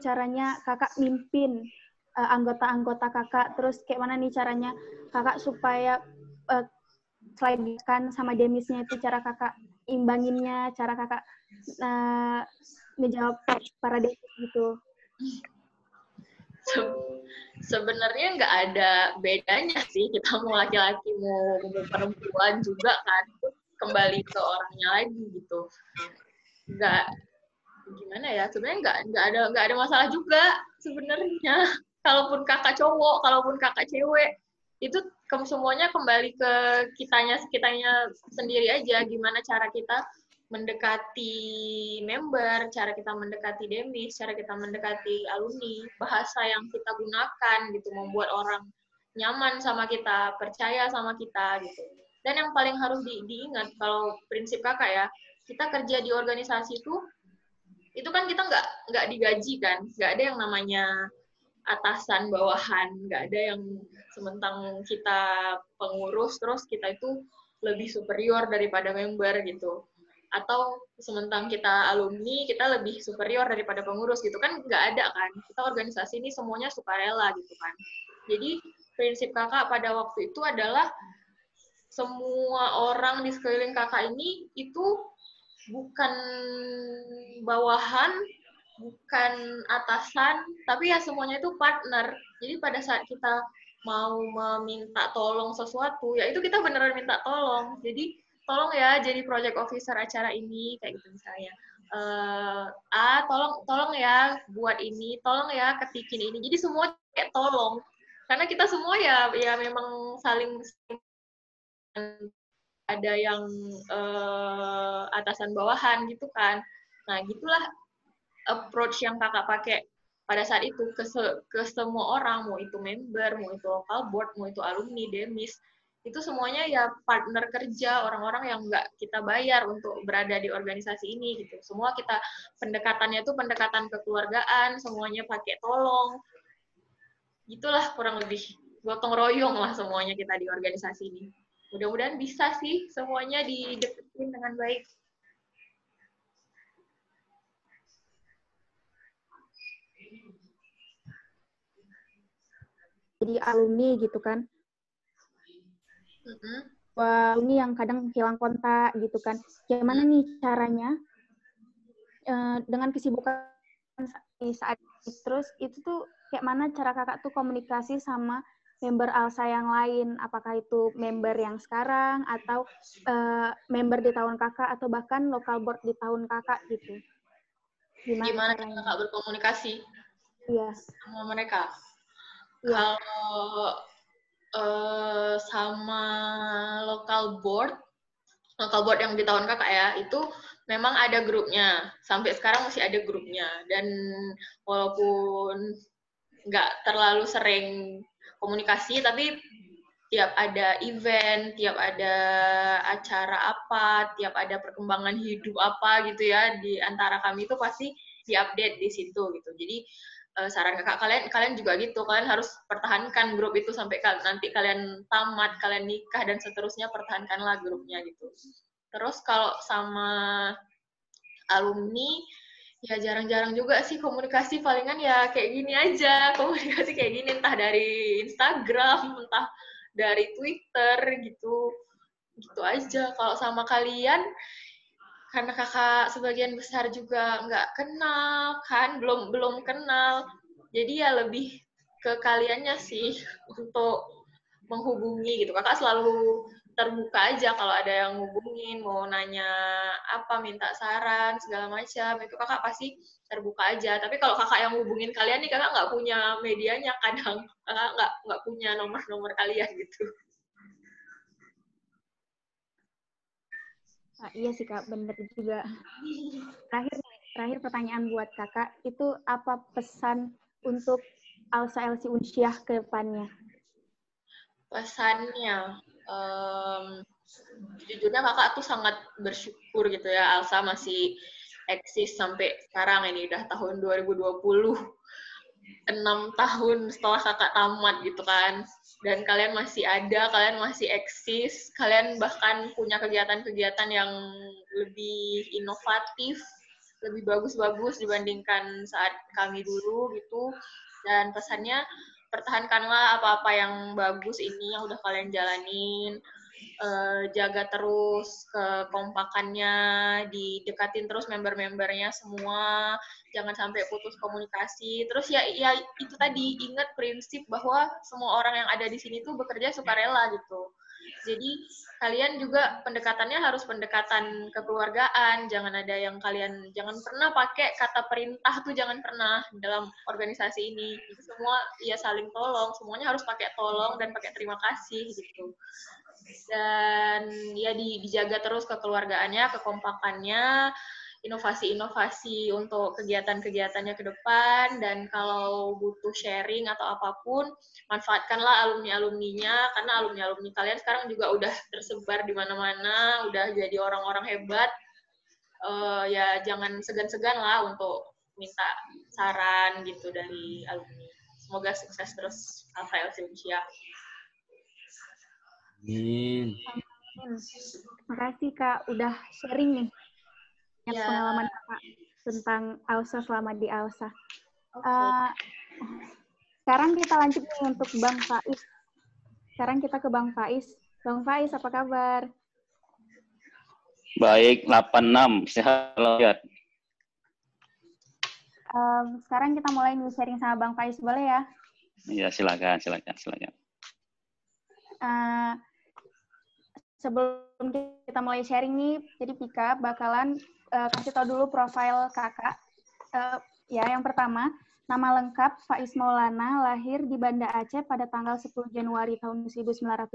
caranya kakak mimpin uh, anggota-anggota kakak, terus kayak mana nih caranya kakak supaya uh, selain kan sama demisnya itu cara kakak imbanginnya, cara kakak uh, ngejawab para demis gitu. Se sebenarnya nggak ada bedanya sih kita mau laki-laki mau perempuan juga kan. Kembali ke orangnya lagi gitu. Nggak gimana ya sebenarnya nggak nggak ada nggak ada masalah juga sebenarnya kalaupun kakak cowok kalaupun kakak cewek itu kamu semuanya kembali ke kitanya kitanya sendiri aja gimana cara kita mendekati member, cara kita mendekati demis, cara kita mendekati alumni, bahasa yang kita gunakan gitu membuat orang nyaman sama kita, percaya sama kita gitu. Dan yang paling harus di, diingat kalau prinsip kakak ya, kita kerja di organisasi itu itu kan kita nggak nggak digaji kan, nggak ada yang namanya atasan bawahan, nggak ada yang sementang kita pengurus terus kita itu lebih superior daripada member gitu. Atau sementang kita alumni kita lebih superior daripada pengurus gitu. Kan nggak ada kan? Kita organisasi ini semuanya sukarela gitu kan. Jadi prinsip kakak pada waktu itu adalah semua orang di sekeliling kakak ini itu bukan bawahan bukan atasan tapi ya semuanya itu partner. Jadi pada saat kita mau meminta tolong sesuatu ya itu kita beneran minta tolong. Jadi tolong ya jadi project officer acara ini kayak gitu misalnya. Uh, ah tolong tolong ya buat ini tolong ya ketikin ini. Jadi semua kayak tolong. Karena kita semua ya ya memang saling ada yang uh, atasan bawahan gitu kan. Nah gitulah approach yang kakak pakai pada saat itu ke, se ke semua orang mau itu member mau itu local board mau itu alumni demis. Itu semuanya ya partner kerja orang-orang yang nggak kita bayar untuk berada di organisasi ini gitu. Semua kita pendekatannya itu pendekatan kekeluargaan semuanya pakai tolong. Gitulah kurang lebih gotong royong lah semuanya kita di organisasi ini mudah-mudahan bisa sih semuanya dideketin dengan baik. Jadi alumni gitu kan. Mm-hmm. wah ini yang kadang hilang kontak gitu kan. Gimana nih caranya? Uh, dengan kesibukan saat terus itu tuh kayak mana cara kakak tuh komunikasi sama member Alsa yang lain apakah itu member yang sekarang atau uh, member di tahun kakak atau bahkan lokal board di tahun kakak gitu gimana, gimana kakak berkomunikasi iya sama mereka ya. kalau uh, sama local board, local board yang di tahun kakak ya, itu memang ada grupnya. Sampai sekarang masih ada grupnya. Dan walaupun nggak terlalu sering komunikasi, tapi tiap ada event, tiap ada acara apa, tiap ada perkembangan hidup apa gitu ya di antara kami itu pasti diupdate di situ gitu. Jadi uh, saran kakak kalian kalian juga gitu kalian harus pertahankan grup itu sampai nanti kalian tamat kalian nikah dan seterusnya pertahankanlah grupnya gitu terus kalau sama alumni ya jarang-jarang juga sih komunikasi. Palingan ya kayak gini aja. Komunikasi kayak gini entah dari Instagram entah dari Twitter gitu. Gitu aja. Kalau sama kalian karena kakak sebagian besar juga nggak kenal kan belum belum kenal. Jadi ya lebih ke kaliannya sih untuk menghubungi gitu. Kakak selalu terbuka aja kalau ada yang hubungin mau nanya apa minta saran segala macam. Itu kakak pasti terbuka aja. Tapi kalau kakak yang hubungin kalian nih kakak nggak punya medianya kadang. Kakak nggak nggak punya nomor-nomor kalian gitu. Ah, iya sih kak, bener juga. Terakhir, terakhir pertanyaan buat kakak, itu apa pesan untuk Alsa Elsi Unsyah ke depannya? Pesannya, um, jujurnya kakak tuh sangat bersyukur gitu ya, Alsa masih eksis sampai sekarang ini udah tahun 2020 enam tahun setelah kakak tamat gitu kan. Dan kalian masih ada kalian masih eksis kalian bahkan punya kegiatan-kegiatan yang lebih inovatif lebih bagus-bagus dibandingkan saat kami dulu gitu. Dan pesannya pertahankanlah apa-apa yang bagus ini yang udah kalian jalanin uh, jaga terus kekompakannya, didekatin terus member-membernya semua, jangan sampai putus komunikasi. Terus ya, ya itu tadi ingat prinsip bahwa semua orang yang ada di sini tuh bekerja sukarela gitu. Jadi kalian juga pendekatannya harus pendekatan kekeluargaan, jangan ada yang kalian jangan pernah pakai kata perintah tuh jangan pernah dalam organisasi ini. Itu semua ya saling tolong, semuanya harus pakai tolong dan pakai terima kasih gitu. Dan ya di, dijaga terus kekeluargaannya, kekompakannya, inovasi-inovasi untuk kegiatan-kegiatannya ke depan dan kalau butuh sharing atau apa pun manfaatkanlah alumni-alumninya karena alumni-alumni kalian sekarang juga udah tersebar di mana-mana udah jadi orang-orang hebat uh, ya jangan segan-segan lah untuk minta saran gitu dari alumni semoga sukses terus Rafael Silvia. Amin. Makasih Kak udah sharing nih ya. pengalaman Kakak tentang Alsa selama di Alsa. Okay. Uh, sekarang kita lanjut nih untuk Bang Faiz. Sekarang kita ke Bang Faiz. Bang Faiz, apa kabar? Baik, 86. Sehat lihat. Um, sekarang kita mulai nih sharing sama Bang Faiz, boleh ya? Iya, silakan, silakan, silakan. Uh, sebelum kita mulai sharing nih, jadi Pika bakalan uh, kasih tahu dulu profil kakak. Uh, ya, yang pertama, nama lengkap Faiz Maulana, lahir di Banda Aceh pada tanggal 10 Januari tahun 1982.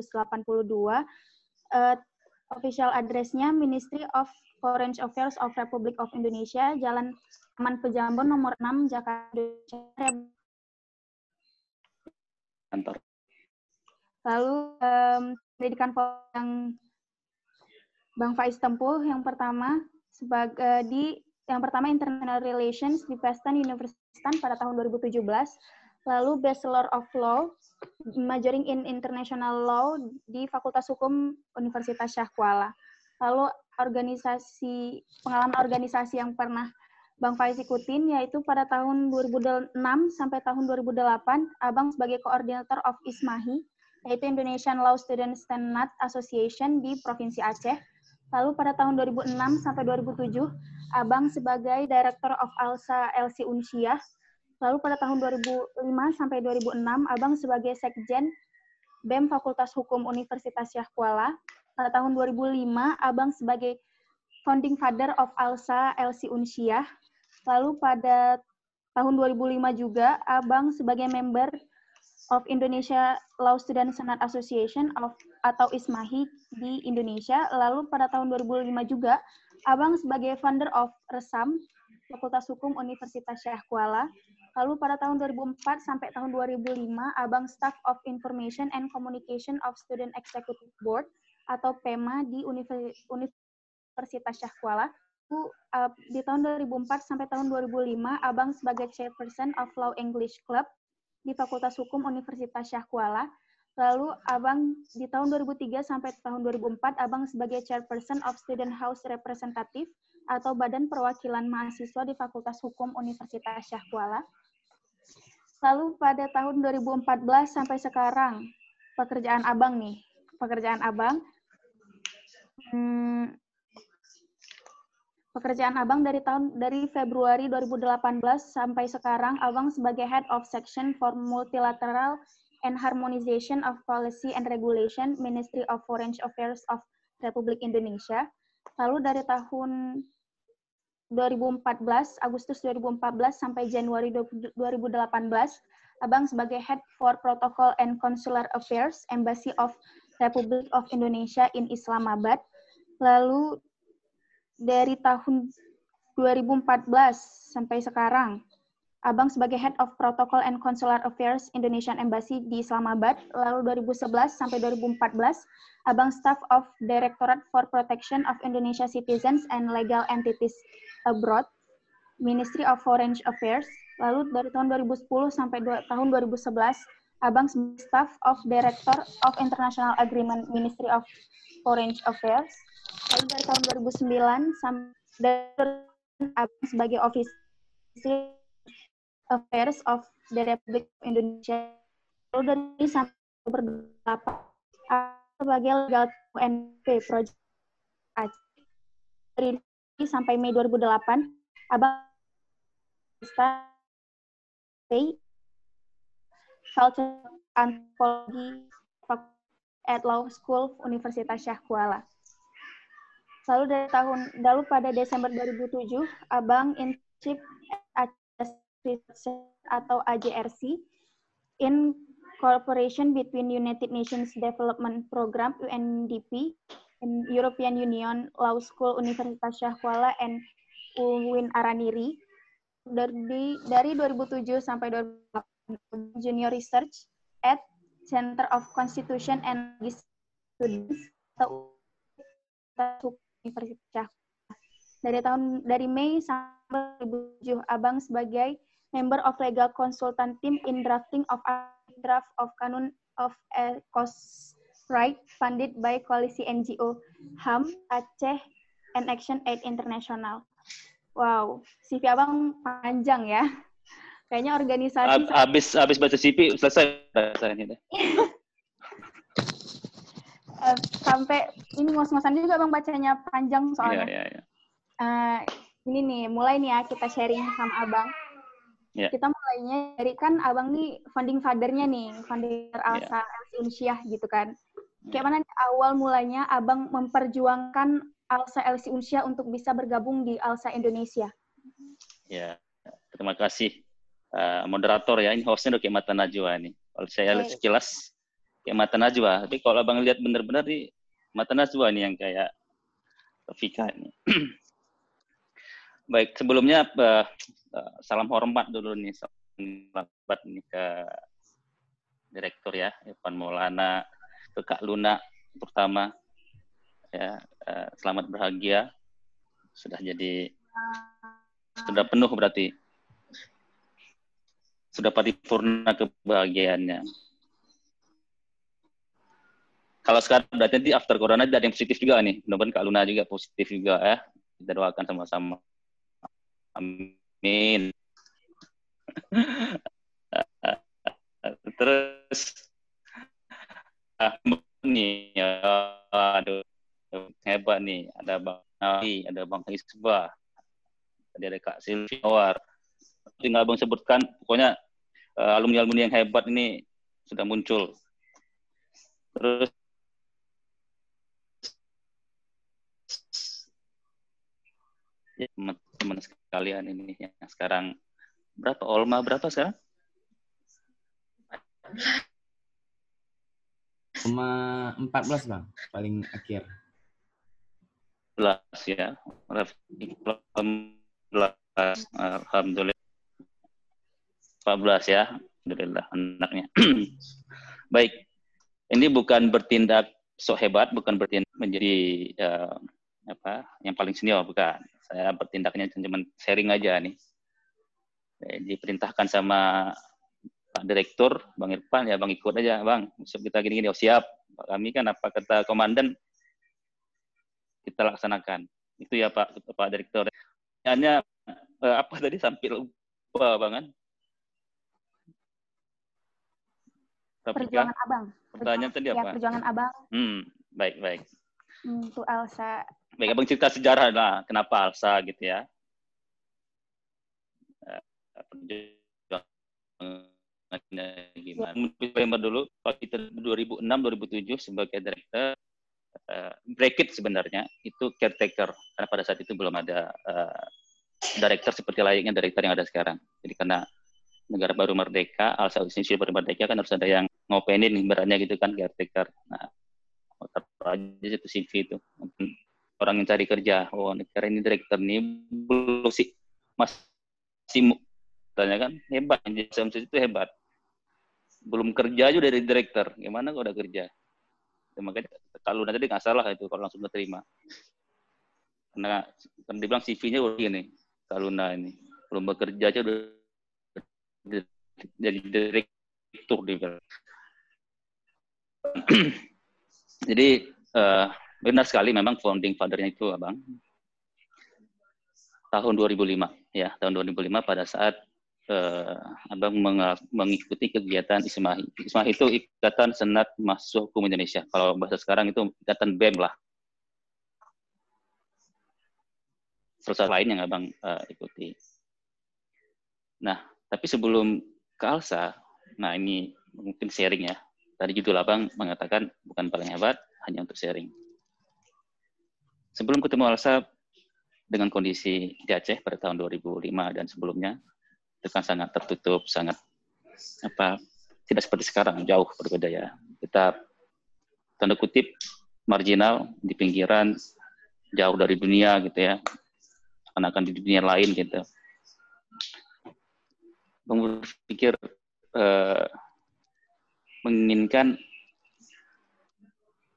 Uh, official address-nya Ministry of Foreign Affairs of Republic of Indonesia, Jalan Aman Pejambon nomor 6, Jakarta. Kantor. Lalu um, pendidikan yang Bang Faiz tempuh yang pertama sebagai di yang pertama International Relations di Preston University pada tahun 2017, lalu Bachelor of Law majoring in International Law di Fakultas Hukum Universitas Syah Kuala. Lalu organisasi pengalaman organisasi yang pernah Bang Faiz ikutin yaitu pada tahun 2006 sampai tahun 2008 Abang sebagai koordinator of ISMAHI yaitu Indonesian Law Students Senate Association di Provinsi Aceh. Lalu pada tahun 2006 sampai 2007, Abang sebagai Director of ALSA LC Unsiah. Lalu pada tahun 2005 sampai 2006, Abang sebagai Sekjen BEM Fakultas Hukum Universitas Syah Kuala. Pada tahun 2005, Abang sebagai Founding Father of ALSA LC Unsiah. Lalu pada tahun 2005 juga, Abang sebagai member of Indonesia Law Student Senate Association of atau ISMAHI di Indonesia. Lalu pada tahun 2005 juga, Abang sebagai founder of Resam, Fakultas Hukum Universitas Syekh Kuala. Lalu pada tahun 2004 sampai tahun 2005, Abang Staff of Information and Communication of Student Executive Board atau PEMA di Universitas Syekh Kuala. Uh, di tahun 2004 sampai tahun 2005, Abang sebagai Chairperson of Law English Club di Fakultas Hukum Universitas Syah Kuala. Lalu Abang di tahun 2003 sampai tahun 2004 Abang sebagai Chairperson of Student House Representative atau Badan Perwakilan Mahasiswa di Fakultas Hukum Universitas Syah Kuala. Lalu pada tahun 2014 sampai sekarang pekerjaan Abang nih, pekerjaan Abang hmm, Pekerjaan Abang dari tahun dari Februari 2018 sampai sekarang, Abang sebagai Head of Section for Multilateral and Harmonization of Policy and Regulation, Ministry of Foreign Affairs of Republik Indonesia. Lalu dari tahun 2014, Agustus 2014 sampai Januari 2018, Abang sebagai Head for Protocol and Consular Affairs, Embassy of Republic of Indonesia in Islamabad. Lalu dari tahun 2014 sampai sekarang, Abang sebagai Head of Protocol and Consular Affairs Indonesian Embassy di Islamabad, lalu 2011 sampai 2014, Abang Staff of Directorate for Protection of Indonesia Citizens and Legal Entities Abroad, Ministry of Foreign Affairs, lalu dari tahun 2010 sampai tahun 2011, Abang Staff of Director of International Agreement Ministry of Foreign Affairs, lalu dari tahun 2009 sampai Abang sebagai officer Affairs of the Republic of Indonesia. Lalu dari sampai berdelapan sebagai legal UNP Project Aceh. Dari sampai Mei 2008, Abang stay Culture Anthropology at Law School Universitas Syah Kuala. Lalu dari tahun lalu pada Desember 2007, Abang internship atau AJRC in cooperation between United Nations Development Program UNDP and European Union Law School Universitas Syah Kuala and UIN Araniri dari dari 2007 sampai 2008 junior research at Center of Constitution and Students atau Universitas dari tahun dari Mei sampai 2007 Abang sebagai member of legal consultant team in drafting of a draft of Kanun of Cost Right funded by Koalisi NGO HAM Aceh and Action Aid International. Wow, CV abang panjang ya. Kayaknya organisasi. Habis habis baca CV selesai rasanya. uh, sampai ini ngos-ngosan juga bang bacanya panjang soalnya. Iya, iya, iya. Uh, ini nih, mulai nih ya kita sharing sama abang. Yeah. Kita mulainya dari kan abang nih funding father-nya nih, founder Alsa yeah. Unsyah gitu kan. Kayak mana awal mulanya abang memperjuangkan Alsa LC Unsia untuk bisa bergabung di Alsa Indonesia. Ya, terima kasih uh, moderator ya. Ini hostnya udah kayak mata najwa nih. Kalau saya lihat sekilas kayak mata najwa, tapi kalau abang lihat benar-benar di mata najwa nih yang kayak Vika ini. Baik, sebelumnya uh, uh, salam hormat dulu nih, salam hormat nih ke direktur ya, Evan Maulana, ke Kak Luna terutama ya uh, selamat berbahagia sudah jadi sudah penuh berarti sudah paripurna kebahagiaannya. Kalau sekarang berarti after corona ada yang positif juga nih. Mudah-mudahan Kak Luna juga positif juga ya. Kita doakan sama-sama. Amin. Terus ah, nih aduh hebat nih. Ada Bang Nabi, ada Bang Isbah, ada ada Kak Silviawar. Tinggal Bang sebutkan, pokoknya uh, alumni-alumni yang hebat ini sudah muncul. Terus ya, teman-teman sekalian ini yang sekarang berapa Olma berapa sekarang? Cuma 14 bang, paling akhir ya. Alhamdulillah. 14 ya. Alhamdulillah anaknya. Baik. Ini bukan bertindak sok hebat, bukan bertindak menjadi uh, apa yang paling senior, bukan. Saya bertindaknya cuma sharing aja nih. Diperintahkan sama Pak Direktur, Bang Irfan, ya Bang ikut aja, Bang. Kita gini-gini, oh siap. Kami kan apa kata komandan, kita laksanakan. Itu ya Pak Pak Direktur. Hanya eh, apa tadi sampai lupa banget. perjuangan kan, abang. Pertanyaan tadi ya, apa? Ya, perjuangan abang. Hmm, baik baik. Untuk Elsa. Baik, abang cerita sejarah lah, kenapa Elsa gitu ya. gimana? Ya. dulu, Pak kita 2006 2007 sebagai direktur uh, bracket sebenarnya itu caretaker karena pada saat itu belum ada uh, director seperti layaknya director yang ada sekarang. Jadi karena negara baru merdeka, al Indonesia baru merdeka kan harus ada yang ngopenin ibaratnya gitu kan caretaker. Nah, aja itu CV itu. Orang yang cari kerja, oh negara ini director nih belum sih. Mas simu tanya kan hebat. Jadi itu hebat. Belum kerja aja dari director. Gimana kalau udah kerja? Ya, makanya kalau nanti nggak salah itu kalau langsung diterima karena kan dibilang CV-nya udah gini Kaluna ini. Belum bekerja aja udah jadi direktur di jadi uh, benar sekali memang founding fathernya itu abang tahun 2005 ya tahun 2005 pada saat uh, abang mengikuti kegiatan Ismahi. Ismahi itu Ikatan Senat Mahasiswa Hukum Indonesia. Kalau bahasa sekarang itu Ikatan BEM lah. Proses lain yang abang uh, ikuti. Nah, tapi sebelum ke Alsa, nah ini mungkin sharing ya. Tadi judul abang mengatakan bukan paling hebat, hanya untuk sharing. Sebelum ketemu Alsa, dengan kondisi di Aceh pada tahun 2005 dan sebelumnya, itu kan sangat tertutup, sangat apa tidak seperti sekarang, jauh berbeda ya. Kita tanda kutip marginal di pinggiran, jauh dari dunia gitu ya, akan di dunia lain gitu. Bang berpikir eh, menginginkan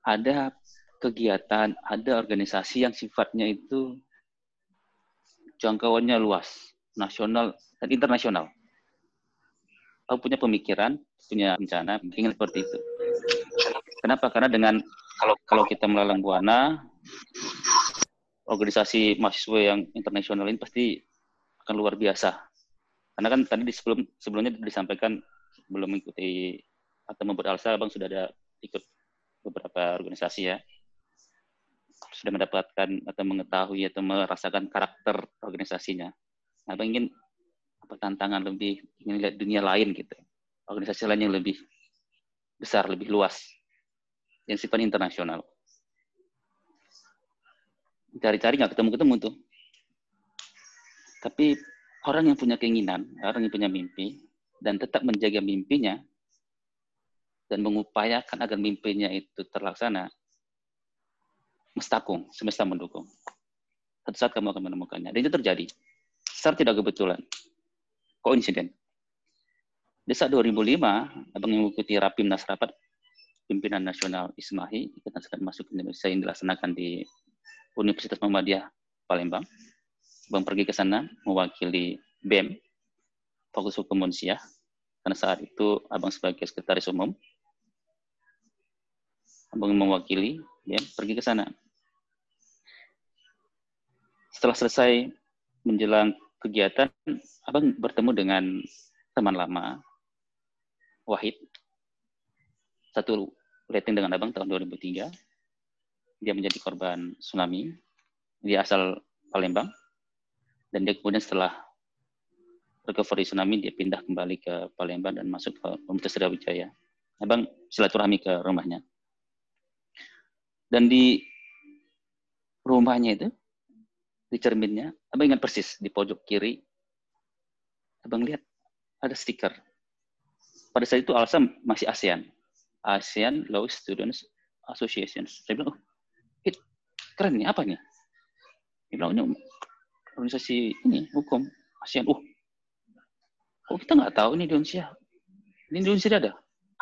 ada kegiatan, ada organisasi yang sifatnya itu jangkauannya luas, nasional dan internasional. Aku punya pemikiran, punya rencana, ingin seperti itu. Kenapa? Karena dengan kalau kalau kita melalang buana, organisasi mahasiswa yang internasional ini pasti akan luar biasa. Karena kan tadi di sebelum sebelumnya disampaikan belum mengikuti atau membuat alsa, bang sudah ada ikut beberapa organisasi ya sudah mendapatkan atau mengetahui atau merasakan karakter organisasinya. Abang ingin apa tantangan lebih ingin lihat dunia lain gitu. Organisasi lain yang lebih besar, lebih luas. Yang sifatnya internasional. Cari-cari nggak ketemu-ketemu tuh. Tapi orang yang punya keinginan, orang yang punya mimpi, dan tetap menjaga mimpinya, dan mengupayakan agar mimpinya itu terlaksana, mestakung, semesta mendukung. Satu saat kamu akan menemukannya. Dan itu terjadi. Secara tidak kebetulan. Koinsiden. Di saat 2005, Abang mengikuti Rapimnas Rapat Pimpinan Nasional Ismahi, Ikatan Senat Masuk Indonesia yang dilaksanakan di Universitas Muhammadiyah Palembang. Abang pergi ke sana mewakili BEM, Fakultas Hukum Unsiah, karena saat itu Abang sebagai sekretaris umum. Abang mewakili BEM pergi ke sana setelah selesai menjelang kegiatan, abang bertemu dengan teman lama, Wahid, satu rating dengan abang tahun 2003. Dia menjadi korban tsunami. Dia asal Palembang. Dan dia kemudian setelah recovery tsunami, dia pindah kembali ke Palembang dan masuk ke Universitas Sriwijaya. Abang silaturahmi ke rumahnya. Dan di rumahnya itu, di cerminnya, abang ingat persis di pojok kiri, abang lihat ada stiker. Pada saat itu Alsam masih ASEAN, ASEAN Law Students Association. Saya bilang, oh, hit, keren nih, apa nih? Dia bilang, ini organisasi ini, hukum, ASEAN. Oh, kok kita nggak tahu ini di Indonesia? Ini di Indonesia ada?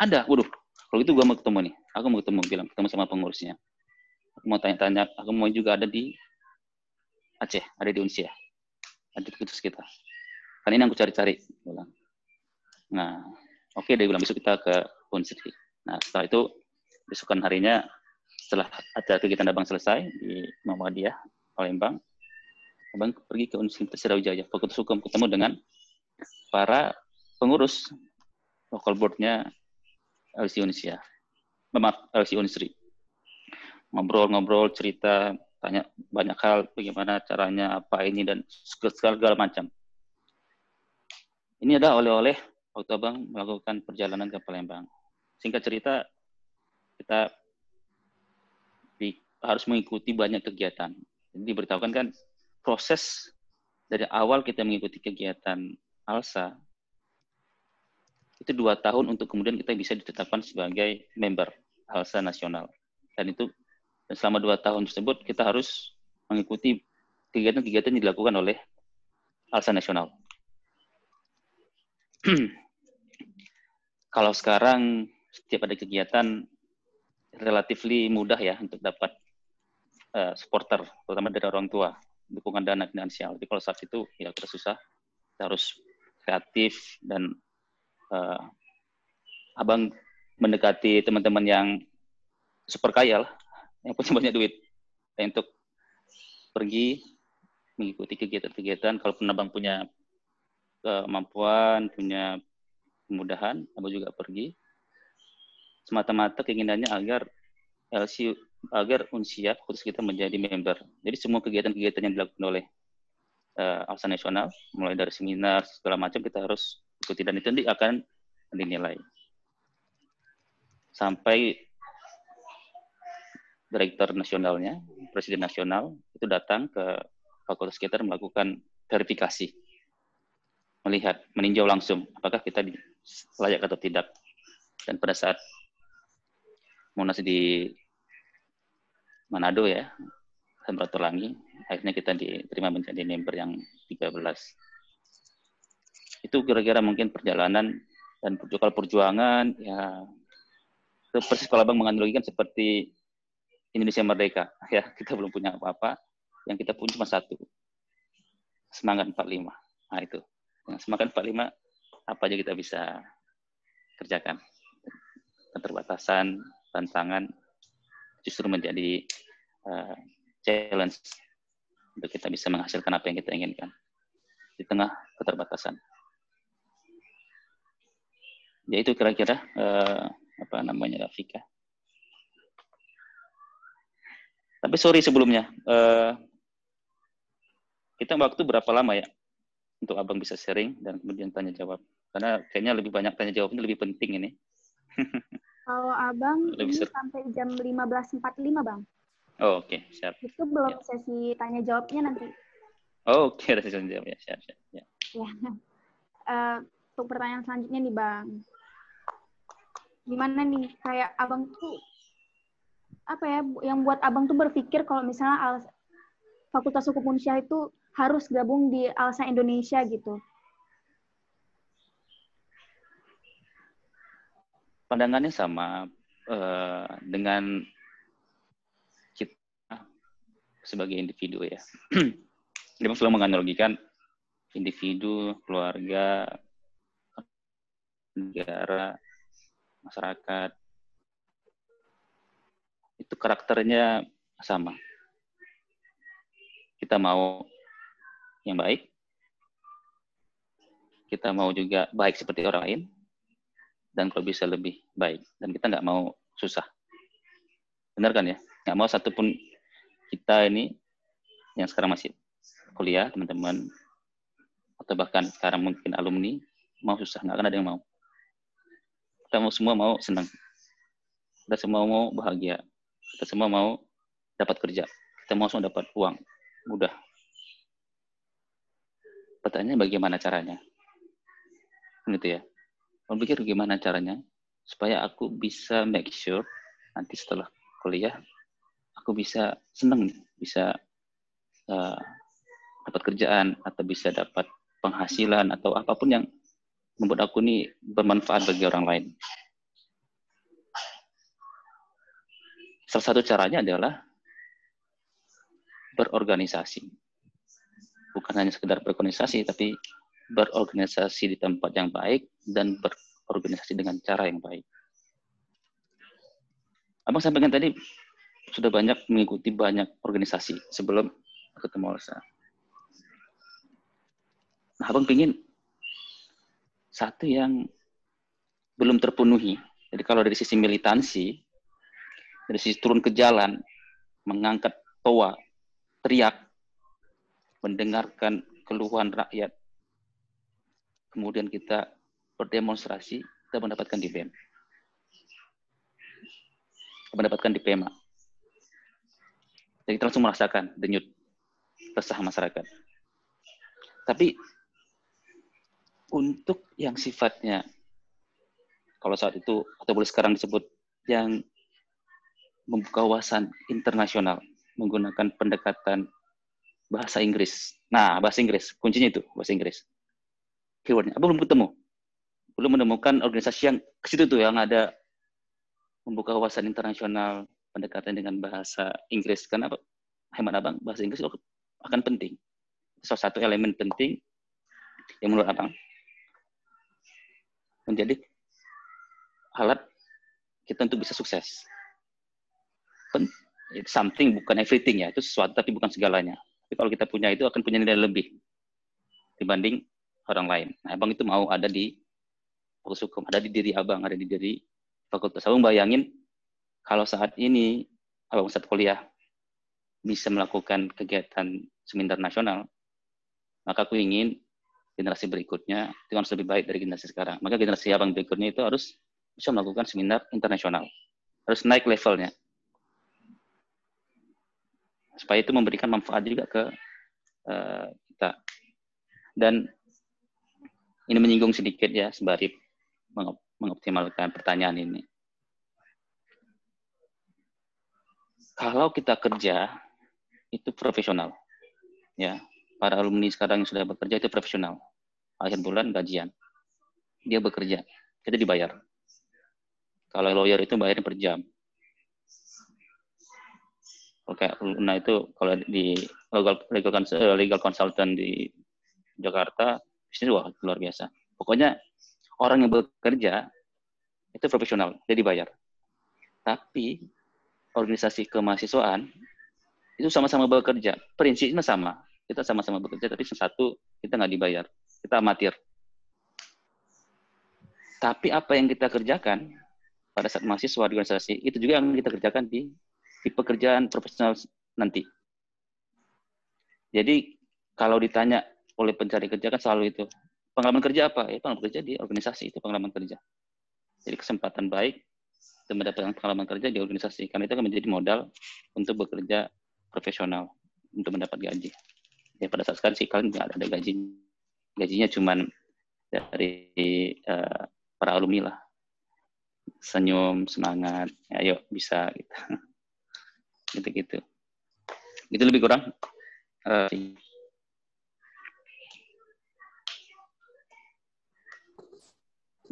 Ada, waduh. Kalau gitu gue mau ketemu nih. Aku mau ketemu, bilang, ketemu sama pengurusnya. Aku mau tanya-tanya, aku mau juga ada di Aceh, ada di Unsia. Ada di kudus kita. Kan ini yang aku cari-cari. Nah, oke okay, dia bilang besok kita ke Unsri. Nah, setelah itu besokan harinya setelah acara kegiatan abang selesai di Muhammadiyah Palembang, abang pergi ke Universitas Sriwijaya, Fakultas Hukum, ketemu dengan para pengurus local boardnya LC Unisia. Maaf, LC Unsri. Ngobrol-ngobrol, cerita, tanya banyak hal bagaimana caranya apa ini dan segala macam. Ini ada oleh-oleh waktu abang melakukan perjalanan ke Palembang. Singkat cerita, kita di, harus mengikuti banyak kegiatan. Jadi diberitahukan kan proses dari awal kita mengikuti kegiatan ALSA itu dua tahun untuk kemudian kita bisa ditetapkan sebagai member ALSA nasional. Dan itu dan selama dua tahun tersebut kita harus mengikuti kegiatan-kegiatan yang dilakukan oleh Alsa Nasional. Kalau sekarang setiap ada kegiatan relatif mudah ya untuk dapat uh, supporter, terutama dari orang tua, dukungan dana finansial. Tapi kalau saat itu ya kita susah, kita harus kreatif dan uh, abang mendekati teman-teman yang super kaya lah, yang punya banyak duit untuk pergi mengikuti kegiatan-kegiatan. Kalau abang punya kemampuan, punya kemudahan, abang juga pergi. Semata-mata keinginannya agar LC agar Unsia khusus kita menjadi member. Jadi semua kegiatan-kegiatan yang dilakukan oleh uh, Alsa Nasional, mulai dari seminar segala macam kita harus ikuti dan itu nanti akan dinilai. Sampai direktur nasionalnya, presiden nasional itu datang ke fakultas kita melakukan verifikasi, melihat, meninjau langsung apakah kita layak atau tidak. Dan pada saat Monas di Manado ya, Samratulangi, akhirnya kita diterima menjadi member yang 13. Itu kira-kira mungkin perjalanan dan kalau perjuangan ya persis kalau abang menganalogikan seperti Indonesia merdeka. Ya kita belum punya apa-apa. Yang kita punya cuma satu. Semangat 45 nah itu. Yang semangat 45 apa aja kita bisa kerjakan? Keterbatasan tantangan justru menjadi uh, challenge untuk kita bisa menghasilkan apa yang kita inginkan. Di tengah keterbatasan. Ya itu kira-kira uh, apa namanya Rafika. Tapi sorry sebelumnya, uh, kita waktu berapa lama ya untuk abang bisa sharing dan kemudian tanya jawab? Karena kayaknya lebih banyak tanya jawab ini lebih penting ini. Kalau abang lebih ini sampai jam 15.45 bang. Oh, Oke, okay. siap. Itu belum ya. sesi tanya jawabnya nanti. Oh, Oke, okay. sesi tanya jawab ya, siap, siap. Ya. ya. Uh, untuk pertanyaan selanjutnya nih Bang. Gimana nih, kayak Abang tuh, apa ya, yang buat Abang tuh berpikir kalau misalnya Al Fakultas Hukum Unsyah itu harus gabung di Alsa Indonesia gitu? Pandangannya sama uh, dengan sebagai individu ya. Dia selalu menganalogikan individu, keluarga, negara, masyarakat. Itu karakternya sama. Kita mau yang baik, kita mau juga baik seperti orang lain, dan kalau bisa lebih baik. Dan kita nggak mau susah. Benar kan ya? Nggak mau satupun kita ini yang sekarang masih kuliah, teman-teman, atau bahkan sekarang mungkin alumni, mau susah, nggak akan ada yang mau. Kita mau semua mau senang. Kita semua mau bahagia. Kita semua mau dapat kerja. Kita mau semua dapat uang. Mudah. Pertanyaannya bagaimana caranya? Gitu ya. Kalau pikir gimana caranya supaya aku bisa make sure nanti setelah kuliah aku bisa seneng bisa uh, dapat kerjaan atau bisa dapat penghasilan atau apa pun yang membuat aku nih bermanfaat bagi orang lain. Salah satu caranya adalah berorganisasi. Bukan hanya sekedar berorganisasi, tapi berorganisasi di tempat yang baik dan berorganisasi dengan cara yang baik. Abang sampaikan tadi sudah banyak mengikuti banyak organisasi sebelum ketemu Alsa. Nah, abang pingin satu yang belum terpenuhi. Jadi kalau dari sisi militansi, dari sisi turun ke jalan, mengangkat toa, teriak, mendengarkan keluhan rakyat, kemudian kita berdemonstrasi, kita mendapatkan di BEM. Mendapatkan di PEMA. Jadi kita langsung merasakan denyut resah masyarakat. Tapi untuk yang sifatnya kalau saat itu atau boleh sekarang disebut yang membuka wawasan internasional menggunakan pendekatan bahasa Inggris. Nah, bahasa Inggris, kuncinya itu bahasa Inggris. Keywordnya, apa belum ketemu? Belum menemukan organisasi yang ke situ tuh yang ada membuka wawasan internasional, pendekatan dengan bahasa Inggris. Karena hemat abang bahasa Inggris akan penting. Salah satu elemen penting yang menurut abang menjadi alat kita untuk bisa sukses. It's something bukan everything ya, itu sesuatu tapi bukan segalanya. Tapi kalau kita punya itu akan punya nilai lebih dibanding orang lain. Nah, abang itu mau ada di fakultas hukum, ada di diri abang, ada di diri fakultas. Abang bayangin kalau saat ini abang saat kuliah bisa melakukan kegiatan seminar nasional, maka aku ingin generasi berikutnya itu harus lebih baik dari generasi sekarang. Maka generasi abang berikutnya itu harus bisa melakukan seminar internasional. Harus naik levelnya supaya itu memberikan manfaat juga ke uh, kita. Dan ini menyinggung sedikit ya sembari mengop mengoptimalkan pertanyaan ini. Kalau kita kerja itu profesional, ya para alumni sekarang yang sudah bekerja itu profesional. Akhir bulan gajian, dia bekerja, kita dibayar. Kalau lawyer itu bayarnya per jam Oke, nah itu kalau di legal legal, eh, legal consultant di Jakarta, bisnis wah luar biasa. Pokoknya orang yang bekerja itu profesional, dia dibayar. Tapi organisasi kemahasiswaan itu sama-sama bekerja, prinsipnya sama. Kita sama-sama bekerja, tapi satu kita nggak dibayar, kita amatir. Tapi apa yang kita kerjakan pada saat mahasiswa di organisasi itu juga yang kita kerjakan di di pekerjaan profesional nanti. Jadi kalau ditanya oleh pencari kerja kan selalu itu pengalaman kerja apa? Ya pengalaman kerja di organisasi itu pengalaman kerja. Jadi kesempatan baik untuk mendapatkan pengalaman kerja di organisasi karena itu akan menjadi modal untuk bekerja profesional untuk mendapat gaji. Ya pada saat sekarang sih kalian nggak ada gaji, gajinya cuma dari uh, para alumni lah senyum semangat ya, ayo bisa gitu gitu-gitu. Itu lebih kurang. Uh,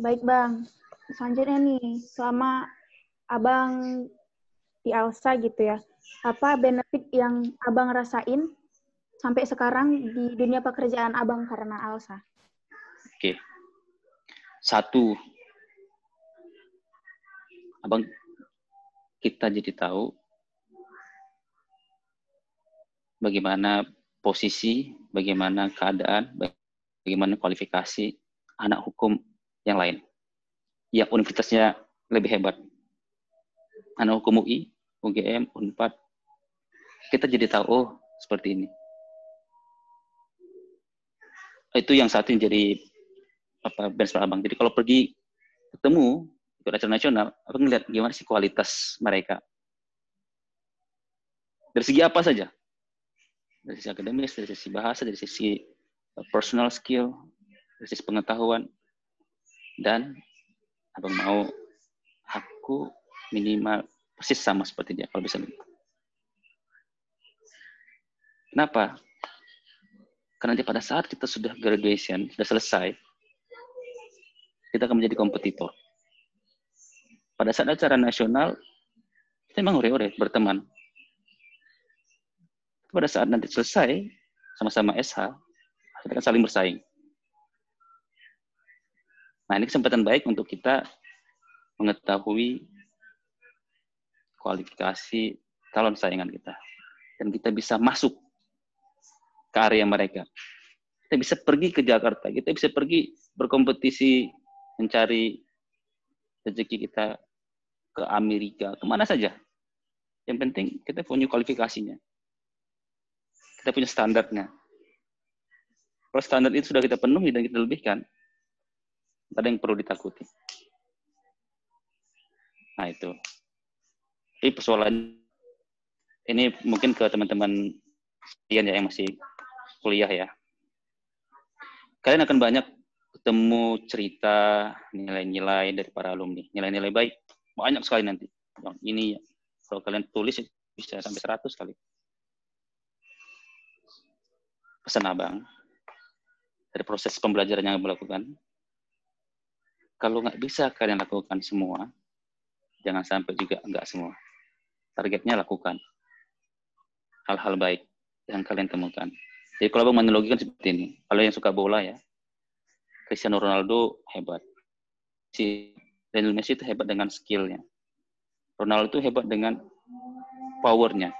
Baik Bang, selanjutnya nih, selama Abang di Alsa gitu ya, apa benefit yang Abang rasain sampai sekarang di dunia pekerjaan Abang karena Alsa? Oke. Satu, Abang kita jadi tahu bagaimana posisi, bagaimana keadaan, bagaimana kualifikasi anak hukum yang lain. Yang universitasnya lebih hebat. Anak hukum UI, UGM, UNPAD, kita jadi tahu, oh seperti ini. Itu yang satu yang jadi apa benchmark abang. Jadi kalau pergi ketemu ikut acara nasional, abang ngeliat gimana sih kualitas mereka. Dari segi apa saja, dari sisi akademis, dari sisi bahasa, dari sisi uh, personal skill, dari sisi pengetahuan, dan abang mau aku minimal persis sama seperti dia kalau bisa begitu. Kenapa? Karena nanti pada saat kita sudah graduation, sudah selesai, kita akan menjadi kompetitor. Pada saat acara nasional, kita memang ore-ore berteman pada saat nanti selesai sama-sama SH, kita akan saling bersaing. Nah, ini kesempatan baik untuk kita mengetahui kualifikasi calon saingan kita. Dan kita bisa masuk ke area mereka. Kita bisa pergi ke Jakarta, kita bisa pergi berkompetisi mencari rezeki kita ke Amerika, ke mana saja. Yang penting kita punya kualifikasinya kita punya standarnya. Kalau standar itu sudah kita penuhi dan kita lebihkan, ada yang perlu ditakuti. Nah itu. Ini persoalan ini mungkin ke teman-teman sekalian ya yang masih kuliah ya. Kalian akan banyak ketemu cerita nilai-nilai dari para alumni, nilai-nilai baik banyak sekali nanti. Yang ini ya, kalau kalian tulis bisa sampai 100 kali pesan abang dari proses pembelajaran yang melakukan kalau nggak bisa kalian lakukan semua jangan sampai juga enggak semua. Targetnya lakukan hal-hal baik yang kalian temukan. Jadi kalau abang menanalogikan seperti ini kalau yang suka bola ya Cristiano Ronaldo hebat. Si Lionel Messi itu hebat dengan skillnya. Ronaldo itu hebat dengan powernya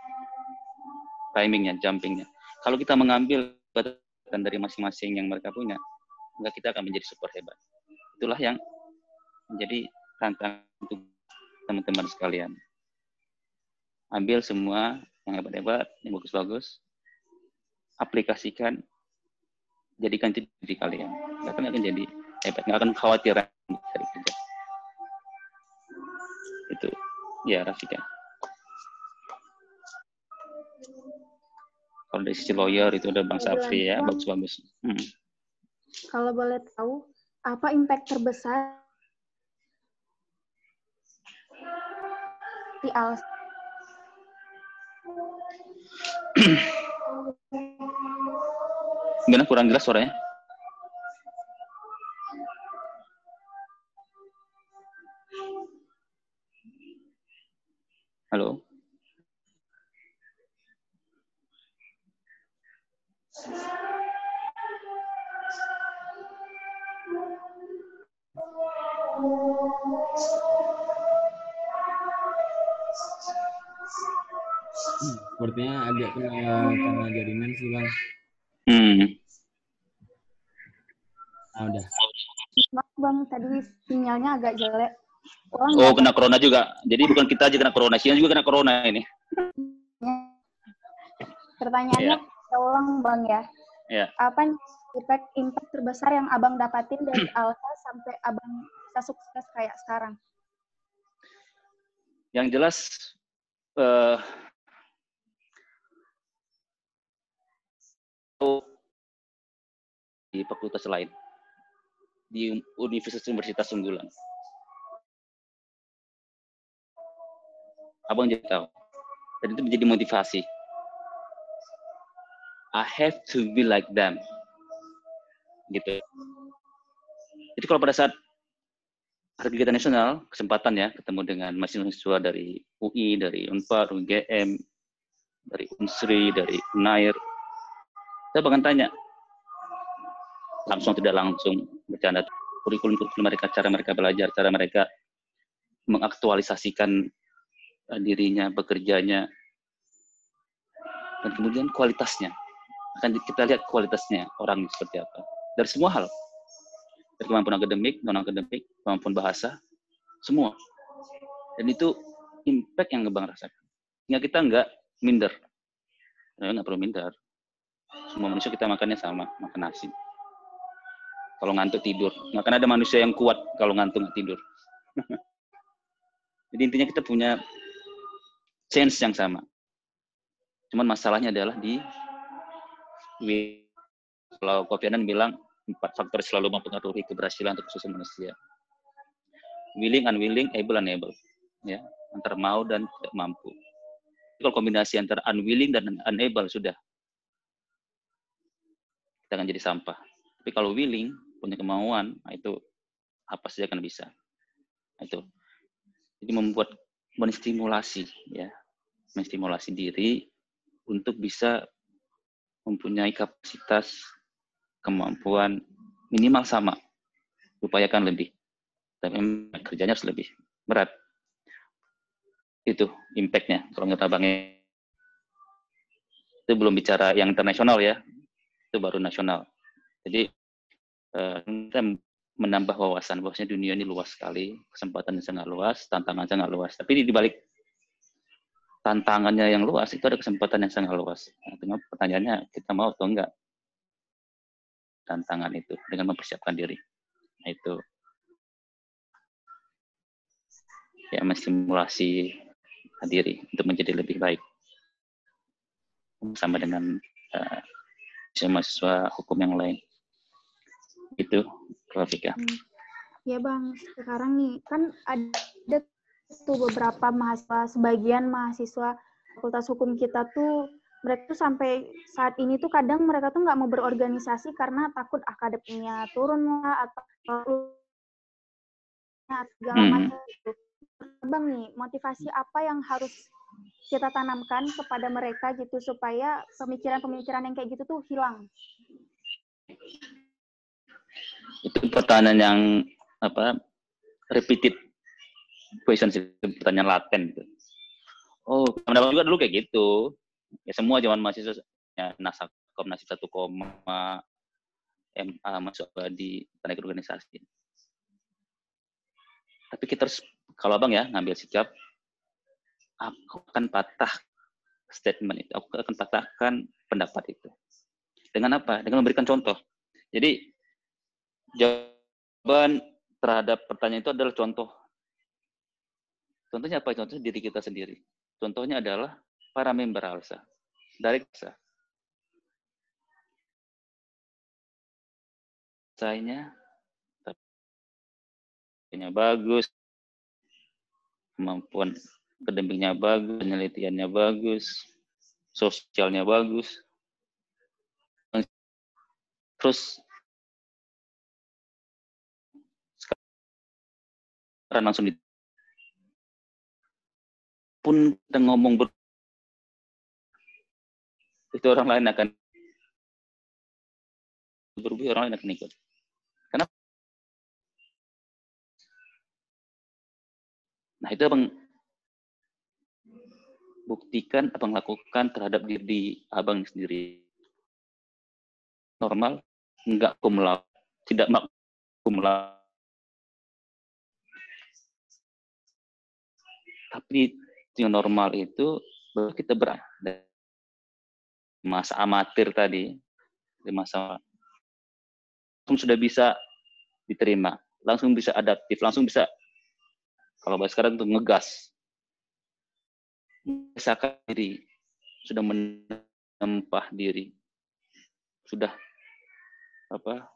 timingnya jumpingnya kalau kita mengambil batasan dari masing-masing yang mereka punya, enggak kita akan menjadi super hebat. Itulah yang menjadi tantangan untuk teman-teman sekalian. Ambil semua yang hebat-hebat, yang bagus-bagus, aplikasikan, jadikan itu diri kalian. Nggak akan, jadi hebat, nggak akan khawatir kerja. Itu, ya Rafika. Kalau dari sisi lawyer itu ada Bang Safri ya, bagus-bagus. Hmm. Kalau boleh tahu, apa impact terbesar di Al Gimana kurang jelas suaranya? Tadi sinyalnya agak jelek. Ulang Oh, ya, kena corona juga. Jadi bukan kita aja kena corona, China juga kena corona ini. Pertanyaannya saya ulang Bang ya. Ya. Apa impact impact terbesar yang Abang dapatin dari Alsa sampai Abang bisa sukses kayak sekarang? Yang jelas eh di fakultas lain di universitas-universitas unggulan. Abang jadi tahu. Dan itu menjadi motivasi. I have to be like them. Gitu. Jadi kalau pada saat hari kegiatan nasional, kesempatan ya ketemu dengan mahasiswa dari UI, dari Unpar, UGM, dari Unsri, dari Unair. Saya bahkan tanya, langsung tidak langsung bercanda kurikulum-kurikulum mereka, cara mereka belajar, cara mereka mengaktualisasikan eh, dirinya, bekerjanya, dan kemudian kualitasnya. Akan kita lihat kualitasnya orang seperti apa. Dari semua hal. Dari kemampuan akademik, non-akademik, kemampuan bahasa, semua. Dan itu impact yang ngebang rasakan. Sehingga kita nggak minder. Ya, nggak perlu minder. Semua manusia kita makannya sama, makan nasi kalau ngantuk tidur. Nggak akan ada manusia yang kuat kalau ngantuk tidur. Jadi intinya kita punya chance yang sama. Cuman masalahnya adalah di kalau Kofi Annan bilang empat faktor selalu mempengaruhi keberhasilan untuk sosial manusia. Willing, unwilling, able, unable. Ya, antara mau dan tidak mampu. Jadi kalau kombinasi antara unwilling dan unable sudah kita akan jadi sampah. Tapi kalau willing, punya kemauan, nah itu apa saja akan bisa. Nah itu. Jadi membuat menstimulasi ya, menstimulasi diri untuk bisa mempunyai kapasitas kemampuan minimal sama, upayakan lebih. Tapi kerjanya harus lebih berat. Itu impact-nya kalau nggak abangnya. Itu belum bicara yang internasional ya, itu baru nasional. Jadi kita menambah wawasan bahwasanya dunia ini luas sekali, kesempatan sangat luas, tantangan sangat luas. Tapi di balik tantangannya yang luas itu ada kesempatan yang sangat luas. Nah, pertanyaannya kita mau atau enggak tantangan itu dengan mempersiapkan diri. Nah, itu ya menstimulasi diri untuk menjadi lebih baik bersama dengan uh, mahasiswa hukum yang lain itu Rafika. Hmm. Ya bang, sekarang nih kan ada tuh beberapa mahasiswa, sebagian mahasiswa fakultas hukum kita tuh mereka tuh sampai saat ini tuh kadang mereka tuh nggak mau berorganisasi karena takut akademinya turun lah atau segala hmm. macam itu. Bang nih, motivasi apa yang harus kita tanamkan kepada mereka gitu supaya pemikiran-pemikiran yang kayak gitu tuh hilang? Itu pertanyaan yang apa repeated question pertanyaan laten gitu. Oh, teman juga dulu kayak gitu. Ya semua zaman mahasiswa nasabah Komnas 1, MA masuk di tenaga organisasi. Tapi kita harus, kalau abang ya ngambil sikap, aku akan patah statement itu, aku akan patahkan pendapat itu. Dengan apa? Dengan memberikan contoh. Jadi jawaban terhadap pertanyaan itu adalah contoh. Contohnya apa? Contohnya diri kita sendiri. Contohnya adalah para member ALSA. Dari ALSA. Saya tapi bagus, kemampuan akademiknya bagus, penelitiannya bagus, sosialnya bagus. Terus sekarang langsung di pun kita ngomong ber itu orang lain akan berubah orang lain akan ikut. Kenapa nah itu abang buktikan abang lakukan terhadap diri abang sendiri. Normal enggak kumlau tidak mak tapi yang normal itu baru kita berada masa amatir tadi di masa langsung sudah bisa diterima langsung bisa adaptif langsung bisa kalau bahasa sekarang itu ngegas. Biasakan diri sudah menempah diri sudah apa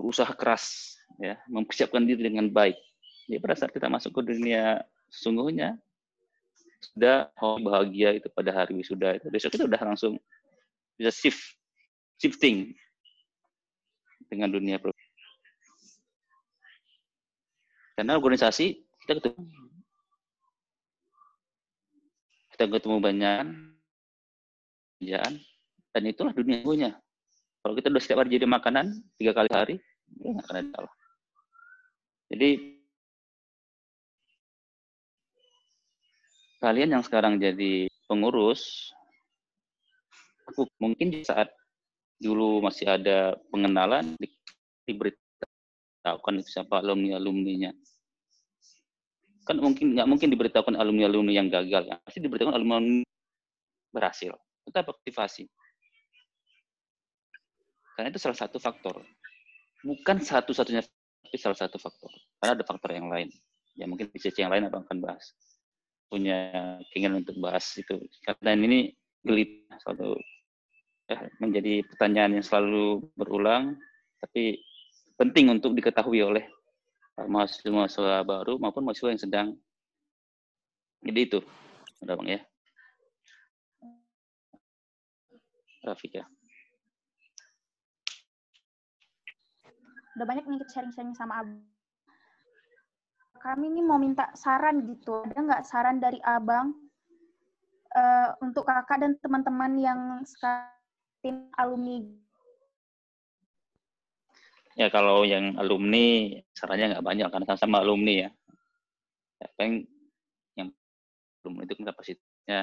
berusaha keras ya mempersiapkan diri dengan baik. Ya pada saat kita masuk ke dunia sesungguhnya sudah oh bahagia itu pada hari wisuda itu. Besok kita udah langsung bisa shift shifting dengan dunia karena organisasi kita ketemu. Kita ketemu banyak kerjaan dan itulah dunia punya kalau kita udah setiap hari jadi makanan tiga kali hari ya akan ada jadi kalian yang sekarang jadi pengurus, aku mungkin di saat dulu masih ada pengenalan di, diberitahukan siapa alumni alumninya. Kan mungkin nggak mungkin diberitahukan alumni alumni yang gagal, ya. pasti diberitahukan alumni berhasil. Itu aktivasi. Karena itu salah satu faktor. Bukan satu-satunya, tapi salah satu faktor. Karena ada faktor yang lain. Ya mungkin di yang lain akan bahas punya keinginan untuk bahas itu. Karena ini gelit selalu ya, menjadi pertanyaan yang selalu berulang tapi penting untuk diketahui oleh mahasiswa-mahasiswa baru maupun mahasiswa yang sedang jadi itu udah bang ya? Rafika udah banyak nih sharing-sharing sama Abu kami ini mau minta saran gitu. Ada nggak saran dari abang uh, untuk kakak dan teman-teman yang sekarang alumni? Ya kalau yang alumni sarannya nggak banyak karena sama-sama alumni ya. ya yang yang alumni itu kan kapasitasnya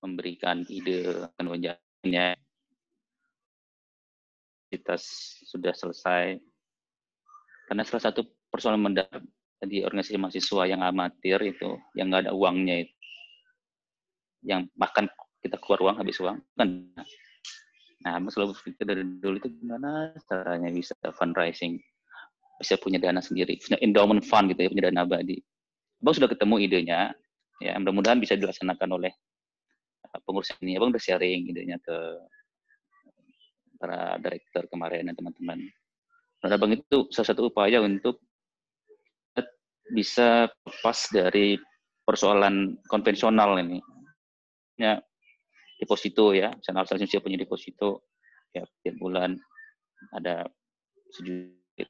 memberikan ide wajahnya kapasitas sudah selesai karena salah satu persoalan mendasar di organisasi mahasiswa yang amatir itu, yang nggak ada uangnya itu, yang makan kita keluar uang habis uang kan. Nah, selalu berpikir dari dulu itu gimana caranya bisa fundraising, bisa punya dana sendiri, punya endowment fund gitu ya, punya dana abadi. Bang sudah ketemu idenya, ya mudah-mudahan bisa dilaksanakan oleh uh, pengurus ini. Abang udah sharing idenya ke para direktur kemarin dan teman-teman. Nah, abang itu salah satu upaya untuk bisa lepas dari persoalan konvensional ini. Ya, deposito ya, misalnya Alsal siap punya deposito ya tiap bulan ada sejuta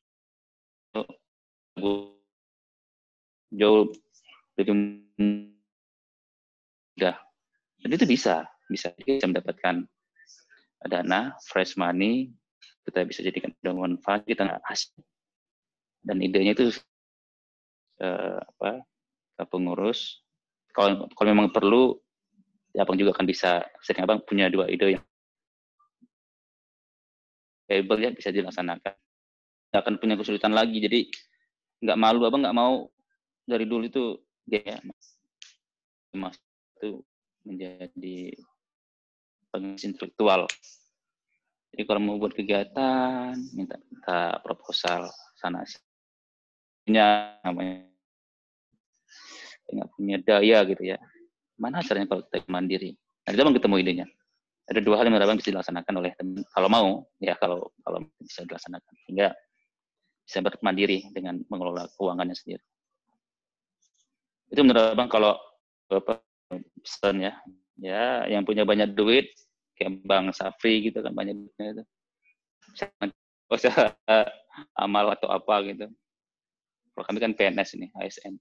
jauh lebih mudah. Dan itu bisa, bisa bisa mendapatkan dana fresh money kita bisa jadikan manfaat kita nggak hasil dan idenya itu eh, apa ke pengurus. Kalau kalau memang perlu ya, abang juga akan bisa sering abang punya dua ide yang able ya bisa dilaksanakan. Nggak akan punya kesulitan lagi jadi nggak malu abang nggak mau dari dulu itu ya mas. Itu menjadi pengisi intelektual. Jadi kalau mau buat kegiatan minta minta proposal sana punya namanya nggak punya daya gitu ya. Mana caranya kalau kita mandiri? Nah itu bang ketemu idenya. Ada dua hal yang menurut bisa dilaksanakan oleh teman. Kalau mau ya kalau kalau bisa dilaksanakan. Sehingga bisa bermandiri dengan mengelola keuangannya sendiri. Itu menurut abang kalau bapak pesan ya. Ya yang punya banyak duit kayak bang Safri gitu kan banyak duitnya itu. Usah amal atau apa gitu kalau kami kan PNS ini ASN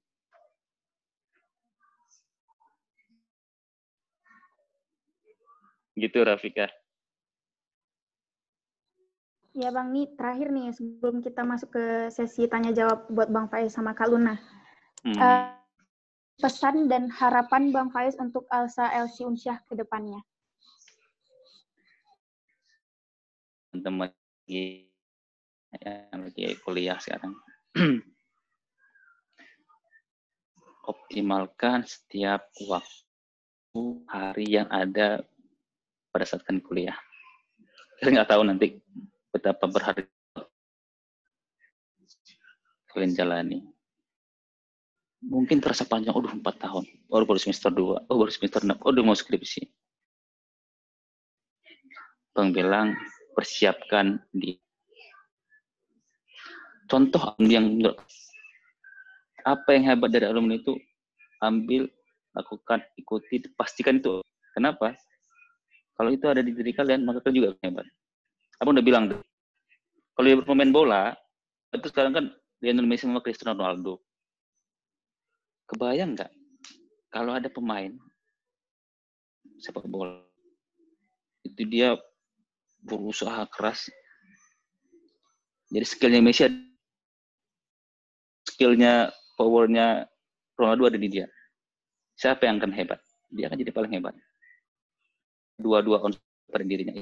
Gitu Rafika. Ya Bang, nih terakhir nih sebelum kita masuk ke sesi tanya jawab buat Bang Faiz sama Kak Luna. Hmm. Uh, pesan dan harapan Bang Faiz untuk Alsa Elsi Unsyah ke depannya. Teman-teman yang lagi kuliah sekarang. Optimalkan setiap waktu hari yang ada pada saat kan kuliah. Kita nggak tahu nanti betapa berharga kalian jalani. Mungkin terasa panjang, udah empat tahun, baru baru semester dua, oh baru semester enam, oh udah mau skripsi. Bang bilang persiapkan di contoh yang apa yang hebat dari alumni itu ambil lakukan ikuti pastikan itu kenapa kalau itu ada di diri kalian, maka kalian juga hebat. Apa udah bilang, kalau dia bermain bola, itu sekarang kan Lionel Messi sama Cristiano Ronaldo. Kebayang nggak kalau ada pemain sepak bola itu dia berusaha keras. Jadi skillnya Messi, skillnya, powernya Ronaldo ada di dia. Siapa yang akan hebat? Dia akan jadi paling hebat dua-dua unsur pada dirinya.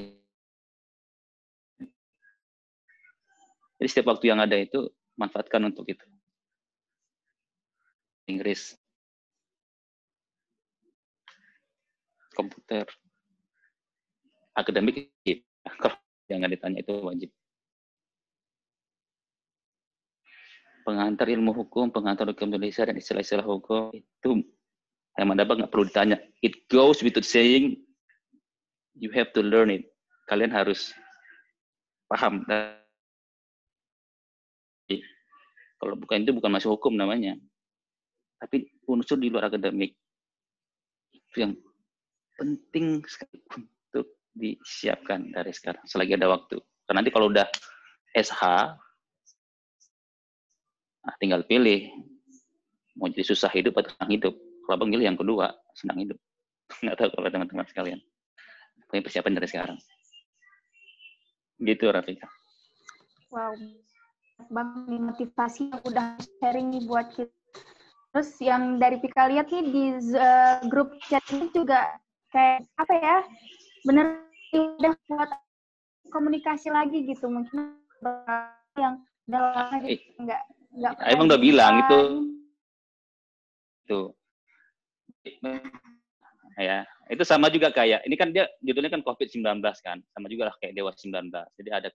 Jadi setiap waktu yang ada itu manfaatkan untuk itu. Inggris, komputer, akademik, kalau jangan ditanya itu wajib. Pengantar ilmu hukum, pengantar hukum Indonesia dan istilah-istilah hukum itu yang mana nggak perlu ditanya. It goes without saying you have to learn it. Kalian harus paham. Kalau bukan itu bukan masuk hukum namanya. Tapi unsur di luar akademik itu yang penting sekali untuk disiapkan dari sekarang selagi ada waktu. Karena nanti kalau udah SH, nah tinggal pilih mau jadi susah hidup atau senang hidup. Kalau abang pilih yang kedua, senang hidup. Nggak tahu kalau teman-teman sekalian punya persiapan dari sekarang. Gitu, Rafika. Wow, Bang, motivasi yang udah sharing nih buat kita. Terus yang dari Pika lihat nih di uh, grup chat ini juga kayak apa ya, bener udah buat komunikasi lagi gitu. Mungkin yang dalam gitu, nggak nggak. Emang udah bilang itu. Itu. Ya itu sama juga kayak ini kan dia judulnya kan COVID-19 kan sama juga lah kayak Dewa 19 jadi ada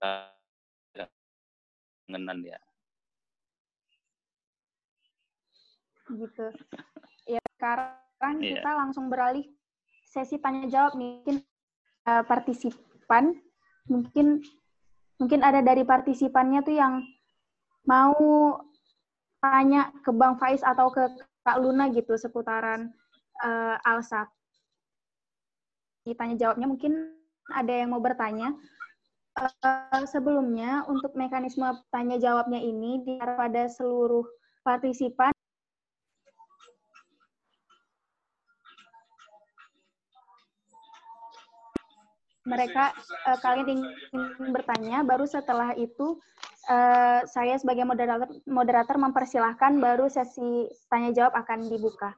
kangenan ya gitu. Ya sekarang yeah. kita langsung beralih sesi tanya jawab mungkin uh, partisipan mungkin mungkin ada dari partisipannya tuh yang mau tanya ke Bang Faiz atau ke Kak Luna gitu seputaran uh, Alsat tanya jawabnya mungkin ada yang mau bertanya. Uh, sebelumnya untuk mekanisme tanya jawabnya ini diarah pada seluruh partisipan mereka uh, kalian ingin bertanya baru setelah itu uh, saya sebagai moderator moderator mempersilahkan baru sesi tanya jawab akan dibuka.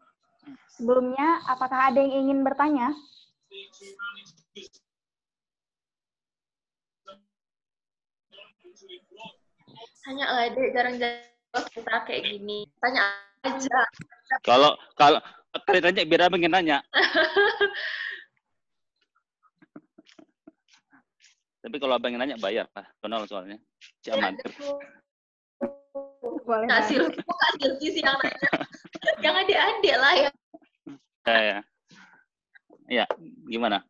Sebelumnya, apakah ada yang ingin bertanya? Tanya lah, dek. Jarang-jarang kita kayak gini. Tanya aja. Kalau kalau kalian tanya biar abang yang nanya. Tapi kalau abang yang nanya bayar lah, kenal soalnya. Si amatir. Boleh. Kak. Silvi, kok Kak Silvi sih yang nanya? yang adik-adik lah ya. Ya, ya. Ya, gimana?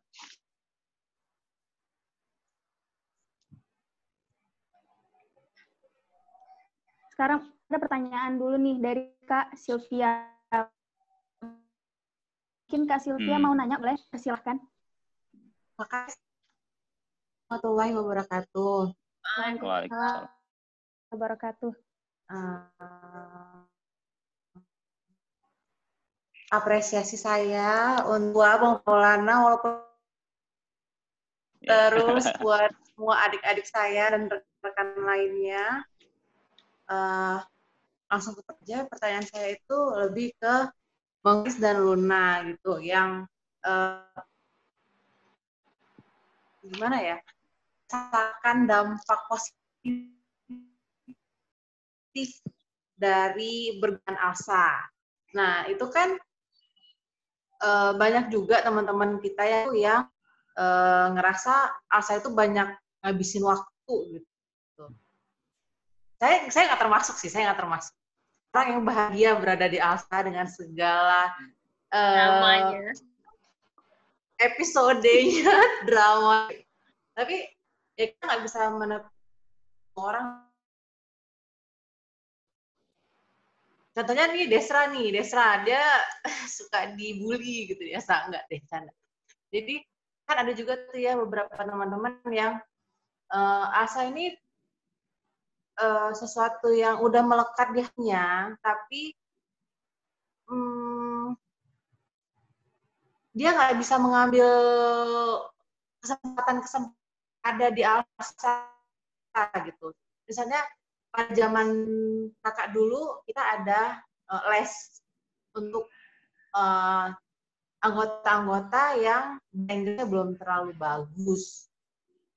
Sekarang ada pertanyaan dulu nih dari Kak Sylvia. Mungkin Kak Sylvia Hmm. mau nanya, boleh? Silahkan. Makasih. Warahmatullahi wabarakatuh. Waalaikumsalam. Wabarakatuh. Eh, apresiasi saya untuk Abang Maulana walaupun Ya. terus buat semua adik-adik saya dan rekan lainnya. Eh, langsung ke kerja pertanyaan saya itu lebih ke Chris dan Luna gitu yang eh, gimana ya rasakan dampak positif dari bergan asa. Nah itu kan eh, banyak juga teman-teman kita yang yang eh, ngerasa asa itu banyak ngabisin waktu gitu. Saya saya nggak termasuk sih, saya nggak termasuk orang yang bahagia berada di Alsa dengan segala Namanya. episodenya drama. Tapi ya kita nggak bisa menep orang. Contohnya nih Desra nih, Desra dia suka dibully gitu ya, sa enggak deh, canda. Jadi kan ada juga tuh ya beberapa teman-teman yang eh, asa ini eh, sesuatu yang udah melekat di hatinya, tapi hmm, dia nggak bisa mengambil kesempatan-kesempatan ada di Alsa gitu. Misalnya pada zaman kakak dulu kita ada eh, les untuk eh, anggota-anggota yang Inggrisnya belum terlalu bagus.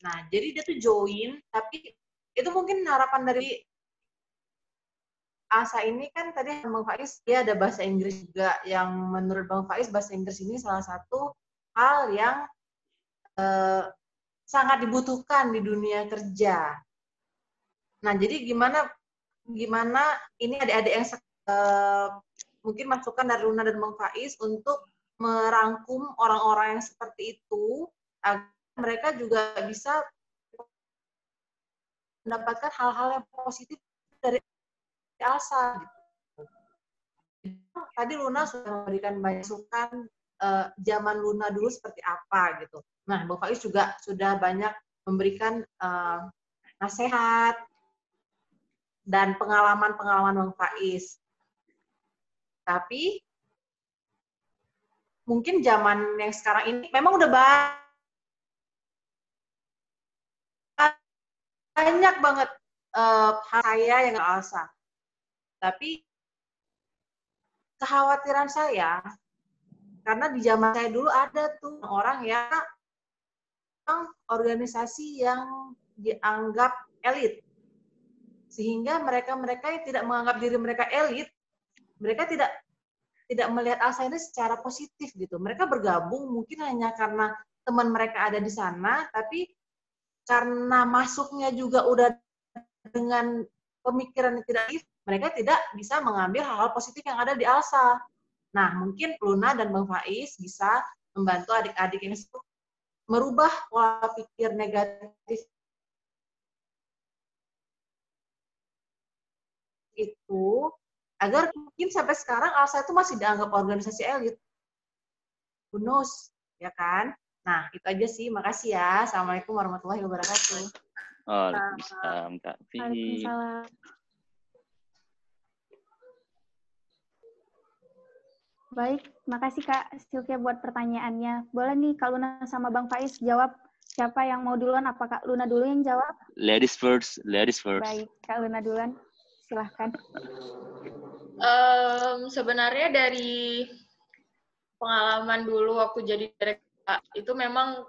Nah, jadi dia tuh join, tapi itu mungkin harapan dari Asa ini kan tadi Bang Faiz dia ada bahasa Inggris juga yang menurut Bang Faiz bahasa Inggris ini salah satu hal yang eh, sangat dibutuhkan di dunia kerja. Nah, jadi gimana gimana ini adik-adik yang eh, mungkin masukan dari Luna dan Bang Faiz untuk merangkum orang-orang yang seperti itu agar mereka juga bisa mendapatkan hal-hal yang positif dari Elsa. Gitu. Tadi Luna sudah memberikan masukan eh, zaman Luna dulu seperti apa gitu. Nah, Bang Faiz juga sudah banyak memberikan eh, nasihat dan pengalaman-pengalaman Bang Faiz. Tapi mungkin zaman yang sekarang ini memang udah ba- banyak banget hal saya yang Alsa. Tapi kekhawatiran saya karena di zaman saya dulu ada tuh orang yang organisasi yang dianggap elit sehingga mereka-mereka yang tidak menganggap diri mereka elit mereka tidak tidak melihat Alsa ini secara positif gitu mereka bergabung mungkin hanya karena teman mereka ada di sana tapi karena masuknya juga udah dengan pemikiran yang tidak positif, mereka tidak bisa mengambil hal-hal positif yang ada di Alsa. Nah, mungkin Luna dan Bang Faiz bisa membantu adik-adik yang merubah pola pikir negatif itu agar mungkin sampai sekarang Alsa itu masih dianggap organisasi elit. Who knows, ya kan? Nah, itu aja sih. Makasih ya. Assalamualaikum warahmatullahi wabarakatuh. Waalaikumsalam Kak Fi. Waalaikumsalam. Baik, makasih Kak Sylvia buat pertanyaannya. Boleh nih Kak Luna sama Bang Faiz jawab siapa yang mau duluan? Apa Kak Luna dulu yang jawab? Ladies first, ladies first. Baik, Kak Luna duluan. Silahkan. Em, sebenarnya dari pengalaman dulu waktu jadi direktur itu memang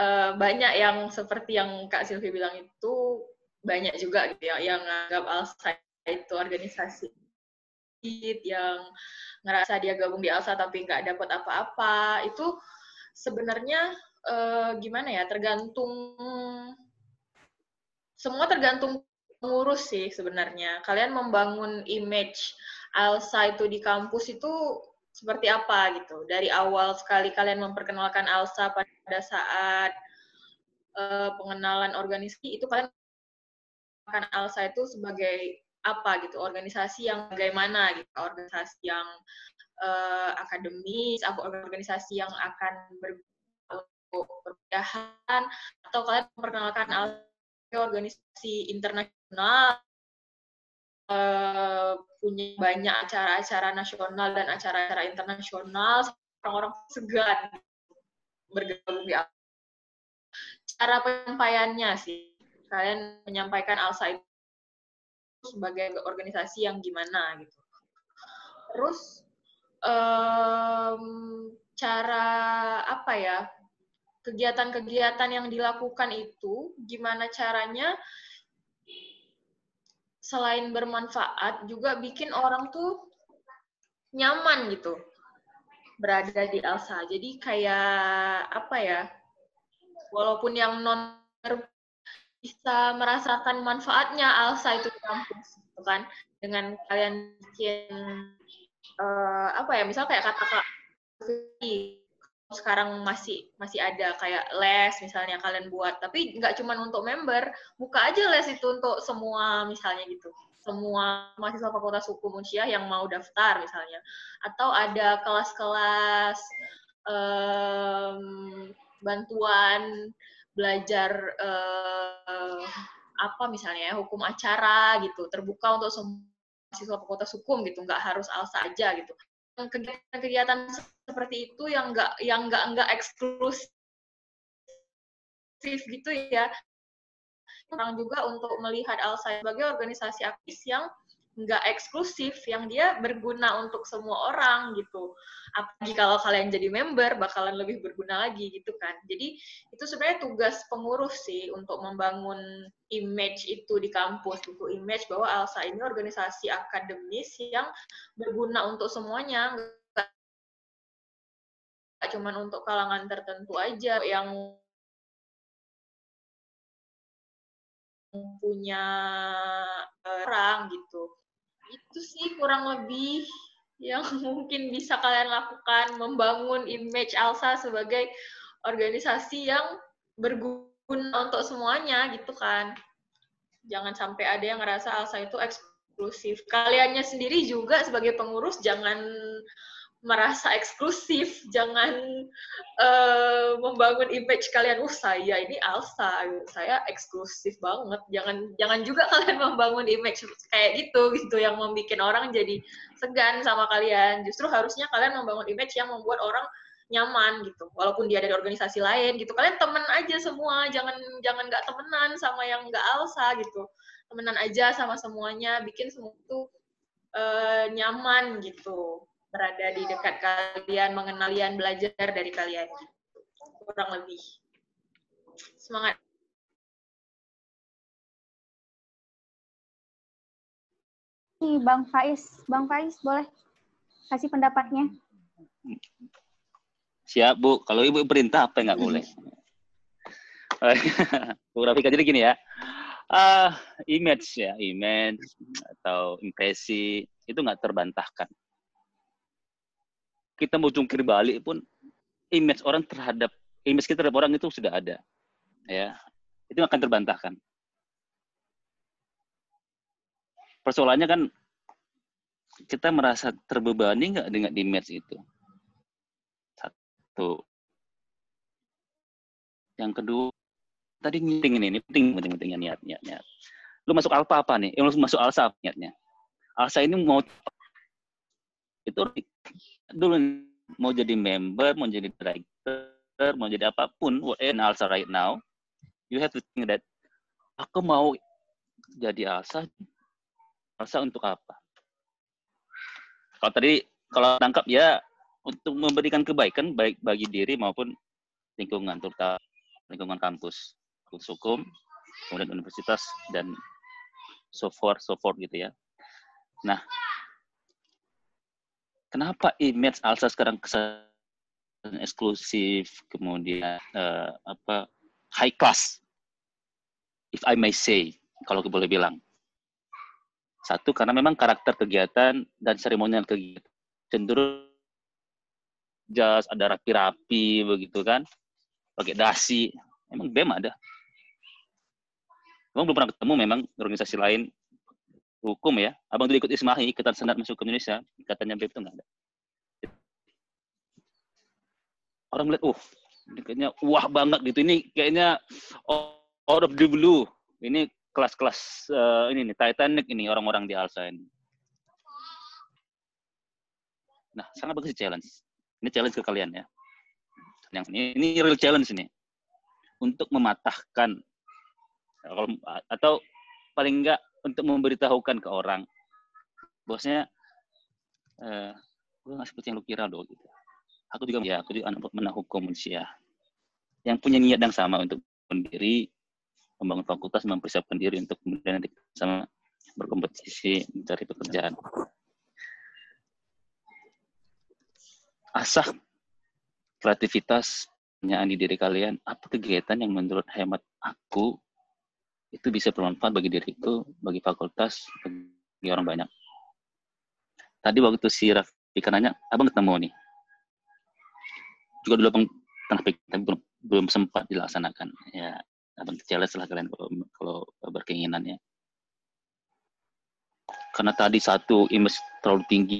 uh, banyak yang seperti yang Kak Silvi bilang itu banyak juga gitu ya yang anggap Alsa itu organisasi yang ngerasa dia gabung di Alsa tapi nggak dapat apa-apa. Itu sebenarnya uh, gimana ya tergantung semua tergantung pengurus sih sebenarnya. Kalian membangun image Alsa itu di kampus itu seperti apa gitu. Dari awal sekali kalian memperkenalkan Alsa pada saat uh, pengenalan organisasi itu kalian akan Alsa itu sebagai apa gitu organisasi yang bagaimana gitu organisasi yang uh, akademis atau organisasi yang akan ber untuk atau kalian memperkenalkan organisasi internasional uh, punya banyak acara-acara nasional dan acara-acara internasional orang-orang segan bergabung di cara penyampaiannya sih. Kalian menyampaikan Alsa itu sebagai organisasi yang gimana gitu. Terus um, cara apa ya kegiatan-kegiatan yang dilakukan itu gimana caranya selain bermanfaat juga bikin orang tuh nyaman gitu berada di Alsa. Jadi kayak apa ya? Walaupun yang non bisa merasakan manfaatnya Alsa itu di kampus gitu kan. Dengan kalian bikin uh, apa ya misal kayak kata kak sekarang masih masih ada kayak les misalnya kalian buat. Tapi nggak cuma untuk member buka aja les itu untuk semua misalnya gitu. Semua mahasiswa fakultas hukum Unsyah yang mau daftar misalnya. Atau ada kelas-kelas um, bantuan belajar uh, apa misalnya ya, hukum acara gitu terbuka untuk semua siswa fakultas hukum gitu nggak harus alsa aja gitu. Kegiatan-kegiatan seperti itu yang nggak yang nggak nggak eksklusif gitu ya. Orang juga untuk melihat alsa sebagai organisasi aktif yang nggak eksklusif yang dia berguna untuk semua orang gitu. Apalagi kalau kalian jadi member bakalan lebih berguna lagi gitu kan. Jadi itu sebenarnya tugas pengurus sih untuk membangun image itu di kampus gitu. Image bahwa ALSA ini organisasi akademis yang berguna untuk semuanya. Nggak cuma untuk kalangan tertentu aja yang punya orang gitu itu sih kurang lebih yang mungkin bisa kalian lakukan membangun image Alsa sebagai organisasi yang berguna untuk semuanya gitu kan. Jangan sampai ada yang ngerasa Alsa itu eksklusif. Kaliannya sendiri juga sebagai pengurus jangan merasa eksklusif, jangan uh, membangun image kalian, uh saya ini Alsa, saya eksklusif banget. Jangan jangan juga kalian membangun image kayak gitu gitu yang membuat orang jadi segan sama kalian. Justru harusnya kalian membangun image yang membuat orang nyaman gitu. Walaupun dia dari organisasi lain gitu. Kalian temen aja semua, jangan jangan nggak temenan sama yang nggak Alsa gitu. Temenan aja sama semuanya, bikin semua itu uh, nyaman gitu berada di dekat kalian, mengenal kalian, belajar dari kalian. Kurang lebih. Semangat. Bang Faiz, Bang Faiz boleh kasih pendapatnya? Siap Bu, kalau Ibu perintah apa yang nggak boleh? Bu Rafika jadi gini ya, uh, image ya, image atau impresi itu nggak terbantahkan kita mau jungkir balik pun image orang terhadap image kita terhadap orang itu sudah ada ya. Itu akan terbantahkan. Persoalannya kan kita merasa terbebani nggak dengan image itu? Satu. Yang kedua tadi penting ini, penting penting pentingnya niat niat niat. Lu masuk alfa apa nih? Lu masuk alsa niatnya? Alsa ini mau itu dulu mau jadi member, mau jadi director, mau jadi apa pun, in Alsa right now, you have to think that aku mau jadi Alsa, Alsa untuk apa? Kalau tadi kalau tangkap ya untuk memberikan kebaikan baik bagi diri maupun lingkungan, terutama lingkungan kampus, kampus hukum, kemudian universitas dan so forth, so forth gitu ya. Nah, kenapa image Alsa sekarang kesan eksklusif, kemudian uh, apa high class, if I may say, kalau boleh bilang. Satu, karena memang karakter kegiatan dan seremonial kegiatan cenderung jas, ada rapi-rapi begitu kan, pakai dasi. Emang BEM ada. Emang belum pernah ketemu memang organisasi lain hukum ya. Abang tuh ikut Ismahi, Ikatan Senat masuk ke Indonesia, katanya BEM itu nggak ada. Orang melihat, ini kayaknya wah banget gitu. Ini kayaknya out of the blue. Ini kelas-kelas uh, ini nih Titanic ini orang-orang di Alsa ini. Nah, sangat bagus challenge. Ini challenge ke kalian ya. Yang ini, ini real challenge ini. Untuk mematahkan atau paling enggak untuk memberitahukan ke orang bosnya eh gue nggak seperti yang lu kira loh gitu. Aku juga ya, aku juga anak menang hukum manusia yang punya niat yang sama untuk mendiri membangun fakultas, mempersiapkan diri untuk kemudian nanti sama berkompetisi mencari pekerjaan. Asah kreativitas penyaan di diri kalian, apa kegiatan yang menurut hemat aku itu bisa bermanfaat bagi diriku, bagi fakultas, bagi orang banyak. Tadi waktu si Raffi nanya, abang ketemu nih. Juga dulu abang pernah tapi belum, belum sempat dilaksanakan. Ya, abang challenge lah kalian kalau, kalau berkeinginan ya. Karena tadi satu image terlalu tinggi,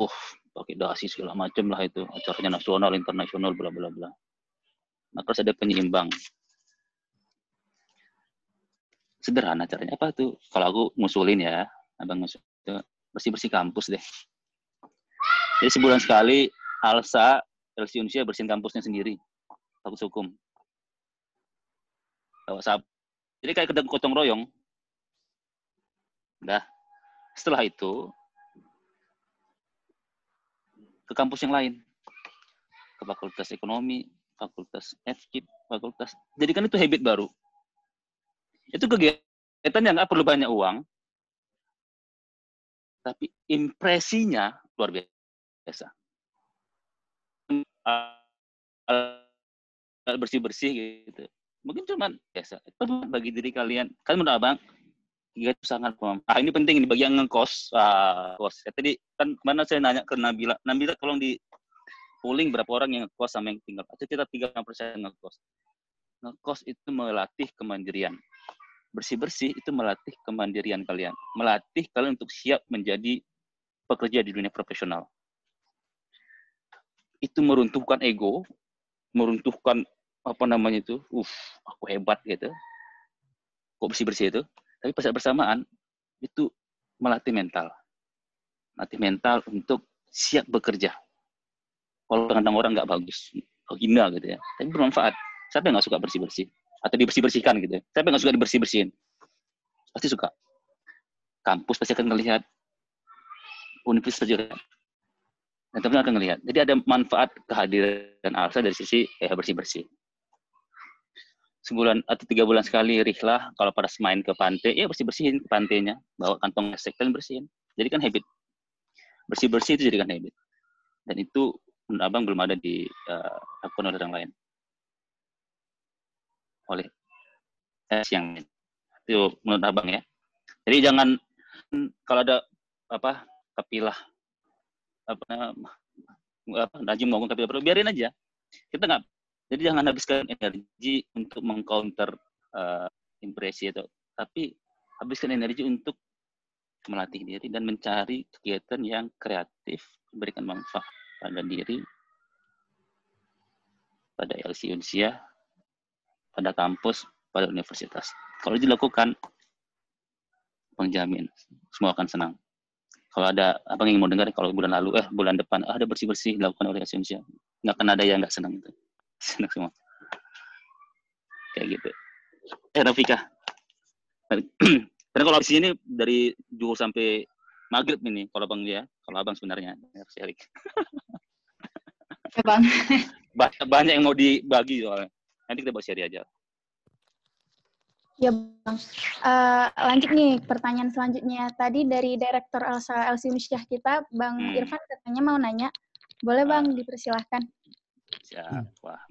uh, pakai dasi segala macam lah itu acaranya nasional, internasional, bla bla bla. Maka harus ada penyeimbang. Sederhana caranya apa tuh? Kalau aku ngusulin ya, abang ngusul bersih bersih kampus deh. Jadi sebulan sekali Alsa, LC Indonesia bersihin kampusnya sendiri, fakultas hukum bawa sahabat. Jadi kayak kedang gotong royong. Nah, setelah itu ke kampus yang lain, ke fakultas ekonomi, fakultas FKIP, fakultas. Jadi kan itu habit baru. Itu kegiatan yang nggak perlu banyak uang, tapi impresinya luar biasa. Bersih-bersih gitu. Mungkin cuma biasa. Bagi diri kalian. Kan menurut abang itu sangat ah ini penting bagi yang ngekos. Ah, kos ya, tadi kan mana saya nanya ke Nabila Nabila tolong di polling berapa orang yang ngekos sama yang tinggal? Kita tiga persen ngekos ngekos itu melatih kemandirian bersih bersih itu melatih kemandirian kalian melatih kalian untuk siap menjadi pekerja di dunia profesional itu meruntuhkan ego meruntuhkan apa namanya itu, uff, aku hebat gitu. Kok bersih-bersih itu. Tapi pada bersamaan itu melatih mental. Melatih mental untuk siap bekerja. Kalau dengan orang nggak bagus, hina gitu ya. Tapi bermanfaat. Siapa yang nggak suka bersih-bersih? Atau dibersih-bersihkan gitu ya. Siapa yang nggak suka dibersih-bersihin? Pasti suka. Kampus pasti akan melihat. Universitas juga. Dan teman-teman akan melihat. Jadi ada manfaat kehadiran Alsa dari sisi eh, bersih-bersih sebulan atau tiga bulan sekali rihlah kalau pada main ke pantai ya bersih bersihin ke pantainya bawa kantong esek dan bersihin jadi kan habit bersih bersih itu jadi kan habit dan itu menurut abang belum ada di uh, akun orang lain oleh eh, yang itu menurut abang ya. Jadi jangan kalau ada apa kapilah apa apa najim ngomong kapilah biarin aja. Kita nggak jadi jangan habiskan energi untuk mengcounter uh, impresi itu, tapi habiskan energi untuk melatih diri dan mencari kegiatan yang kreatif, memberikan manfaat pada diri, pada LC Unsia, pada kampus, pada universitas. Kalau dilakukan, penjamin semua akan senang. Kalau ada apa yang mau dengar, kalau bulan lalu, eh bulan depan, ah, ada bersih-bersih dilakukan oleh Unsia, nggak akan ada yang nggak senang itu senang semua kayak gitu eh Rafika karena kalau di sini dari juhur sampai maghrib ini kalau abang dia kalau abang sebenarnya Ya, Bang. banyak, banyak yang mau dibagi soalnya. Nanti kita bahas seri aja. Ya Bang. Eh, lanjut nih pertanyaan selanjutnya. Tadi dari Direktur Elsa Elsi Misyah kita, Bang Hmm. Irfan katanya mau nanya. Boleh Bang, dipersilahkan. Siap. Wah,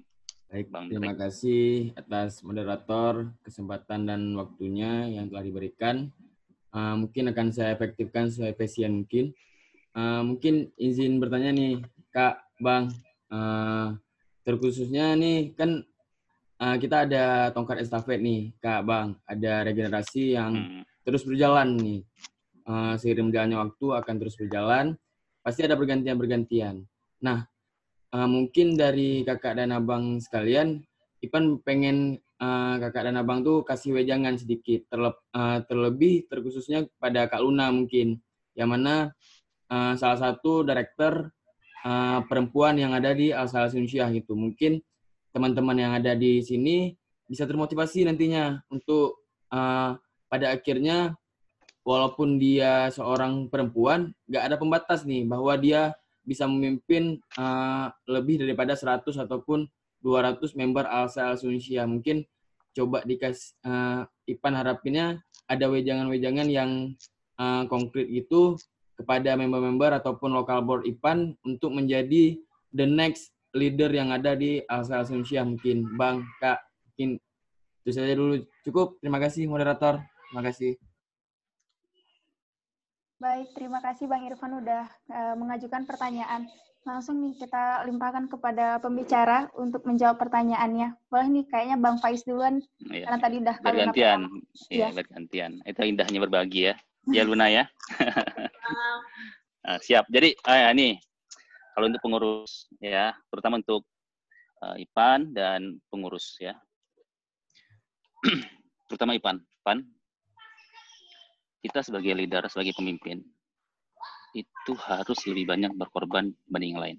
Baik, Bang terima Direk. kasih atas moderator, kesempatan dan waktunya yang telah diberikan. Uh, mungkin akan saya efektifkan seefisien mungkin. Uh, mungkin izin bertanya nih, Kak, Bang. Uh, terkhususnya nih, kan uh, kita ada tongkat estafet nih, Kak, Bang. Ada regenerasi yang Hmm. terus berjalan nih. Uh, seiring berjalannya waktu akan terus berjalan. Pasti ada bergantian-bergantian. Nah, uh, mungkin dari kakak dan abang sekalian, Ipan pengen uh, kakak dan abang tuh kasih wejangan sedikit, terlep, uh, terlebih terkhususnya pada Kak Luna mungkin, yang mana uh, salah satu director uh, perempuan yang ada di Al Salah Sunsyah gitu. Mungkin teman-teman yang ada di sini bisa termotivasi nantinya untuk uh, pada akhirnya walaupun dia seorang perempuan, nggak ada pembatas nih bahwa dia bisa memimpin uh, lebih daripada 100 ataupun 200 member Alsa Alsunsia. Mungkin coba dikasih uh, Ipan harapinnya ada wejangan-wejangan yang uh, konkret gitu kepada member-member ataupun lokal board Ipan untuk menjadi the next leader yang ada di Alsa Alsunsia mungkin. Bang, Kak, mungkin itu saja dulu. Cukup. Terima kasih moderator. Terima kasih. Baik, terima kasih Bang Irfan udah eh, mengajukan pertanyaan. Langsung nih kita limpahkan kepada pembicara untuk menjawab pertanyaannya. Boleh nih kayaknya Bang Faiz duluan Iya. karena tadi udah Bergantian. Iya, Iya. bergantian. Itu indahnya berbagi ya. Ya Luna ya. Nah, siap. Jadi ah, nih kalau untuk pengurus ya, terutama untuk uh, IPAN dan pengurus ya. terutama IPAN. IPAN kita sebagai leader, sebagai pemimpin itu harus lebih banyak berkorban dibanding yang lain.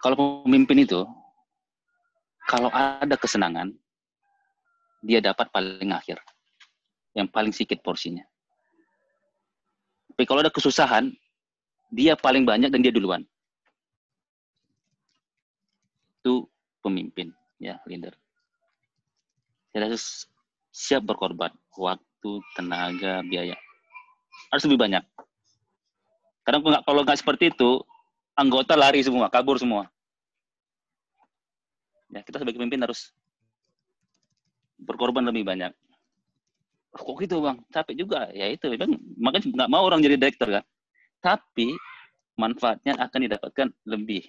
Kalau pemimpin itu kalau ada kesenangan dia dapat paling akhir. Yang paling sedikit porsinya. Tapi kalau ada kesusahan, dia paling banyak dan dia duluan. Itu pemimpin, ya, leader. Dia harus siap berkorban. Waktu, tenaga, biaya. Harus lebih banyak. Karena kalau nggak- seperti itu, anggota lari semua, kabur semua. Ya, kita sebagai pemimpin harus berkorban lebih banyak. Oh, kok gitu bang? Capek juga. Ya itu, bang. Makanya nggak mau orang jadi direktur kan. Tapi manfaatnya akan didapatkan lebih.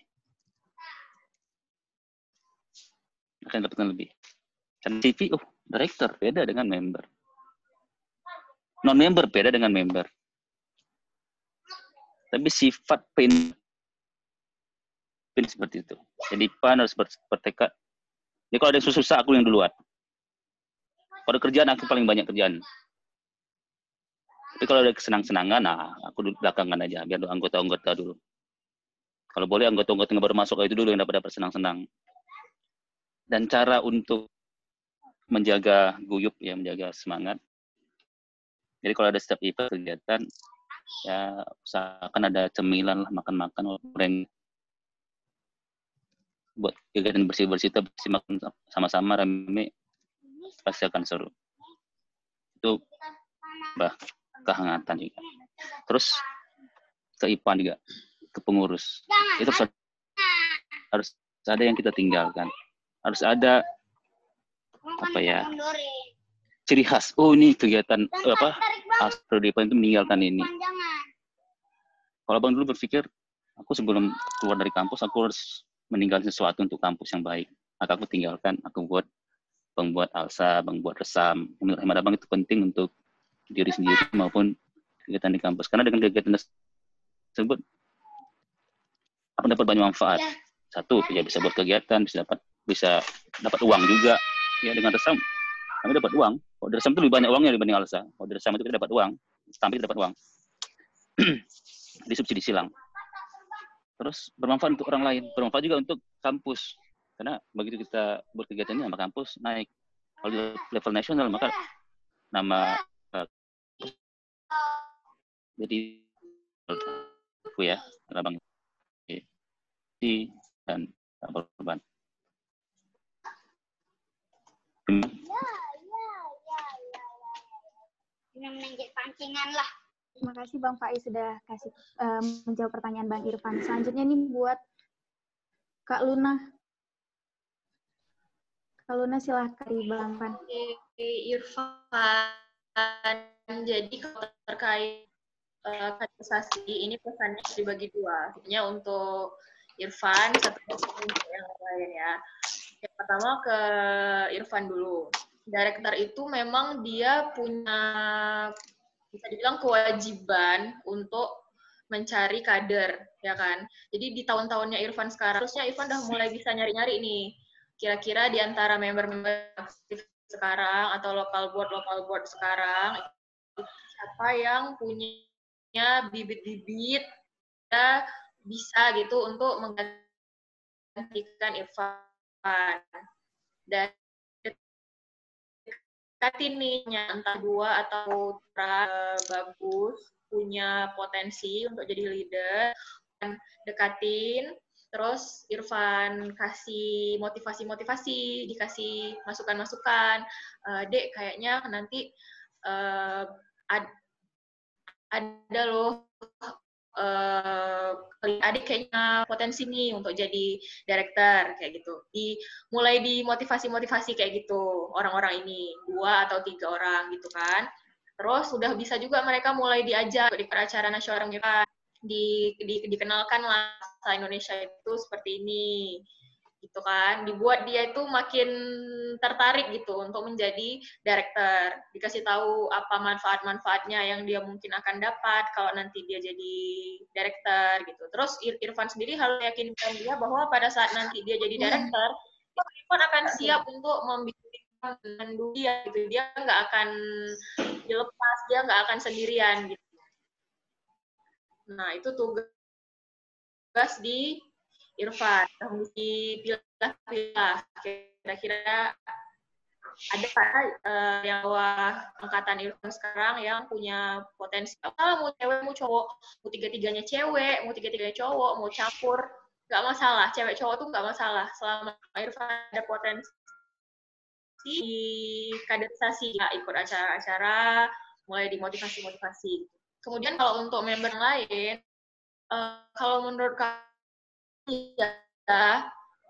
Akan didapatkan lebih. Karena CV, oh, direktur beda dengan member. Non member beda dengan member. Tapi sifat pin pin seperti itu. Jadi pan harus ber- bertekad. Jadi kalau ada yang susah, aku yang duluan. Kalau kerjaan aku paling banyak kerjaan. Tapi kalau ada kesenang-senangan, nah aku dulu belakangan aja, biar anggota-anggota dulu. Kalau boleh anggota-anggota yang baru masuk itu dulu yang dapat dapat senang-senang. Dan cara untuk menjaga guyup ya, menjaga semangat. Jadi kalau ada setiap event kegiatan, ya usahakan ada cemilan lah, makan-makan, goreng. Buat kegiatan bersih-bersih, kita bersih makan sama-sama, rame, pasti akan seru. Itu bah, kehangatan juga. Terus ke IPAN juga, ke pengurus. Itu harus, harus ada yang kita tinggalkan. Harus ada apa ya ciri khas. Oh ini kegiatan apa Astro di IPAN itu meninggalkan ini. Kalau abang dulu berpikir, aku sebelum keluar dari kampus, aku harus meninggalkan sesuatu untuk kampus yang baik. Maka aku tinggalkan, aku buat pembuat alsa, pembuat resam. Menurut hemat abang itu penting untuk diri sendiri maupun kegiatan di kampus. Karena dengan kegiatan tersebut, aku dapat banyak manfaat. Satu, ya bisa buat kegiatan, bisa dapat bisa dapat uang juga. Ya dengan resam, kami dapat uang. Kalau di resam itu lebih banyak uangnya dibanding alsa. Kalau di resam itu kita dapat uang, sampai kita dapat uang. di subsidi silang. Terus bermanfaat untuk orang lain, bermanfaat juga untuk kampus. Karena begitu kita berkegiatan ini nama kampus naik. Kalau di level nasional maka nama jadi aku ya, abang. dan korban. menjadi pancingan lah. Terima kasih Bang Faiz sudah kasih um, menjawab pertanyaan Bang Irfan. Selanjutnya nih buat Kak Luna. Kak Luna silahkan Bang Irfan. Oke, Irfan. Jadi kalau terkait uh, ini pesannya dibagi dua. Artinya untuk Irfan, satu untuk yang lain ya. Yang pertama ke Irfan dulu. Director itu memang dia punya bisa dibilang kewajiban untuk mencari kader, ya kan? Jadi di tahun-tahunnya Irfan sekarang, harusnya Irfan udah mulai bisa nyari-nyari nih. Kira-kira di antara member-member aktif sekarang atau local board local board sekarang siapa yang punya bibit-bibit ya bisa gitu untuk menggantikan Irfan. Dan dekatin nih entah dua atau uh, bagus punya potensi untuk jadi leader dan dekatin terus Irfan kasih motivasi-motivasi dikasih masukan-masukan. Uh, dek kayaknya nanti ad, ada loh uh, adik kayaknya potensi nih untuk jadi director kayak gitu. Di mulai dimotivasi-motivasi kayak gitu orang-orang ini dua atau tiga orang gitu kan. Terus sudah bisa juga mereka mulai diajak di acara nasional di, di, dikenalkan lah Indonesia itu seperti ini gitu kan. Dibuat dia itu makin tertarik gitu untuk menjadi director. Dikasih tahu apa manfaat-manfaatnya yang dia mungkin akan dapat kalau nanti dia jadi director gitu. Terus Irfan sendiri harus yakinkan dia bahwa pada saat nanti dia jadi hmm. director Irfan akan siap untuk membimbing dia gitu. Dia nggak akan dilepas dia nggak akan sendirian gitu. Nah itu tugas di Irfan dipilah-pilah kira-kira ada uh, yang bawah angkatan Irfan sekarang yang punya potensi? Kalau mau cewek mau cowok. Mau tiga tiganya cewek mau tiga tiganya cowok mau campur. Nggak masalah cewek cowok tuh nggak masalah. Selama Irfan ada potensi di kaderisasi ya, ikut acara-acara mulai dimotivasi motivasi kemudian kalau untuk member lain uh, kalau menurut Iya,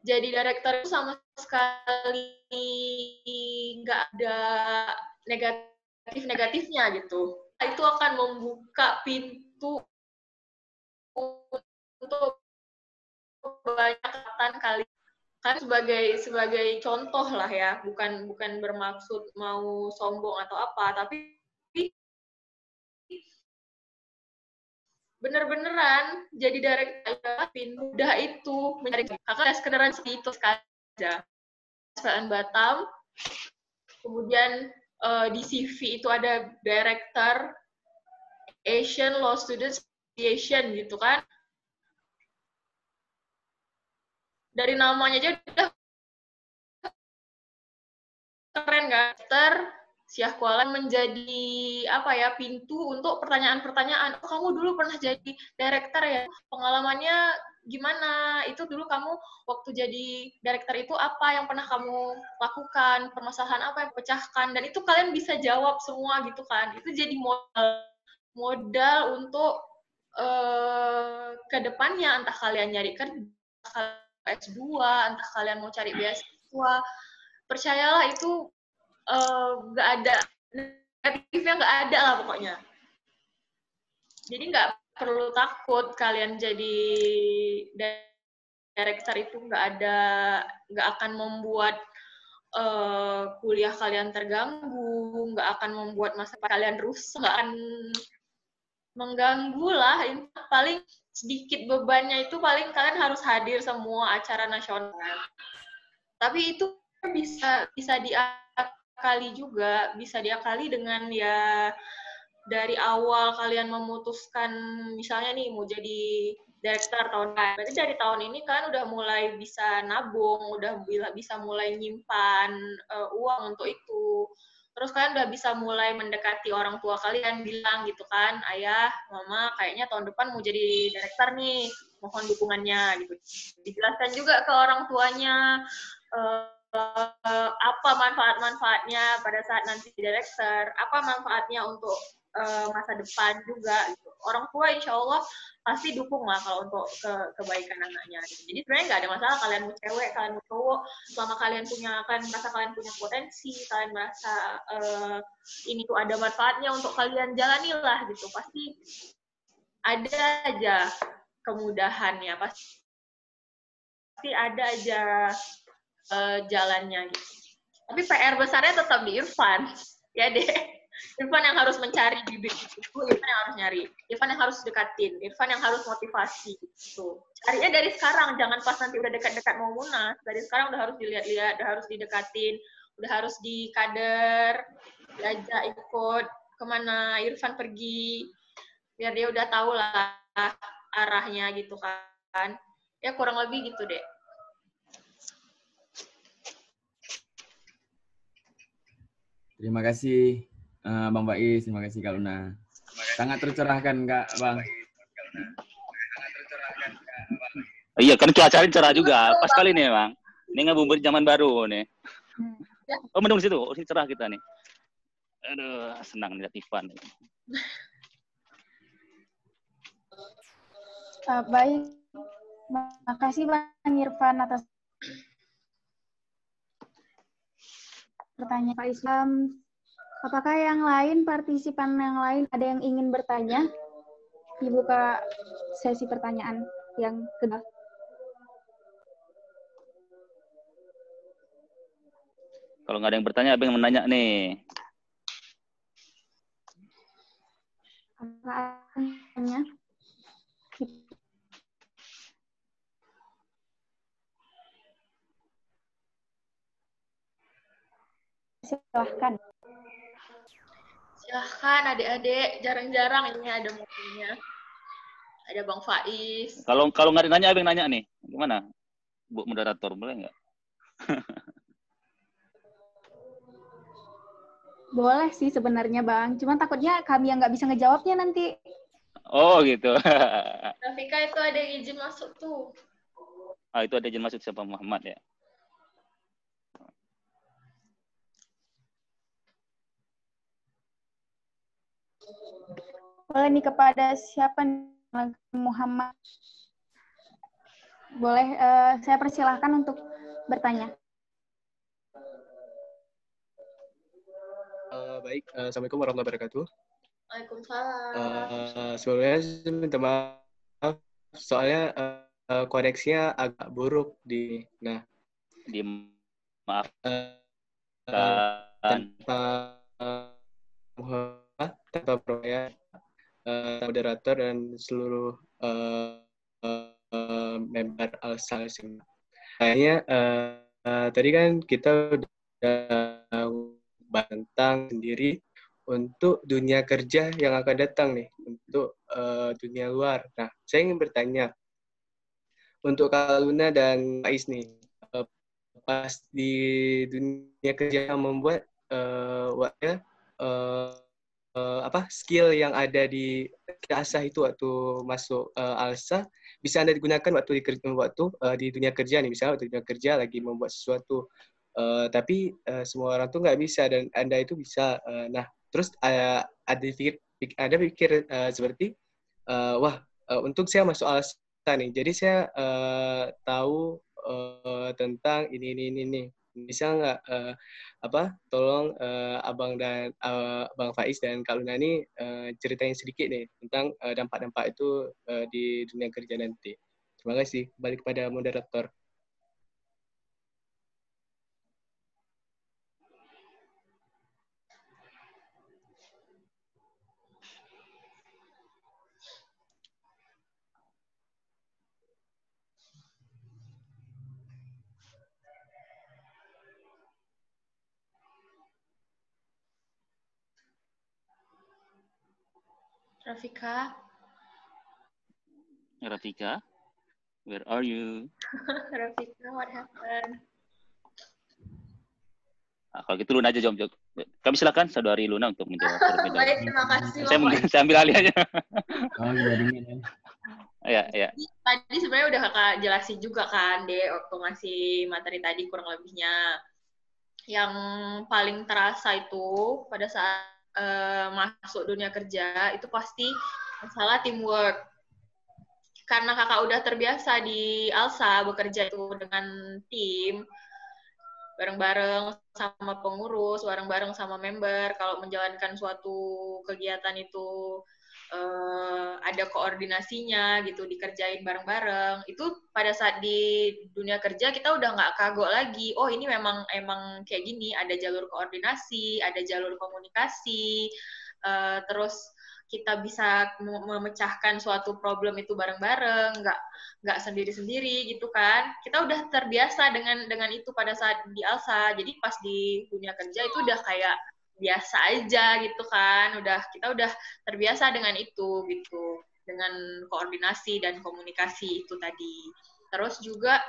jadi director itu sama sekali nggak ada negatif-negatifnya gitu. Itu akan membuka pintu untuk banyak kali kan sebagai sebagai contoh lah ya bukan bukan bermaksud mau sombong atau apa tapi bener-beneran jadi director mudah itu mencari kakak sekedaran itu sekali aja. SPN Batam kemudian uh, di CV itu ada director Asian Law Students Association gitu kan. Dari namanya aja udah keren kan Syah Kuala menjadi apa ya pintu untuk pertanyaan-pertanyaan. Oh, kamu dulu pernah jadi director ya? Pengalamannya gimana? Itu dulu kamu waktu jadi director itu apa yang pernah kamu lakukan? Permasalahan apa yang pecahkan? Dan itu kalian bisa jawab semua gitu kan? Itu jadi modal modal untuk uh, ke depannya entah kalian nyari kerja S2, entah kalian mau cari beasiswa. Percayalah itu Eh, nggak uh, ada negatifnya nggak ada lah pokoknya. Jadi nggak perlu takut kalian jadi director itu nggak ada nggak akan membuat uh, kuliah kalian terganggu nggak akan membuat masa kalian rusak nggak akan mengganggu lah. Paling sedikit bebannya itu paling kalian harus hadir semua acara nasional. Tapi itu bisa bisa di kali juga bisa diakali dengan ya dari awal kalian memutuskan misalnya nih mau jadi director tahun depan. Berarti dari tahun ini kan udah mulai bisa nabung, udah bisa mulai nyimpan uh, uang untuk itu. Terus kalian udah bisa mulai mendekati orang tua kalian bilang gitu kan, ayah, mama kayaknya tahun depan mau jadi director nih, mohon dukungannya gitu dijelaskan juga ke orang tuanya uh, apa manfaat-manfaatnya pada saat nanti direktur apa manfaatnya untuk uh, masa depan juga gitu. orang tua insya Allah pasti dukung lah kalau untuk ke kebaikan anaknya. Gitu. Jadi sebenarnya nggak ada masalah kalian mau cewek, kalian mau cowok, selama kalian punya kalian merasa kalian punya potensi, kalian merasa uh, ini tuh ada manfaatnya untuk kalian jalani lah gitu. Pasti ada aja kemudahannya, pasti ada aja uh, jalannya gitu. Tapi PR besarnya tetap di Irfan, ya deh. Irfan yang harus mencari bibit itu, Irfan yang harus nyari, Irfan yang harus dekatin, Irfan yang harus motivasi gitu. Carinya dari sekarang, jangan pas nanti udah dekat-dekat mau munas. Dari sekarang udah harus dilihat-lihat, udah harus didekatin, udah harus dikader, diajak ikut ke mana Irfan pergi, biar dia udah tahu lah arahnya gitu kan. Ya kurang lebih gitu deh. Terima kasih uh, Bang Bais, terima kasih Kak Luna. Sangat tercerahkan Kak Bang. Iya, kan cuaca cerah juga. Pas kali nih, Bang. Ini ngabuburit zaman baru nih. Oh, mendung situ. Oh, sini cerah kita nih. Aduh, senang lihat Ivan. Uh, baik. Makasih Bang Irfan atas pertanyaan Pak Islam. Apakah yang lain, partisipan yang lain, ada yang ingin bertanya? Dibuka sesi pertanyaan yang kedua. Kalau nggak ada yang bertanya, apa yang menanya nih? Apakah ada Silahkan. Silahkan adik-adik. Jarang-jarang ini ada mobilnya. Ada bang Faiz. Kalau kalau nggak nanya abang nanya nih. Gimana? Bu moderator boleh nggak? Boleh sih sebenarnya bang. Cuman takutnya kami yang nggak bisa ngejawabnya nanti. Oh gitu. Rafika itu ada izin masuk tuh. Ah itu ada izin masuk siapa? Muhammad ya Boleh nih kepada siapa nih? Muhammad. Boleh uh, saya persilahkan untuk bertanya. Uh, baik, uh, Assalamualaikum warahmatullahi wabarakatuh. Waalaikumsalam. Uh, sebelumnya saya minta maaf soalnya uh, koneksinya agak buruk di nah di maaf uh, uh, tanpa uh, tanpa proyek uh, moderator dan seluruh uh, uh, member Alsa Kayaknya uh, uh, tadi kan kita udah bantang sendiri untuk dunia kerja yang akan datang nih, untuk uh, dunia luar. Nah, saya ingin bertanya, untuk Kaluna dan Ais nih, uh, pas di dunia kerja yang membuat uh, uh, uh, apa skill yang ada di asah itu waktu masuk uh, alsa bisa anda digunakan waktu di waktu uh, di dunia kerja nih. Misalnya waktu di dunia kerja lagi membuat sesuatu uh, tapi uh, semua orang tuh nggak bisa dan anda itu bisa uh, nah terus uh, ada pikir ada pikir uh, seperti uh, wah uh, untuk saya masuk alsa nih. Jadi saya uh, tahu uh, tentang ini ini ini, ini bisa nggak uh, apa tolong uh, abang dan uh, bang Faiz dan Kak Luna ini uh, ceritain sedikit nih tentang dampak-dampak uh, itu uh, di dunia kerja nanti. Terima kasih. Balik kepada moderator. Rafika. Rafika, where are you? Rafika, what happened? Nah, kalau gitu Luna aja jawab. Kami silakan saudari Luna untuk menjawab Baik, terima kasih. Saya, mungkin, saya ambil alih aja. Oh, iya, dingin ya. Ya, ya. Tadi sebenarnya udah kakak jelasin juga kan deh waktu ngasih materi tadi kurang lebihnya. Yang paling terasa itu pada saat uh, masuk dunia kerja itu pasti masalah teamwork. Karena kakak udah terbiasa di Alsa bekerja itu dengan tim, bareng-bareng sama pengurus, bareng-bareng sama member. Kalau menjalankan suatu kegiatan itu uh, ada koordinasinya gitu dikerjain bareng-bareng. Itu pada saat di dunia kerja kita udah nggak kagok lagi. Oh ini memang emang kayak gini ada jalur koordinasi ada jalur komunikasi uh, terus kita bisa memecahkan suatu problem itu bareng-bareng nggak nggak sendiri-sendiri gitu kan. Kita udah terbiasa dengan dengan itu pada saat di Alsa. Jadi pas di dunia kerja itu udah kayak biasa aja gitu kan. Udah kita udah terbiasa dengan itu gitu. Dengan koordinasi dan komunikasi itu tadi. Terus juga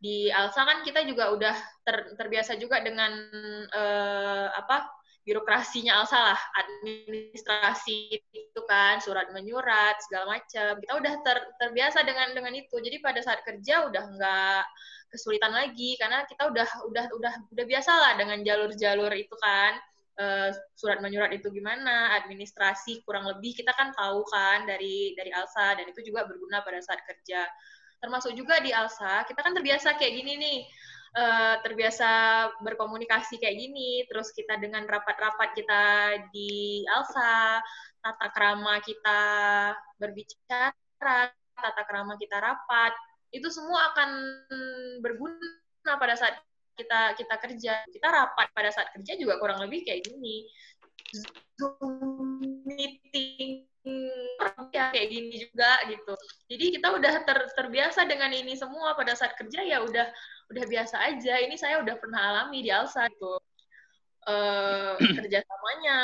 di Alsa kan kita juga udah ter, terbiasa juga dengan uh, apa birokrasinya Alsa lah. Administrasi itu kan surat menyurat segala macam kita udah ter, terbiasa dengan dengan itu. Jadi pada saat kerja udah nggak kesulitan lagi. Karena kita udah udah udah udah biasa lah dengan jalur-jalur itu kan uh, surat menyurat itu gimana, administrasi kurang lebih kita kan tahu kan dari dari Alsa dan itu juga berguna pada saat kerja. Termasuk juga di Alsa, kita kan terbiasa kayak gini nih. Uh, terbiasa berkomunikasi kayak gini, terus kita dengan rapat-rapat kita di Alsa, tata krama kita berbicara, tata krama kita rapat, itu semua akan berguna pada saat kita kita kerja. Kita rapat pada saat kerja juga kurang lebih kayak gini. Zoom meeting ya kayak gini juga gitu. Jadi kita udah ter, terbiasa dengan ini semua. Pada saat kerja ya udah udah biasa aja. Ini saya udah pernah alami di Alsa gitu. Uh, kerjasamanya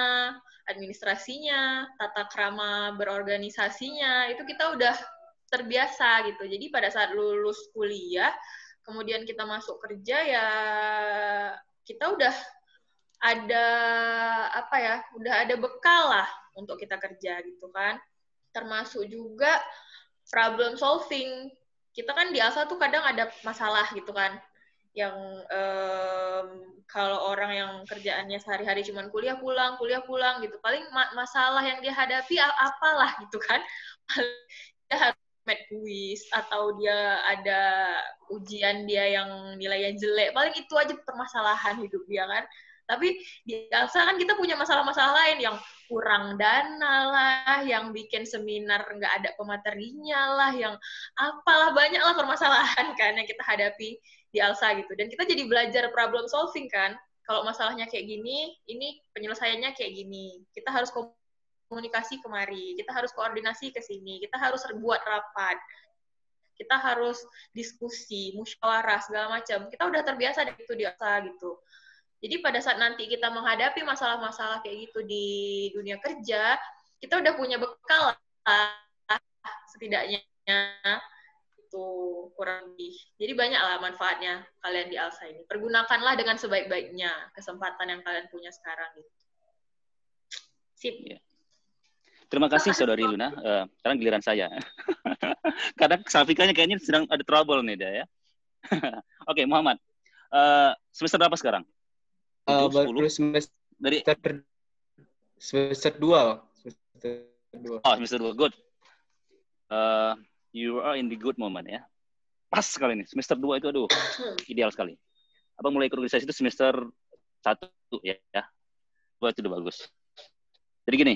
administrasinya tata krama berorganisasinya itu kita udah terbiasa gitu. Jadi pada saat lulus kuliah kemudian kita masuk kerja ya kita udah ada apa ya udah ada bekal lah untuk kita kerja gitu kan. Termasuk juga problem solving. Kita kan di ASA tuh kadang ada masalah gitu kan. Yang um, kalau orang yang kerjaannya sehari-hari cuma kuliah pulang kuliah pulang gitu. Paling ma masalah yang dia hadapi apalah gitu kan. Dia harus med quiz atau dia ada ujian dia yang nilainya jelek paling itu aja permasalahan hidup dia kan tapi di Elsa kan kita punya masalah-masalah lain yang kurang dana lah, yang bikin seminar nggak ada pematerinya lah, yang apalah banyak lah permasalahan kan yang kita hadapi di Elsa gitu. Dan kita jadi belajar problem solving kan. Kalau masalahnya kayak gini, ini penyelesaiannya kayak gini. Kita harus komunikasi kemari, kita harus koordinasi ke sini, kita harus buat rapat, kita harus diskusi, musyawarah segala macam. Kita udah terbiasa dari itu biasa gitu. Jadi pada saat nanti kita menghadapi masalah-masalah kayak gitu di dunia kerja, kita udah punya bekal lah setidaknya itu kurang lebih. Jadi banyak lah manfaatnya kalian di Alsa ini. Pergunakanlah dengan sebaik-baiknya kesempatan yang kalian punya sekarang gitu. Sip. Yeah. Terima kasih Saudari Luna. Uh, sekarang giliran saya. Karena Safikanya kayaknya sedang ada trouble nih dia ya. Oke, okay, Muhammad. Uh, semester berapa sekarang? Uh, baru semester dari semester dua. Semester dua. Oh, semester dua. Good. Uh, you are in the good moment ya. Pas sekali nih. Semester dua itu aduh, ideal sekali. Abang mulai ikut organisasi itu semester satu ya. ya. Dua itu udah bagus. Jadi gini,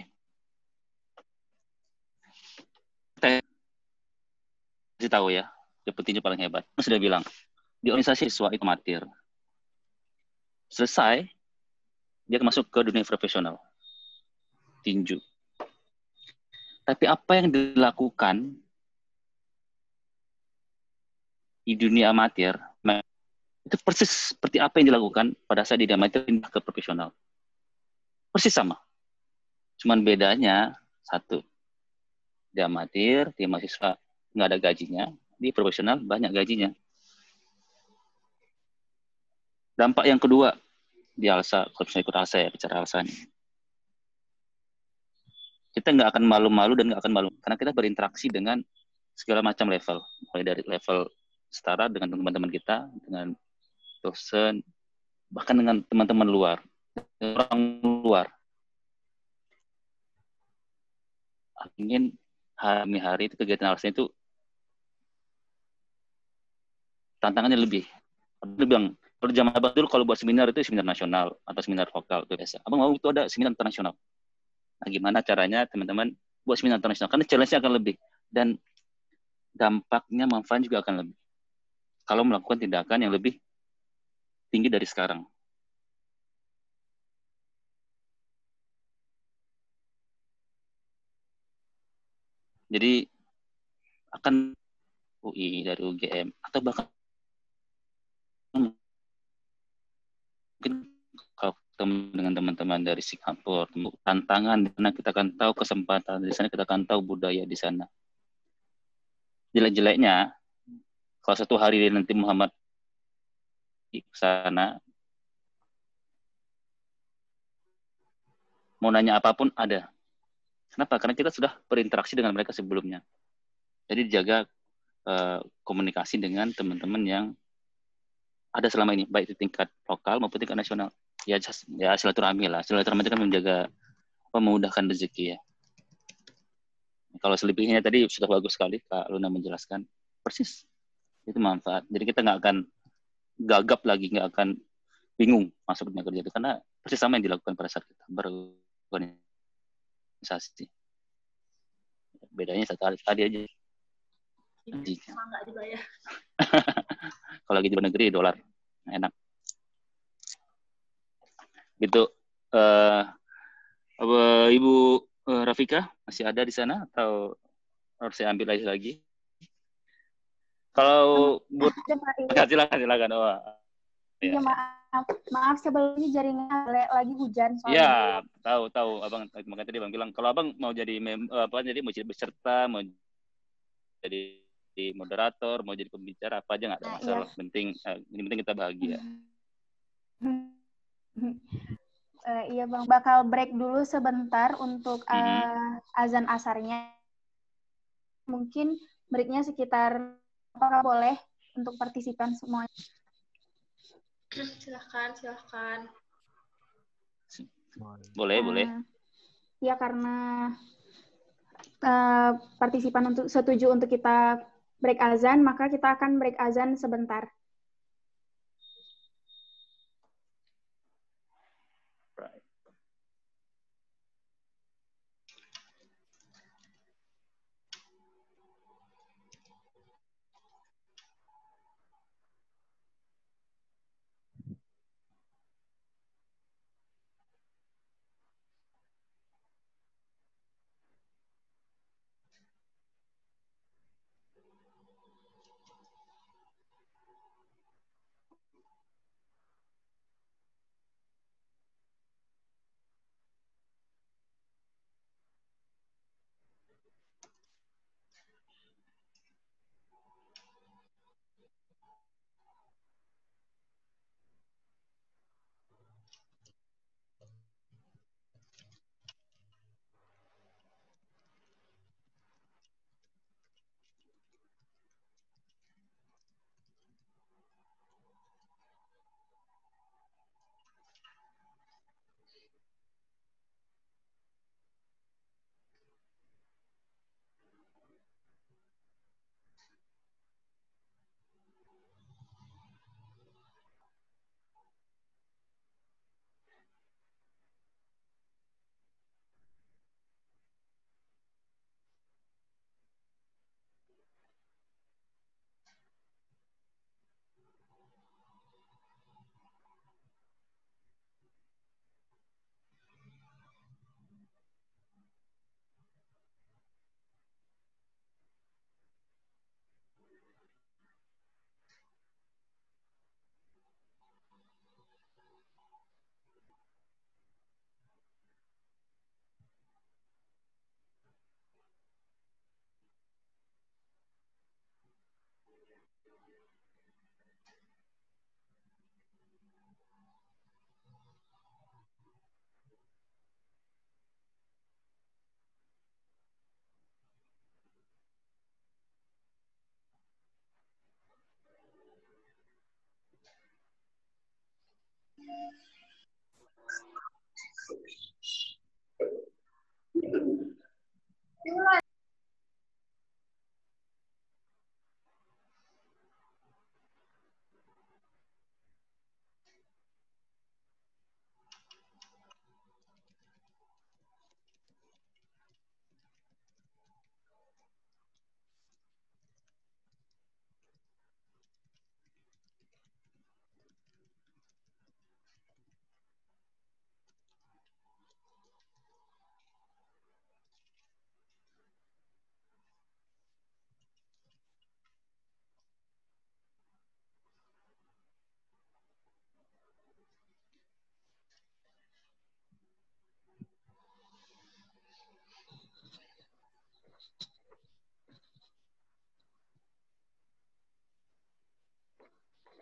kasih tahu ya, dia petinju paling hebat. Aku sudah bilang, di organisasi siswa itu amatir. Selesai, dia masuk ke dunia profesional. Tinju. Tapi apa yang dilakukan di dunia amatir, itu persis seperti apa yang dilakukan pada saat di dunia amatir ke profesional. Persis sama. Cuman bedanya, satu, di amatir, di mahasiswa nggak ada gajinya, di profesional banyak gajinya. Dampak yang kedua di Alsa, kalau misalnya ikut Alsa ya, bicara Alsa ini. Kita nggak akan malu-malu dan nggak akan malu, karena kita berinteraksi dengan segala macam level, mulai dari level setara dengan teman-teman kita, dengan dosen, bahkan dengan teman-teman luar, orang luar. Ingin hari-hari itu kegiatan alasan itu tantangannya lebih. Lebih bilang, kalau zaman abang dulu kalau buat seminar itu seminar nasional atau seminar vokal itu biasa. Abang mau itu ada seminar internasional. Nah, gimana caranya teman-teman buat seminar internasional? Karena challenge-nya akan lebih dan dampaknya manfaat juga akan lebih. Kalau melakukan tindakan yang lebih tinggi dari sekarang. Jadi akan UI dari UGM atau bahkan mungkin kalau ketemu dengan teman-teman dari Singapura, tantangan di sana kita akan tahu kesempatan di sana kita akan tahu budaya di sana. Jelek-jeleknya, kalau satu hari nanti Muhammad di sana, mau nanya apa pun ada. Kenapa? Karena kita sudah berinteraksi dengan mereka sebelumnya. Jadi jaga uh, komunikasi dengan teman-teman yang ada selama ini baik di tingkat lokal maupun tingkat nasional. Ya ya silaturahmi lah. Silaturahmi itu kan menjaga apa memudahkan rezeki ya. Kalau selebihnya tadi sudah bagus sekali kak Luna menjelaskan persis. Itu manfaat. Jadi kita nggak akan gagap lagi nggak akan bingung masuk dunia kerja itu. Karena persis sama yang dilakukan pada saat kita berorganisasi. Bedanya satu kali tadi aja Juga ya. Kalau lagi di luar negeri dolar enak. Gitu. Uh, Ibu uh, Rafika masih ada di sana atau harus saya ambil lagi lagi? Kalau Bu ya, silakan silakan. Oh, Iya ya. maaf, maaf sebelumnya jaringan lagi hujan. Iya, tahu tahu abang makanya tadi bang bilang kalau abang mau jadi mem, apa jadi mau jadi beserta mau jadi moderator, mau jadi pembicara apa aja nggak ada nah, masalah. Iya. Penting, uh, ini penting kita bahagia. Uh, iya bang, bakal break dulu sebentar untuk uh, mm-hmm. azan asarnya. Mungkin breaknya sekitar apakah boleh untuk partisipan semua? Silahkan, silahkan. Boleh, uh, boleh. Ya karena uh, partisipan untuk setuju untuk kita break azan, maka kita akan break azan sebentar. you are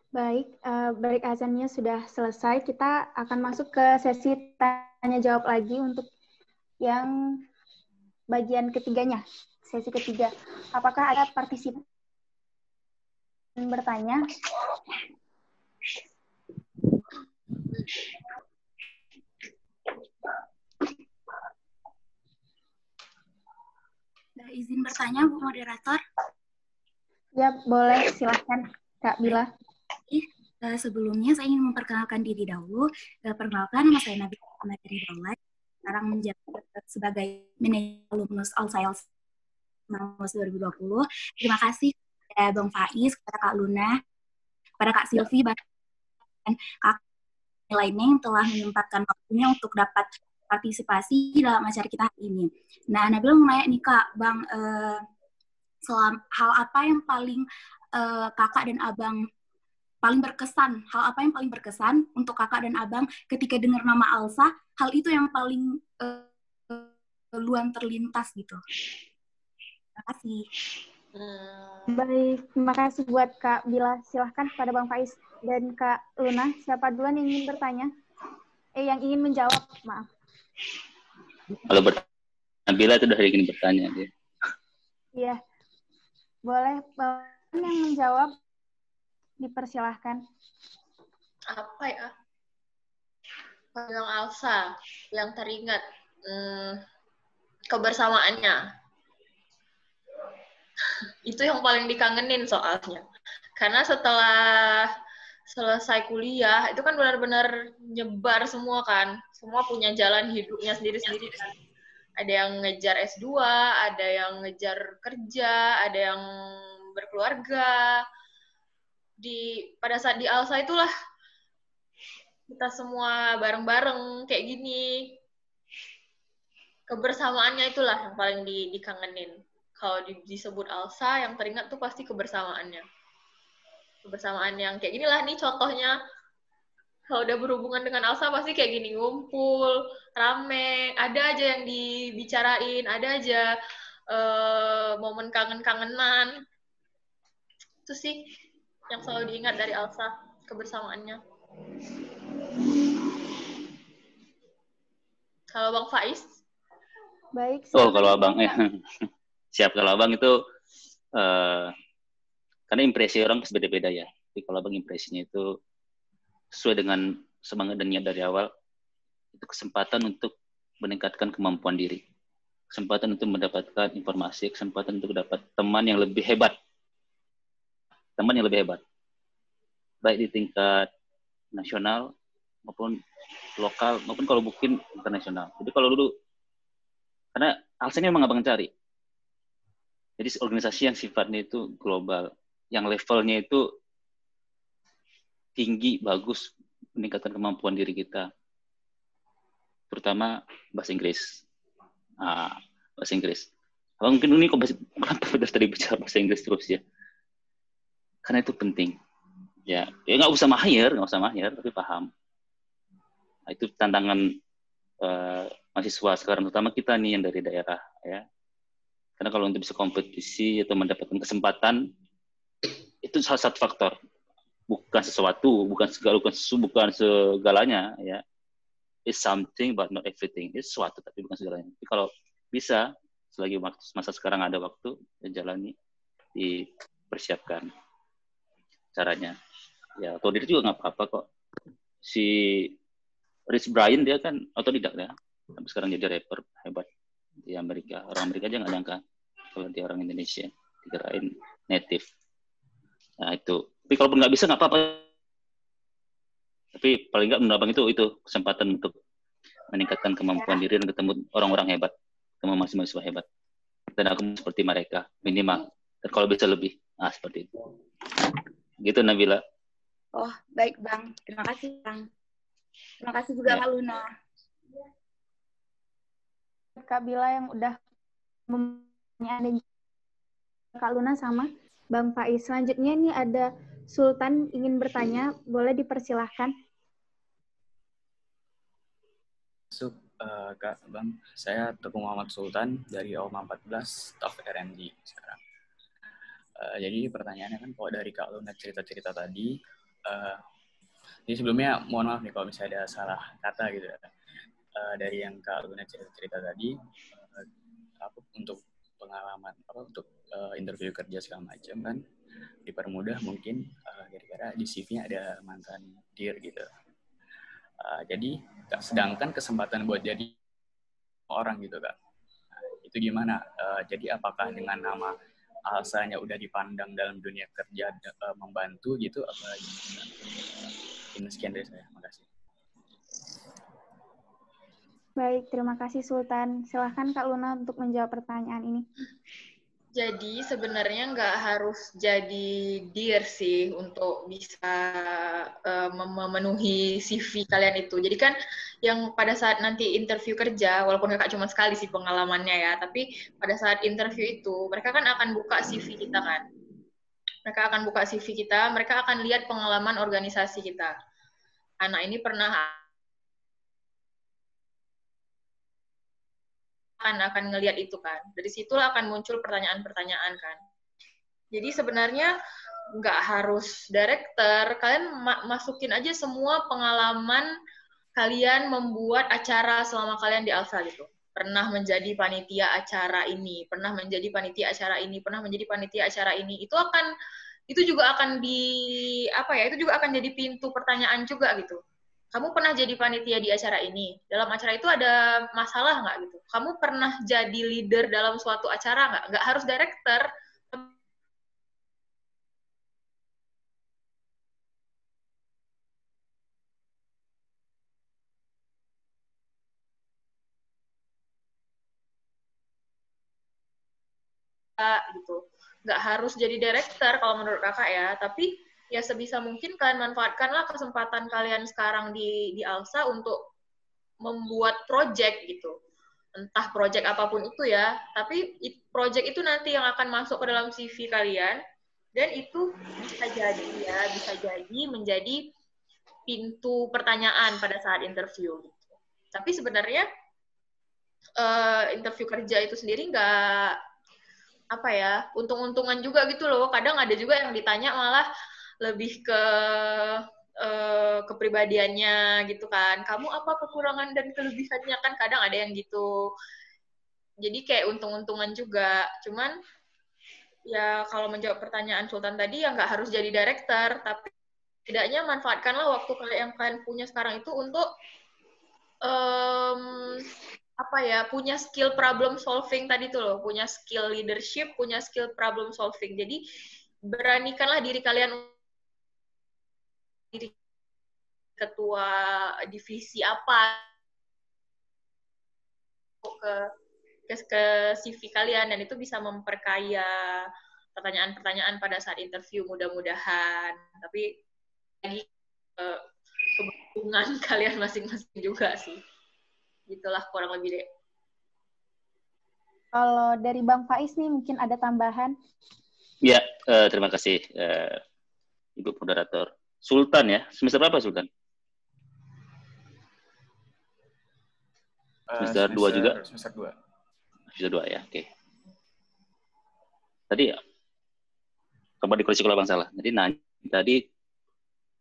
Baik, uh, break azannya sudah selesai. Kita akan masuk ke sesi tanya jawab lagi untuk yang bagian ketiganya, sesi ketiga. Apakah ada partisipan bertanya? izin bertanya, Bu Moderator? Ya, boleh. Silahkan, Kak Bila. Uh, sebelumnya saya ingin memperkenalkan diri dahulu. Uh, perkenalkan nama saya Nabi Materi Daulat. Sekarang menjabat sebagai manajer alumnus All Sales 2020. Terima kasih kepada Bang Faiz, kepada Kak Luna, kepada Kak Silvi, dan Kak lainnya yang telah menyempatkan waktunya untuk dapat partisipasi dalam acara kita hari ini. Nah, Nabil mau nanya nih Kak, Bang, uh, selam, hal apa yang paling uh, kakak dan abang paling berkesan, hal apa yang paling berkesan untuk kakak dan abang ketika dengar nama Alsa, hal itu yang paling uh, luan terlintas gitu. Terima kasih. Hmm. Baik, terima kasih buat Kak Bila. Silahkan pada Bang Faiz dan Kak Luna. Siapa duluan yang ingin bertanya? Eh, yang ingin menjawab, maaf. Kalau bertanya, Bila itu udah ingin bertanya. Dia. Iya. Boleh Bang yang menjawab dipersilahkan. Apa ya? Yang Alsa, yang teringat hmm, kebersamaannya. Itu yang paling dikangenin soalnya. Karena setelah selesai kuliah, itu kan benar-benar nyebar semua kan. Semua punya jalan hidupnya sendiri-sendiri. Ada yang ngejar S2, ada yang ngejar kerja, ada yang berkeluarga, di pada saat di Alsa itulah. Kita semua bareng-bareng kayak gini. Kebersamaannya itulah yang paling di, dikangenin. Kalau di, disebut Alsa yang teringat tuh pasti kebersamaannya. Kebersamaan yang kayak ginilah nih contohnya. Kalau udah berhubungan dengan Alsa pasti kayak gini ngumpul rame. Ada aja yang dibicarain ada aja uh, momen kangen-kangenan. Itu sih yang selalu diingat dari Elsa kebersamaannya. Kalau Bang Faiz? Baik. Oh, kalau Abang ya. Siap kalau Abang itu uh, karena impresi orang beda-beda ya. Tapi kalau Abang impresinya itu sesuai dengan semangat dan niat dari awal, itu kesempatan untuk meningkatkan kemampuan diri. Kesempatan untuk mendapatkan informasi, kesempatan untuk dapat teman yang lebih hebat teman yang lebih hebat. Baik di tingkat nasional maupun lokal maupun kalau mungkin internasional. Jadi kalau dulu karena alasannya memang abang cari. Jadi organisasi yang sifatnya itu global yang levelnya itu tinggi bagus meningkatkan kemampuan diri kita. Terutama bahasa Inggris. Ah, bahasa Inggris. Abang mungkin ini kok bahasa, kenapa tadi bicara bahasa Inggris terus ya karena itu penting. Ya ya nggak usah mahir nggak usah mahir tapi paham. Nah, itu tantangan uh, mahasiswa sekarang terutama kita nih yang dari daerah ya. Karena kalau untuk bisa kompetisi atau mendapatkan kesempatan itu salah satu faktor. Bukan sesuatu bukan segala bukan segalanya ya. It's something but not everything. It's sesuatu tapi bukan segalanya. Tapi kalau bisa selagi waktu masa sekarang ada waktu ya jalani dipersiapkan caranya ya diri juga nggak apa-apa kok si Rich Brian dia kan otodidak ya. Tapi sekarang jadi rapper hebat di Amerika. Orang Amerika aja nggak nyangka kalau dia orang Indonesia. Dikirain native. Nah itu. Tapi kalau nggak bisa nggak apa-apa. Tapi paling nggak menurut abang itu itu kesempatan untuk meningkatkan kemampuan diri dan ketemu orang-orang hebat, ketemu mahasiswa hebat. Dan aku seperti mereka minimal. Dan kalau bisa lebih, ah seperti itu. Gitu Nabila. Oh, baik Bang. Terima kasih Bang. Terima kasih juga ya. Kak Luna. Kak Bila yang udah ada Kak Luna sama Bang Faiz. Selanjutnya ini ada Sultan ingin bertanya, boleh dipersilahkan. Masuk, uh, Kak Bang. Saya Teguh Muhammad Sultan dari OMA 14, staff RMD sekarang. Uh, jadi pertanyaannya kan kalau dari Kak Luna cerita-cerita tadi, uh, jadi sebelumnya mohon maaf nih kalau misalnya ada salah kata gitu. Uh, dari yang Kak Luna cerita-cerita tadi, uh, apa untuk pengalaman apa untuk uh, interview kerja segala macam kan dipermudah mungkin uh, gara-gara di CV-nya ada mantan dir gitu. Uh, jadi sedangkan kesempatan buat jadi orang gitu kak, nah, itu gimana? Uh, jadi apakah dengan nama Alsanya udah dipandang dalam dunia kerja uh, membantu gitu apa? Ini sekian dari saya. Makasih. Baik, terima kasih Sultan. Silahkan Kak Luna untuk menjawab pertanyaan ini. Jadi sebenarnya nggak harus jadi dear sih untuk bisa uh, memenuhi CV kalian itu. Jadi kan yang pada saat nanti interview kerja, walaupun kakak cuma sekali sih pengalamannya ya, tapi pada saat interview itu mereka kan akan buka CV kita kan. Mereka akan buka CV kita, mereka akan lihat pengalaman organisasi kita anak ini pernah akan akan ngelihat itu kan. Dari situlah akan muncul pertanyaan-pertanyaan kan. Jadi sebenarnya nggak harus director, kalian ma masukin aja semua pengalaman kalian membuat acara selama kalian di Alfa gitu. Pernah menjadi panitia acara ini, pernah menjadi panitia acara ini, pernah menjadi panitia acara ini. Itu akan itu juga akan di apa ya itu juga akan jadi pintu pertanyaan juga gitu kamu pernah jadi panitia di acara ini? Dalam acara itu ada masalah nggak gitu? Kamu pernah jadi leader dalam suatu acara nggak? Nggak harus director. Gitu. Nggak harus jadi director kalau menurut kakak ya. Tapi ya sebisa mungkin kalian manfaatkanlah kesempatan kalian sekarang di di Alsa untuk membuat project gitu. Entah project apa pun itu ya tapi project itu nanti yang akan masuk ke dalam CV kalian. Dan itu bisa jadi ya bisa jadi menjadi pintu pertanyaan pada saat interview gitu. tapi sebenarnya uh, interview kerja itu sendiri nggak apa ya untung-untungan juga gitu loh. Kadang ada juga yang ditanya malah lebih ke uh, kepribadiannya gitu kan. Kamu apa kekurangan dan kelebihannya? Kan kadang ada yang gitu. Jadi kayak untung-untungan juga. Cuman ya kalau menjawab pertanyaan Sultan tadi ya nggak harus jadi director. Tapi tidaknya manfaatkanlah waktu yang kalian punya sekarang itu untuk um, apa ya punya skill problem solving tadi tuh loh. Punya skill leadership punya skill problem solving. Jadi beranikanlah diri kalian diri ketua divisi apa ke ke, ke CV kalian dan itu bisa memperkaya pertanyaan-pertanyaan pada saat interview mudah-mudahan tapi lagi uh, keberuntungan kalian masing-masing juga sih gitulah kurang lebih deh. Kalau dari Bang Faiz nih mungkin ada tambahan? Ya, uh, terima kasih uh, Ibu Moderator. Sultan ya, semester berapa Sultan? Uh, semester, dua juga? Semester dua. Semester dua ya, oke. Okay. Tadi ya, kembali dikoreksi kalau bang salah. Jadi nah, tadi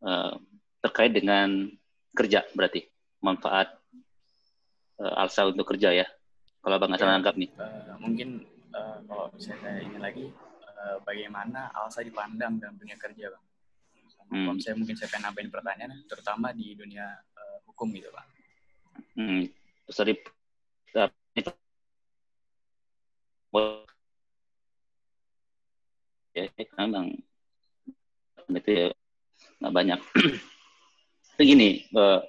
uh, terkait dengan kerja berarti manfaat uh, Alsa untuk kerja ya. Kalau Bang Hasan ya, anggap nih. Uh, mungkin uh, kalau misalnya ini lagi, uh, bagaimana Alsa dipandang dalam dunia kerja, Bang? Kalau saya mungkin saya pengen nambahin pertanyaan, terutama di dunia uh, hukum gitu Pak. Hmm. Tadi ya memang itu ya nggak banyak. Begini, uh,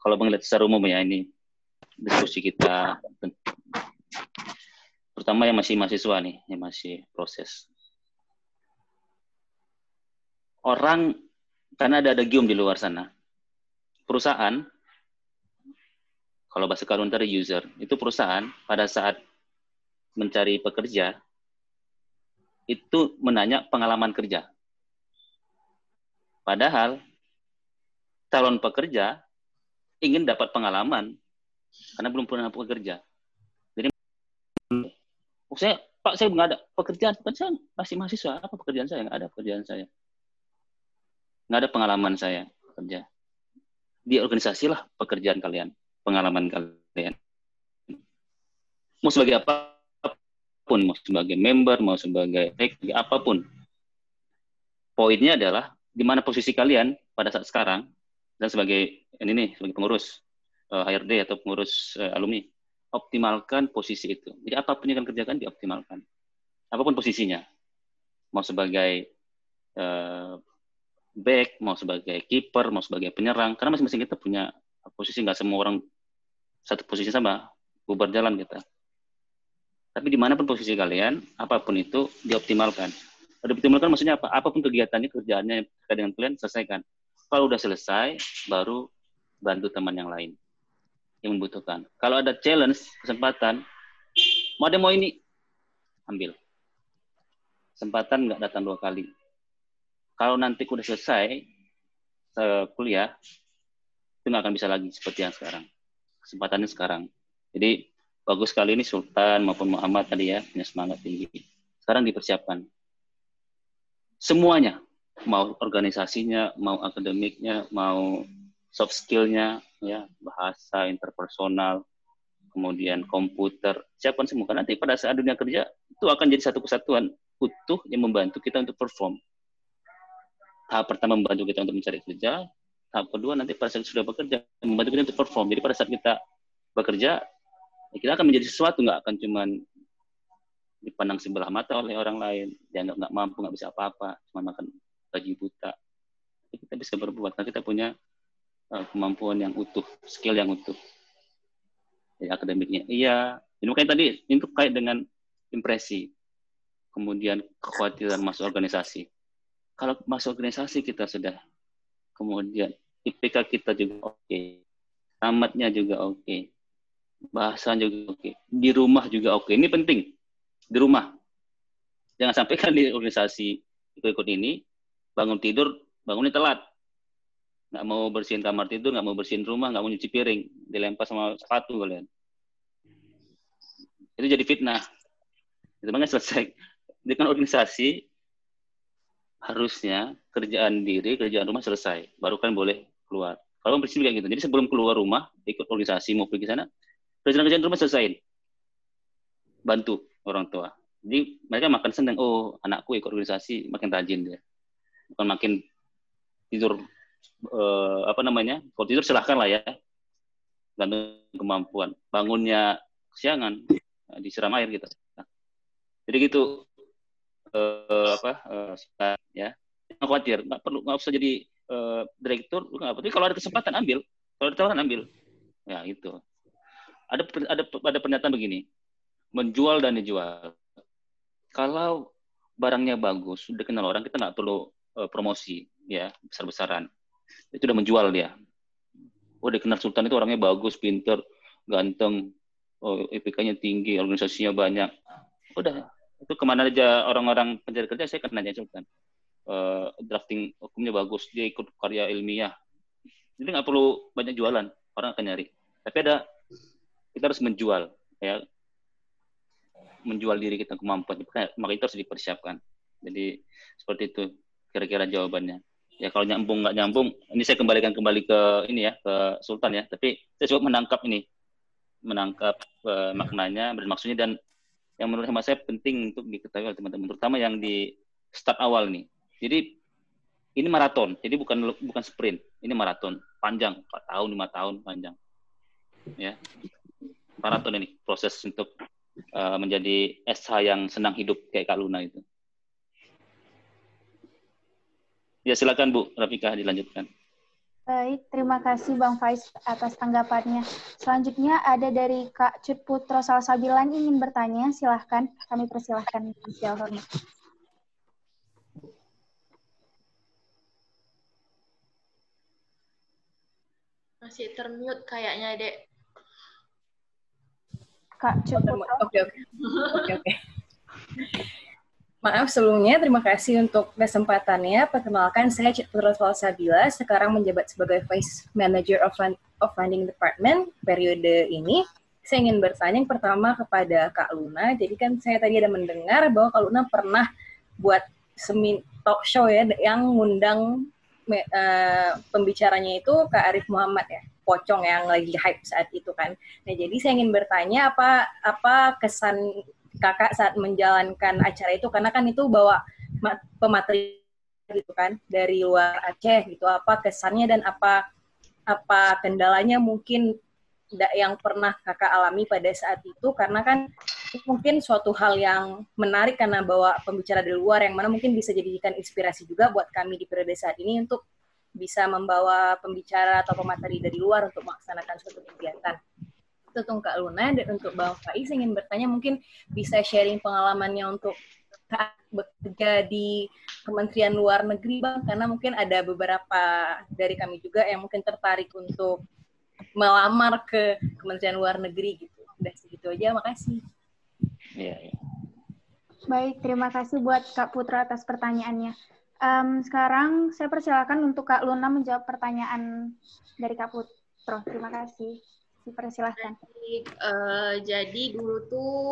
kalau melihat secara umum ya ini diskusi kita, terutama yang masih mahasiswa nih, yang masih proses. Orang karena ada ada gium di luar sana, perusahaan kalau bahasa counter user. Itu perusahaan pada saat mencari pekerja itu menanya pengalaman kerja. Padahal calon pekerja ingin dapat pengalaman karena belum pernah bekerja. Jadi oh, saya Pak saya nggak ada pekerjaan, kan saya masih mahasiswa, apa pekerjaan saya? Nggak ada pekerjaan saya, nggak ada pengalaman saya kerja. Di organisasi lah pekerjaan kalian, pengalaman kalian. Mau sebagai apa pun, mau sebagai member, mau sebagai apa pun. Poinnya adalah di mana posisi kalian pada saat sekarang dan sebagai ini nih sebagai pengurus uh, eh, HRD atau pengurus uh, alumni optimalkan posisi itu. Jadi apa pun yang akan kerjakan dioptimalkan. Apa pun posisinya. Mau sebagai uh, back, mau sebagai kiper, mau sebagai penyerang. Karena masing-masing kita punya posisi, nggak semua orang satu posisi sama, bubar jalan kita. Tapi di mana pun posisi kalian, apa pun itu dioptimalkan. Dioptimalkan maksudnya apa? Apa pun kegiatannya, kerjaannya dengan kalian, selesaikan. Kalau udah selesai, baru bantu teman yang lain yang membutuhkan. Kalau ada challenge, kesempatan, mau ada mau ini, ambil. Kesempatan nggak datang dua kali. Kalau nanti udah selesai kuliah, itu nggak akan bisa lagi seperti yang sekarang. Kesempatannya sekarang. Jadi bagus sekali ini Sultan maupun Muhammad tadi ya punya semangat tinggi. Sekarang dipersiapkan. Semuanya mau organisasinya, mau akademiknya, mau soft skillnya, ya bahasa interpersonal, kemudian komputer, siapkan semua. Nanti pada saat dunia kerja itu akan jadi satu kesatuan utuh yang membantu kita untuk perform. Tahap pertama membantu kita untuk mencari kerja, tahap kedua nanti pada saat sudah bekerja membantu kita untuk perform. Jadi pada saat kita bekerja, kita akan menjadi sesuatu nggak akan cuman dipandang sebelah mata oleh orang lain, dianggap nggak mampu, nggak bisa apa-apa, cuma makan gaji buta. Kita bisa berbuat karena kita punya uh, kemampuan yang utuh, skill yang utuh. Ya, akademiknya. Iya. Ini makanya tadi itu kait dengan impresi. Kemudian kekhawatiran masuk organisasi. Kalau masuk organisasi kita sudah kemudian IPK kita juga oke. Okay. Tamatnya juga oke. Okay. Bahasa juga oke. Okay. Di rumah juga oke. Okay. Ini penting. Di rumah. Jangan sampai kan di organisasi ikut-ikut ini bangun tidur bangunnya telat nggak mau bersihin kamar tidur nggak mau bersihin rumah nggak mau nyuci piring dilempar sama sepatu kalian itu jadi fitnah itu makanya selesai dengan organisasi harusnya kerjaan diri kerjaan rumah selesai baru kan boleh keluar. Kalau prinsip kayak gitu jadi sebelum keluar rumah ikut organisasi mau pergi sana kerjaan kerjaan rumah selesai bantu orang tua. Jadi mereka makan senang oh anakku ikut organisasi makin rajin dia. Bukan makin tidur uh, apa namanya kalau tidur silahkan lah ya. Gantung kemampuan. Bangunnya kesiangan nah, disiram air gitu. Jadi gitu uh, apa uh, ya. Nggak khawatir nggak perlu nggak usah jadi uh, direktur nggak tapi kalau ada kesempatan ambil. Kalau ada tawaran ambil. Ya itu ada ada ada pernyataan begini. Menjual dan dijual. Kalau barangnya bagus sudah kenal orang kita nggak perlu uh, promosi ya besar-besaran. Itu udah menjual dia. Oh dikenal Sultan itu orangnya bagus pinter ganteng. Oh IPK-nya tinggi organisasinya banyak. Udah itu ke mana aja orang-orang pencari kerja saya kenal nanya Sultan uh, drafting hukumnya bagus dia ikut karya ilmiah. Jadi nggak perlu banyak jualan orang akan nyari. Tapi ada kita harus menjual ya. Menjual diri kita kemampuan maka itu harus dipersiapkan. Jadi seperti itu kira-kira jawabannya. Ya kalau nyambung nggak nyambung, ini saya kembalikan kembali ke ini ya ke Sultan ya. Tapi saya coba menangkap ini, menangkap uh, maknanya dan maksudnya dan yang menurut saya penting untuk diketahui oleh teman-teman, terutama yang di start awal nih. Jadi ini maraton, jadi bukan bukan sprint, ini maraton panjang, 4 tahun, lima tahun panjang. Ya, maraton ini proses untuk uh, menjadi SH yang senang hidup kayak Kak Luna itu. Ya silakan Bu Rafika dilanjutkan. Baik, terima kasih Bang Faiz atas tanggapannya. Selanjutnya ada dari Kak Cut Putro Salsabilan ingin bertanya, silahkan. Kami persilahkan. Hormat. Masih termute kayaknya, Dek. Kak Cut Putro. Oke, oke. Oke, oke. Maaf sebelumnya, terima kasih untuk kesempatannya. Perkenalkan, saya Citra Sabila, sekarang menjabat sebagai Vice Manager of, Fund, of Funding Department periode ini. Saya ingin bertanya yang pertama kepada Kak Luna. Jadi kan saya tadi ada mendengar bahwa Kak Luna pernah buat semi talk show ya yang ngundang uh, pembicaranya itu Kak Arif Muhammad ya pocong yang lagi hype saat itu kan. Nah jadi saya ingin bertanya apa apa kesan kakak saat menjalankan acara itu karena kan itu bawa pemateri gitu kan dari luar Aceh gitu. Apa kesannya dan apa apa kendalanya mungkin yang pernah kakak alami pada saat itu? Karena kan mungkin suatu hal yang menarik karena bawa pembicara dari luar yang mana mungkin bisa jadikan inspirasi juga buat kami di periode saat ini untuk bisa membawa pembicara atau pemateri dari luar untuk melaksanakan suatu kegiatan untuk Kak Luna dan untuk Bang Faiz ingin bertanya mungkin bisa sharing pengalamannya untuk bekerja di Kementerian Luar Negeri Bang karena mungkin ada beberapa dari kami juga yang mungkin tertarik untuk melamar ke Kementerian Luar Negeri gitu. Udah segitu aja, makasih. Iya, iya. Baik, terima kasih buat Kak Putra atas pertanyaannya. Um, sekarang saya persilakan untuk Kak Luna menjawab pertanyaan dari Kak Putro. Terima kasih. Dipersilahkan. Jadi, uh, jadi dulu tuh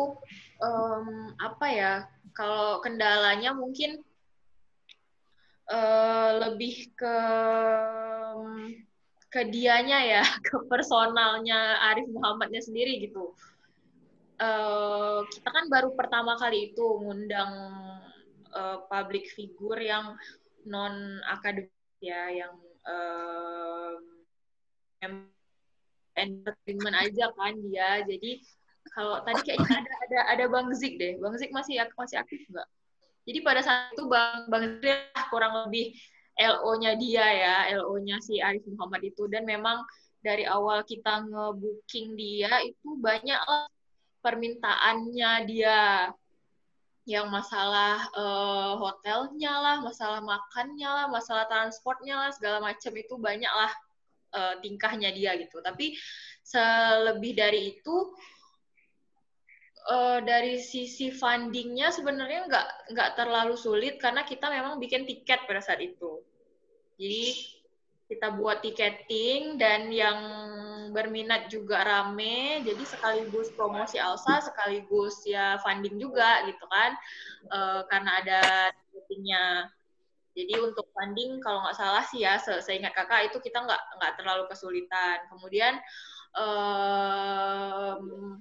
um, apa ya? Kalau kendalanya mungkin uh, lebih ke ke dianya ya, ke personalnya Arif Muhammadnya sendiri gitu. Uh, kita kan baru pertama kali itu ngundang uh, public figure yang non akademik ya, yang uh, entertainment aja kan dia. Jadi kalau tadi kayaknya ada ada ada bang Zik deh. Bang Zik masih masih aktif nggak? Jadi pada saat itu bang bang Zik kurang lebih LO-nya dia ya LO-nya si Arif Muhammad itu. Dan memang dari awal kita ngebooking dia itu banyak permintaannya dia. Yang masalah uh, hotelnya lah, masalah makannya lah, masalah transportnya lah, segala macam itu banyak lah uh, tingkahnya dia gitu. Tapi selebih dari itu uh, dari sisi fundingnya sebenarnya nggak nggak terlalu sulit karena kita memang bikin tiket pada saat itu. Jadi kita buat tiketing dan yang berminat juga rame jadi sekaligus promosi Alsa sekaligus ya funding juga gitu kan uh, karena ada tiketingnya jadi untuk funding kalau nggak salah sih ya, se seingat kakak itu kita nggak nggak terlalu kesulitan. Kemudian um,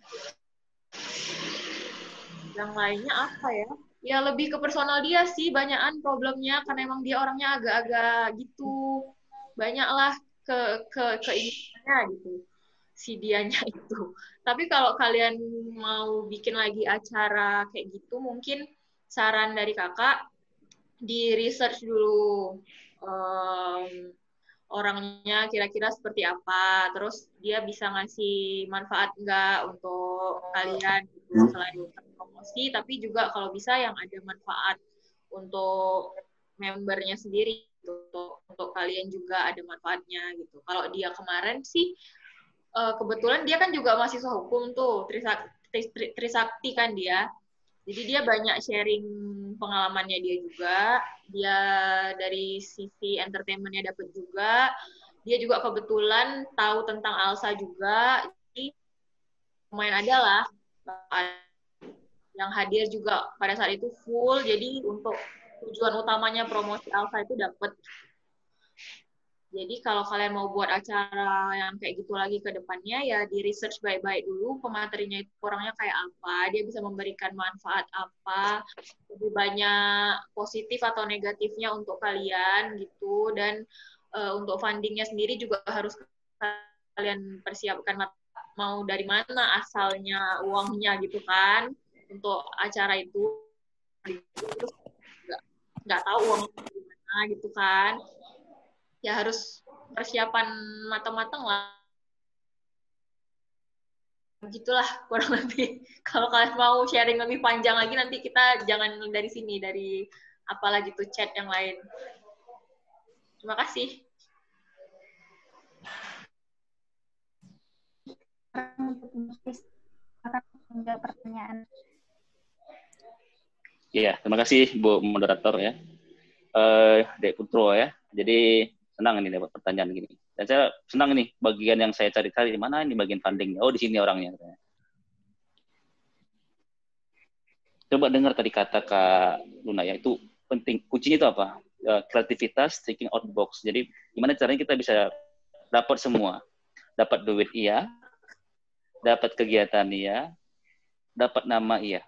yang lainnya apa ya? Ya lebih ke personal dia sih, banyakan problemnya karena emang dia orangnya agak-agak gitu, banyaklah ke ke keinginannya gitu si dianya itu. Tapi kalau kalian mau bikin lagi acara kayak gitu, mungkin saran dari kakak di research dulu um, orangnya kira-kira seperti apa, terus dia bisa ngasih manfaat enggak untuk kalian gitu, selain promosi, tapi juga kalau bisa yang ada manfaat untuk membernya sendiri gitu, untuk untuk kalian juga ada manfaatnya gitu. Kalau dia kemarin sih uh, kebetulan dia kan juga mahasiswa hukum tuh, Trisakti, Trisakti kan dia. Jadi dia banyak sharing pengalamannya dia juga. Dia dari sisi entertainmentnya dapat juga. Dia juga kebetulan tahu tentang Alsa juga. Jadi lumayan ada lah yang hadir juga pada saat itu full. Jadi untuk tujuan utamanya promosi Alsa itu dapat. Jadi kalau kalian mau buat acara yang kayak gitu lagi ke depannya, ya di research baik-baik dulu pematerinya itu orangnya kayak apa, dia bisa memberikan manfaat apa, lebih banyak positif atau negatifnya untuk kalian gitu, dan uh, untuk fundingnya sendiri juga harus kalian persiapkan mau dari mana asalnya uangnya gitu kan untuk acara itu. Terus nggak tahu uang dari gitu kan ya harus persiapan matang-matang lah gitulah kurang lebih kalau kalian mau sharing lebih panjang lagi nanti kita jangan dari sini dari apalagi tuh chat yang lain terima kasih pertanyaan Iya, terima kasih Bu Moderator ya. Uh, Dek Putro ya. Jadi senang ini dapat pertanyaan gini. Dan saya senang nih bagian yang saya cari-cari di mana ini bagian fundingnya. Oh di sini orangnya. Coba dengar tadi kata Kak Luna ya itu penting. Kuncinya itu apa? Uh, kreativitas, thinking out box. Jadi gimana caranya kita bisa dapat semua. Dapat duit iya, dapat kegiatan iya, dapat nama iya.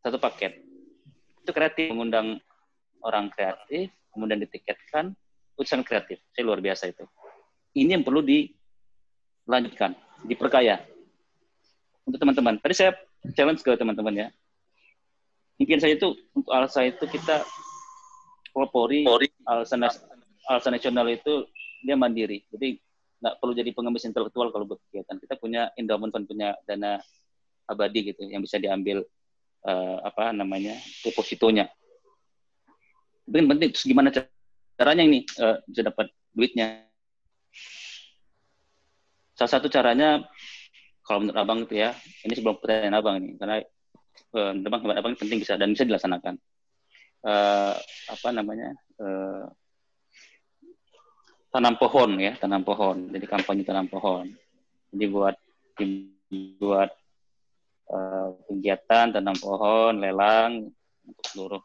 Satu paket. Itu kreatif mengundang orang kreatif, kemudian ditiketkan, urusan kreatif. Saya luar biasa itu. Ini yang perlu dilanjutkan, diperkaya. Untuk teman-teman. Tadi saya challenge ke teman-teman ya. Mungkin saya itu, untuk Alsa itu kita, Polri, Alsa, Alsa Nasional itu dia mandiri. Jadi nggak perlu jadi pengemis intelektual kalau buat kegiatan. Kita punya endowment fund, punya dana abadi gitu yang bisa diambil uh, apa namanya depositonya. Itu penting. Terus gimana caranya ini uh, bisa dapat duitnya. Salah satu caranya kalau menurut abang itu ya, ini sebelum pertanyaan abang ini, karena uh, abang abang penting bisa dan bisa dilaksanakan. Uh, apa namanya uh, tanam pohon ya, tanam pohon. Jadi kampanye tanam pohon. Jadi buat buat uh, kegiatan tanam pohon, lelang untuk seluruh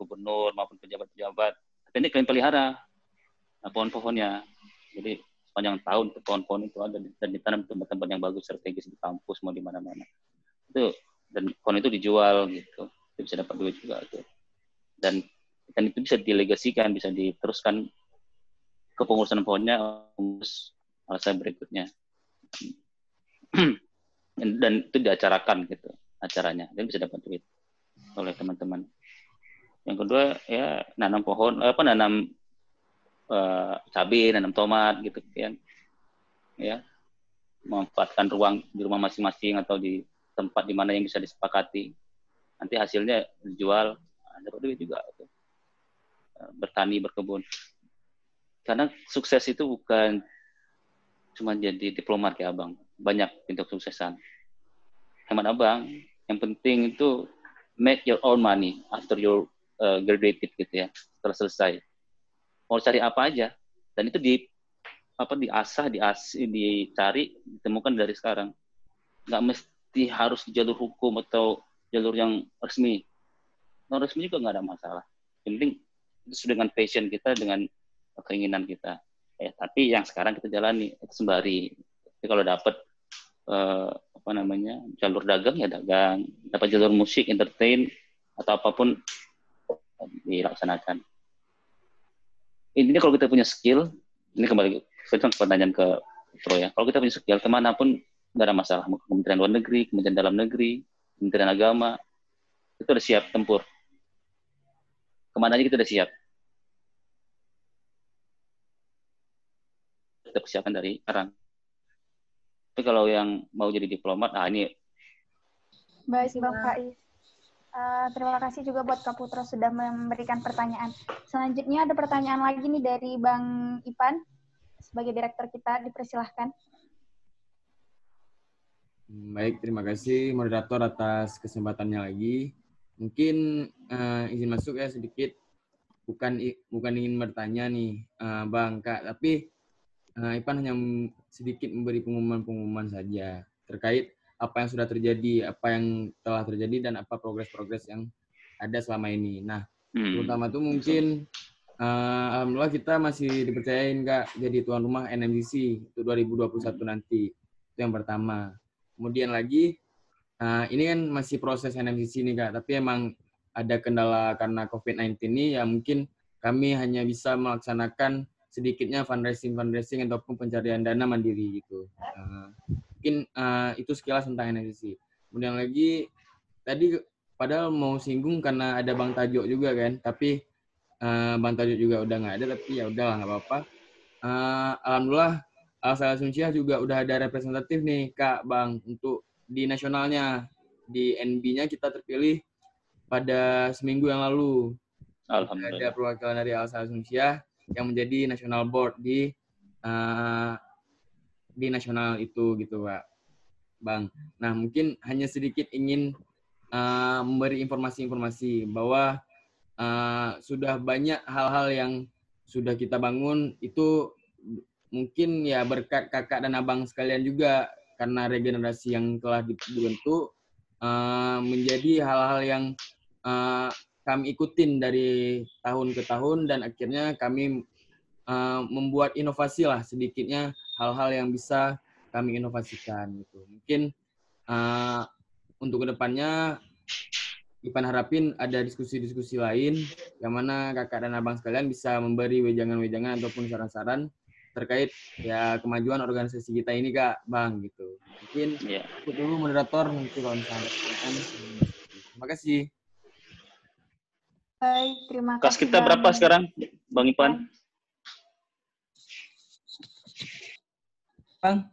gubernur maupun pejabat-pejabat ini kalian pelihara nah, pohon-pohonnya. Jadi sepanjang tahun pohon-pohon itu ada dan ditanam di tempat-tempat yang bagus strategis di kampus mau di mana-mana. Itu dan pohon itu dijual gitu. Itu bisa dapat duit juga tuh. Dan dan itu bisa dilegasikan, bisa diteruskan ke pengurusan pohonnya pengurus alasan berikutnya. dan itu diacarakan gitu acaranya dan bisa dapat duit oleh teman-teman yang kedua ya nanam pohon apa nanam uh, cabai nanam tomat gitu kan ya. Memanfaatkan ruang di rumah masing-masing atau di tempat di mana yang bisa disepakati. Nanti hasilnya dijual ada duit juga gitu. bertani berkebun. Karena sukses itu bukan cuma jadi diplomat ya abang. Banyak pintu suksesan hemat abang. Yang penting itu make your own money after your uh, graduated gitu ya setelah selesai. Mau cari apa aja. Dan itu di apa diasah dias dicari ditemukan dari sekarang. Nggak mesti harus di jalur hukum atau jalur yang resmi. Non resmi juga nggak ada masalah. Yang penting itu dengan passion kita dengan keinginan kita. Ya tapi yang sekarang kita jalani sembari. Jadi kalau dapat uh, apa namanya jalur dagang ya dagang. Dapat jalur musik entertain atau apa pun dilaksanakan. Intinya kalau kita punya skill, ini kembali pertanyaan ke Pro ya. Kalau kita punya skill, ke mana pun nggak ada masalah. Kementerian Luar Negeri, Kementerian Dalam Negeri, Kementerian Agama, itu udah siap tempur. Ke mana aja kita udah siap. Kita persiapkan dari sekarang. Tapi kalau yang mau jadi diplomat, ah ini. Baik, Bang Faiz. Uh, terima kasih juga buat Kak Putra sudah memberikan pertanyaan. Selanjutnya ada pertanyaan lagi nih dari Bang Ipan sebagai direktur kita, dipersilahkan. Baik, terima kasih moderator atas kesempatannya lagi. Mungkin uh, izin masuk ya sedikit. Bukan bukan ingin bertanya nih, uh, Bang Kak, tapi uh, Ipan hanya sedikit memberi pengumuman-pengumuman saja terkait apa yang sudah terjadi, apa yang telah terjadi dan apa progres-progres yang ada selama ini. Nah, hmm. terutama tuh mungkin uh, alhamdulillah kita masih dipercayain kak jadi tuan rumah NMDC untuk 2021 nanti itu yang pertama kemudian lagi uh, ini kan masih proses NMDC nih kak tapi emang ada kendala karena COVID-19 ini ya mungkin kami hanya bisa melaksanakan sedikitnya fundraising fundraising ataupun pencarian dana mandiri gitu. Uh, mungkin uh, itu sekilas tentang NSC. Kemudian lagi tadi padahal mau singgung karena ada Bang Tajo juga kan, tapi uh, Bang Tajo juga udah nggak ada, tapi ya udahlah nggak apa-apa. Uh, Alhamdulillah Alsa Sunsyah juga udah ada representatif nih Kak Bang untuk di nasionalnya di NB-nya kita terpilih pada seminggu yang lalu. Alhamdulillah. Ada perwakilan dari Alsa Sunsyah yang menjadi national board di uh, di nasional itu gitu pak. Bang nah mungkin hanya sedikit ingin uh, memberi informasi-informasi bahwa uh, sudah banyak hal-hal yang sudah kita bangun itu mungkin ya berkat kakak dan abang sekalian juga karena regenerasi yang telah dibentuk uh, menjadi hal-hal yang uh, kami ikutin dari tahun ke tahun dan akhirnya kami uh, membuat inovasi lah sedikitnya hal-hal yang bisa kami inovasikan gitu. Mungkin uh, untuk ke depannya Ipan harapin ada diskusi-diskusi lain yang mana kakak dan abang sekalian bisa memberi wejangan-wejangan ataupun saran-saran terkait ya kemajuan organisasi kita ini kak bang gitu mungkin yeah. dulu moderator nanti kalau misalnya terima kasih Baik, terima kasih. Kas kita bang. berapa sekarang, Bang Ipan? Bang.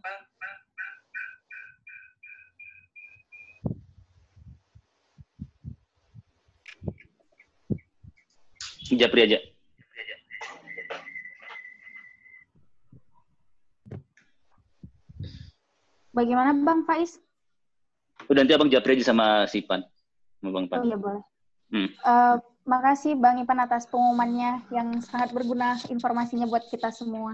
Japri aja. Bagaimana Bang Faiz? Udah nanti Abang Japri aja sama si Pan. Sama Bang Pan. Oh iya boleh. Hmm. Uh, Makasih Bang Ipan atas pengumumannya yang sangat berguna informasinya buat kita semua.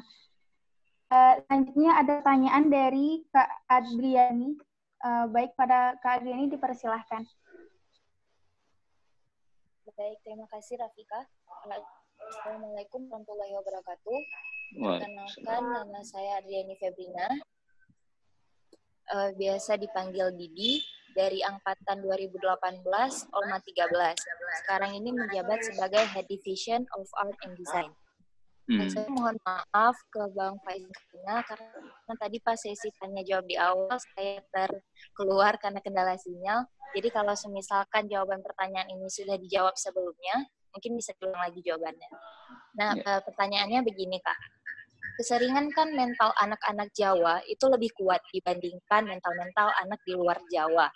Uh, selanjutnya ada pertanyaan dari Kak Adriani. Uh, baik pada Kak Adriani dipersilahkan. Baik, terima kasih Rafika. Assalamualaikum warahmatullahi wabarakatuh. Perkenalkan nama saya Adriani Febrina. Uh, biasa dipanggil Didi dari angkatan 2018 Olma 13. Sekarang ini menjabat sebagai Head Division of Art and Design. Hmm. Saya mohon maaf ke Bang Faiz karena tadi pas sesi tanya jawab di awal saya terkeluar karena kendala sinyal. Jadi kalau semisalkan jawaban pertanyaan ini sudah dijawab sebelumnya, mungkin bisa diulang lagi jawabannya. Nah, yeah. pertanyaannya begini Kak keseringan kan mental anak-anak Jawa itu lebih kuat dibandingkan mental-mental anak di luar Jawa.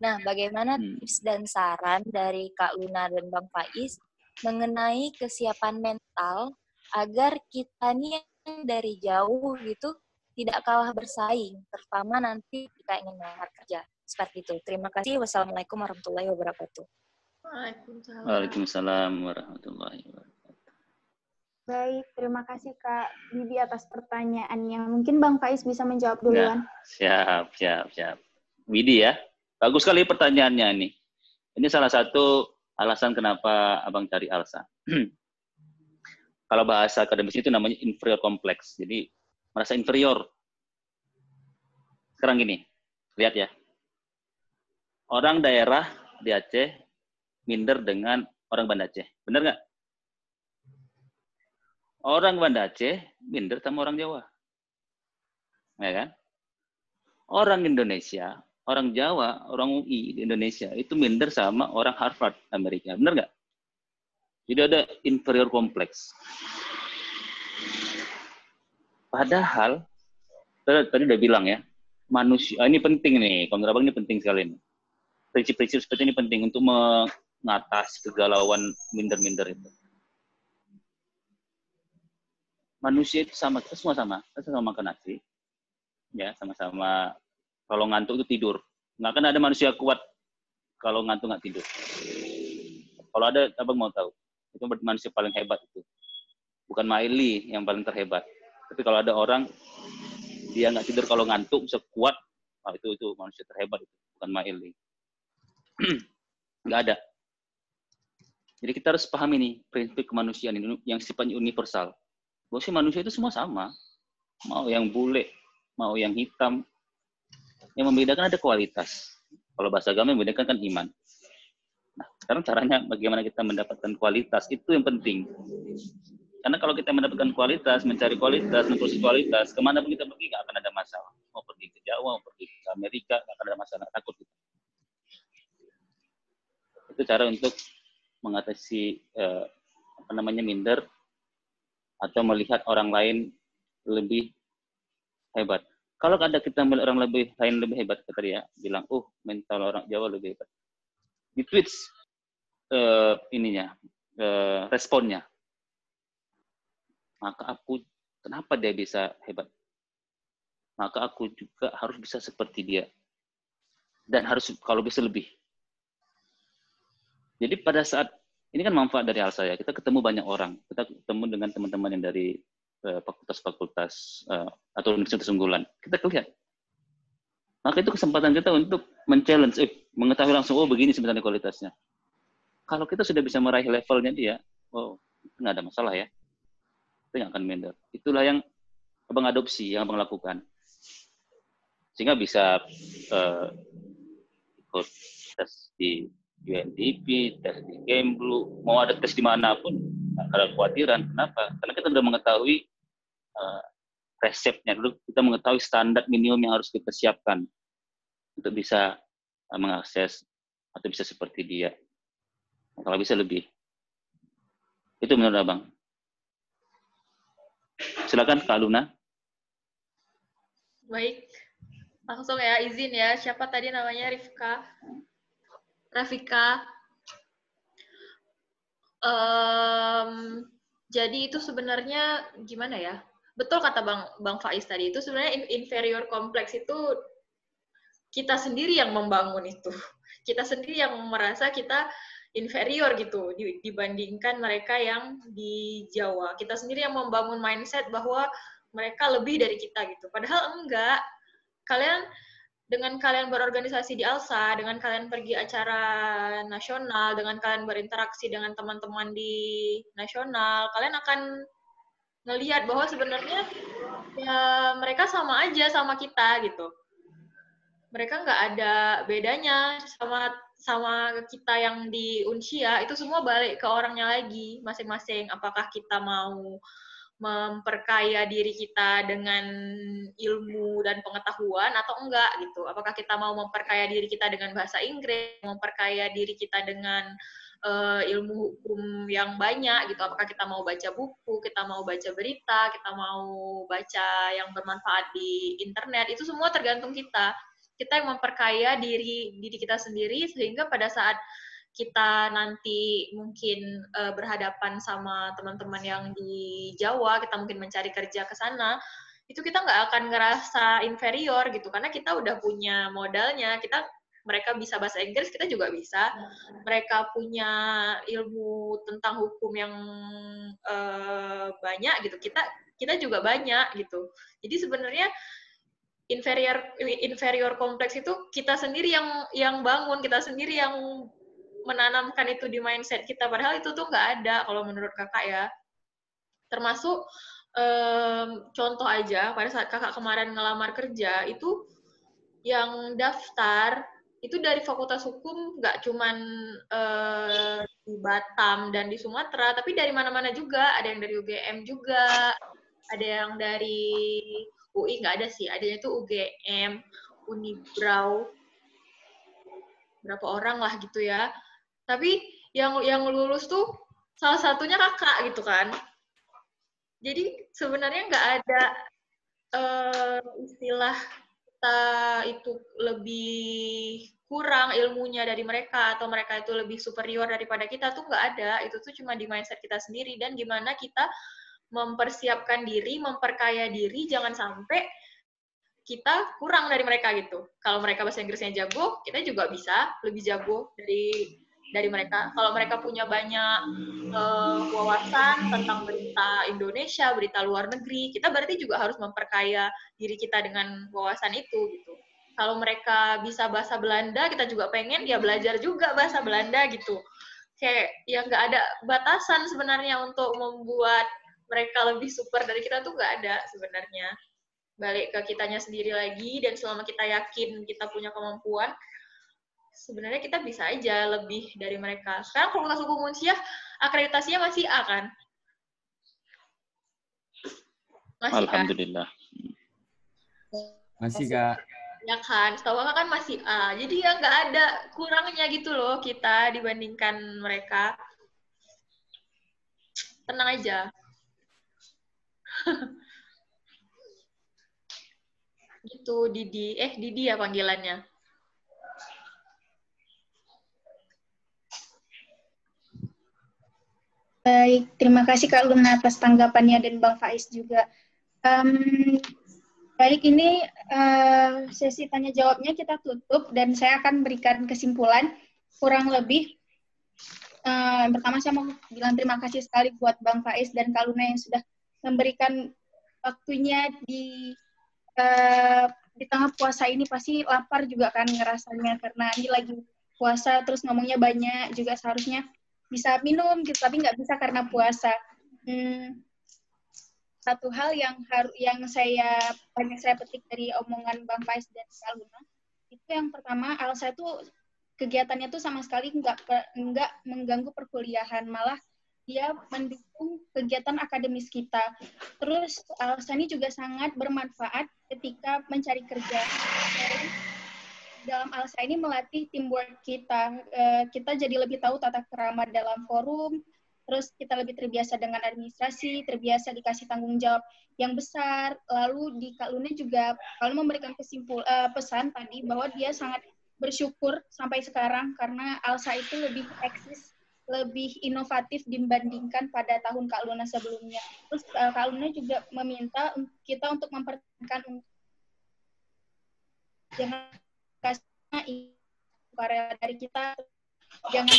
Nah, bagaimana hmm. tips dan saran dari Kak Luna dan Bang Faiz mengenai kesiapan mental agar kita nih yang dari jauh gitu tidak kalah bersaing, terutama nanti kita ingin melamar kerja. Seperti itu. Terima kasih. Wassalamualaikum warahmatullahi wabarakatuh. Waalaikumsalam. Waalaikumsalam warahmatullahi wabarakatuh. Baik, terima kasih Kak Bibi atas pertanyaannya. Mungkin Bang Faiz bisa menjawab duluan. Ya, siap, siap, siap. Widi ya, bagus sekali pertanyaannya ini. Ini salah satu alasan kenapa Abang cari Alsa. Kalau bahasa akademis itu namanya inferior complex. Jadi merasa inferior. Sekarang gini, lihat ya. Orang daerah di Aceh minder dengan orang Banda Aceh. Benar nggak? Orang Banda Aceh minder sama orang Jawa. Ya kan? Orang Indonesia, orang Jawa, orang UI di Indonesia itu minder sama orang Harvard Amerika. Benar nggak? Jadi ada inferior kompleks. Padahal, tadi udah bilang ya, manusia, ah, ini penting nih, kalau ini penting sekali nih. Prinsip-prinsip seperti ini penting untuk mengatasi kegalauan minder-minder itu manusia itu sama kita semua sama. Kita sama makan nasi ya sama-sama kalau ngantuk itu tidur. Nggak akan ada manusia kuat kalau ngantuk nggak tidur. Kalau ada abang mau tahu itu manusia paling hebat itu. Bukan Maili yang paling terhebat. Tapi kalau ada orang dia nggak tidur kalau ngantuk bisa kuat itu itu manusia terhebat itu bukan Maili. Nggak ada. Jadi kita harus pahami nih prinsip kemanusiaan ini yang sifatnya universal. Bahwa si manusia itu semua sama. Mau yang bule, mau yang hitam. Yang membedakan ada kualitas. Kalau bahasa agama yang membedakan kan iman. Nah, sekarang caranya bagaimana kita mendapatkan kualitas itu yang penting. Karena kalau kita mendapatkan kualitas, mencari kualitas, memproses kualitas, ke mana pun kita pergi nggak akan ada masalah. Mau pergi ke Jawa, mau pergi ke Amerika, nggak akan ada masalah. Takut kita. Itu cara untuk mengatasi eh, apa namanya minder atau melihat orang lain lebih hebat. Kalau ada kita melihat orang lebih lain lebih hebat, kata dia bilang, oh mental orang Jawa lebih hebat. Di tweets uh, ininya uh, responnya. Maka aku kenapa dia bisa hebat? Maka aku juga harus bisa seperti dia. Dan harus kalau bisa lebih. Jadi pada saat ini kan manfaat dari hal saya kita ketemu banyak orang kita ketemu dengan teman-teman yang dari eh, fakultas-fakultas uh, atau universitas unggulan kita lihat maka itu kesempatan kita untuk men-challenge, eh, mengetahui langsung, oh begini sebenarnya kualitasnya. Kalau kita sudah bisa meraih levelnya dia, oh, nggak ada masalah ya. Itu yang akan minder. Itulah yang abang adopsi, yang abang lakukan. Sehingga bisa uh, ikut tes di UNDP, tes di Gemblu, mau ada tes pun, nggak ada kekhawatiran. Kenapa? Karena kita sudah mengetahui uh, resepnya dulu kita mengetahui standar minimum yang harus kita siapkan untuk bisa uh, mengakses atau bisa seperti dia. Kalau bisa lebih. Itu menurut Abang. Silakan Kak Luna. Baik. Langsung ya, izin ya. Siapa tadi namanya? Rifka. Rafika. Um, jadi itu sebenarnya gimana ya? betul kata Bang Bang Faiz tadi itu sebenarnya inferior kompleks itu kita sendiri yang membangun itu. Kita sendiri yang merasa kita inferior gitu dibandingkan mereka yang di Jawa. Kita sendiri yang membangun mindset bahwa mereka lebih dari kita gitu. Padahal enggak. Kalian dengan kalian berorganisasi di ALSA, dengan kalian pergi acara nasional, dengan kalian berinteraksi dengan teman-teman di nasional, kalian akan ngelihat bahwa sebenarnya ya mereka sama aja sama kita gitu. Mereka nggak ada bedanya sama sama kita yang di Unsia itu semua balik ke orangnya lagi masing-masing. Apakah kita mau memperkaya diri kita dengan ilmu dan pengetahuan atau enggak gitu apakah kita mau memperkaya diri kita dengan bahasa Inggris memperkaya diri kita dengan uh, ilmu hukum yang banyak gitu. Apakah kita mau baca buku, kita mau baca berita, kita mau baca yang bermanfaat di internet, itu semua tergantung kita. Kita yang memperkaya diri diri kita sendiri sehingga pada saat kita nanti mungkin uh, berhadapan sama teman-teman yang di Jawa, kita mungkin mencari kerja ke sana, itu kita nggak akan ngerasa inferior gitu karena kita udah punya modalnya, kita mereka bisa bahasa Inggris, kita juga bisa. Mereka punya ilmu tentang hukum yang uh, banyak gitu. Kita kita juga banyak gitu. Jadi sebenarnya inferior inferior kompleks itu kita sendiri yang yang bangun, kita sendiri yang menanamkan itu di mindset kita. Padahal itu tuh nggak ada kalau menurut kakak ya. Termasuk um, contoh aja pada saat kakak kemarin ngelamar kerja itu yang daftar itu dari Fakultas Hukum nggak cuman uh, di Batam dan di Sumatera, tapi dari mana-mana juga. Ada yang dari UGM juga, ada yang dari UI nggak ada sih, adanya itu UGM, Unibrau, berapa orang lah gitu ya. Tapi yang yang lulus tuh salah satunya kakak gitu kan. Jadi sebenarnya nggak ada uh, istilah kita itu lebih kurang ilmunya dari mereka atau mereka itu lebih superior daripada kita tuh nggak ada. Itu tuh cuma di mindset kita sendiri. Dan gimana kita mempersiapkan diri memperkaya diri jangan sampai kita kurang dari mereka gitu. Kalau mereka bahasa Inggrisnya jago kita juga bisa lebih jago dari dari mereka. Kalau mereka punya banyak uh, wawasan tentang berita Indonesia berita luar negeri kita berarti juga harus memperkaya diri kita dengan wawasan itu gitu. Kalau mereka bisa bahasa Belanda kita juga pengen ya belajar juga bahasa Belanda gitu. Kayak ya nggak ada batasan sebenarnya untuk membuat mereka lebih super dari kita tuh nggak ada sebenarnya. Balik ke kitanya sendiri lagi dan selama kita yakin kita punya kemampuan sebenarnya kita bisa aja lebih dari mereka. Sekarang fakultas hukum unsiah akreditasinya masih A kan? Masih alhamdulillah. Masih kak. Ya kan setahu kakak kan masih A. Jadi ya nggak ada kurangnya gitu loh kita dibandingkan mereka. Tenang aja. Gitu Didi. Eh Didi ya panggilannya Baik, terima kasih Kak Luna atas tanggapannya dan Bang Faiz juga. Um, Baik, ini uh, sesi tanya jawabnya kita tutup dan saya akan berikan kesimpulan kurang lebih. Uh, pertama saya mau bilang terima kasih sekali buat Bang Faiz dan Kaluna yang sudah memberikan waktunya di uh, di tengah puasa ini pasti lapar juga kan ngerasanya karena ini lagi puasa terus ngomongnya banyak juga seharusnya bisa minum gitu tapi nggak bisa karena puasa. Hmm, satu hal yang harus yang saya banyak saya petik dari omongan Bang Faiz dan Kaluna itu yang pertama Alsa itu kegiatannya tuh sama sekali nggak nggak mengganggu perkuliahan malah dia mendukung kegiatan akademis kita. Terus Alsa ini juga sangat bermanfaat ketika mencari kerja. Dalam Alsa ini melatih teamwork kita. Eh, kita jadi lebih tahu tata kerama dalam forum, terus kita lebih terbiasa dengan administrasi, terbiasa dikasih tanggung jawab yang besar. Lalu di Kak Luna juga kalau memberikan kesimpul uh, pesan tadi bahwa dia sangat bersyukur sampai sekarang karena Alsa itu lebih eksis, lebih inovatif dibandingkan pada tahun Kak Luna sebelumnya. Terus uh, Kak Luna juga meminta kita untuk mempertahankan jangan kasih karya dari kita jangan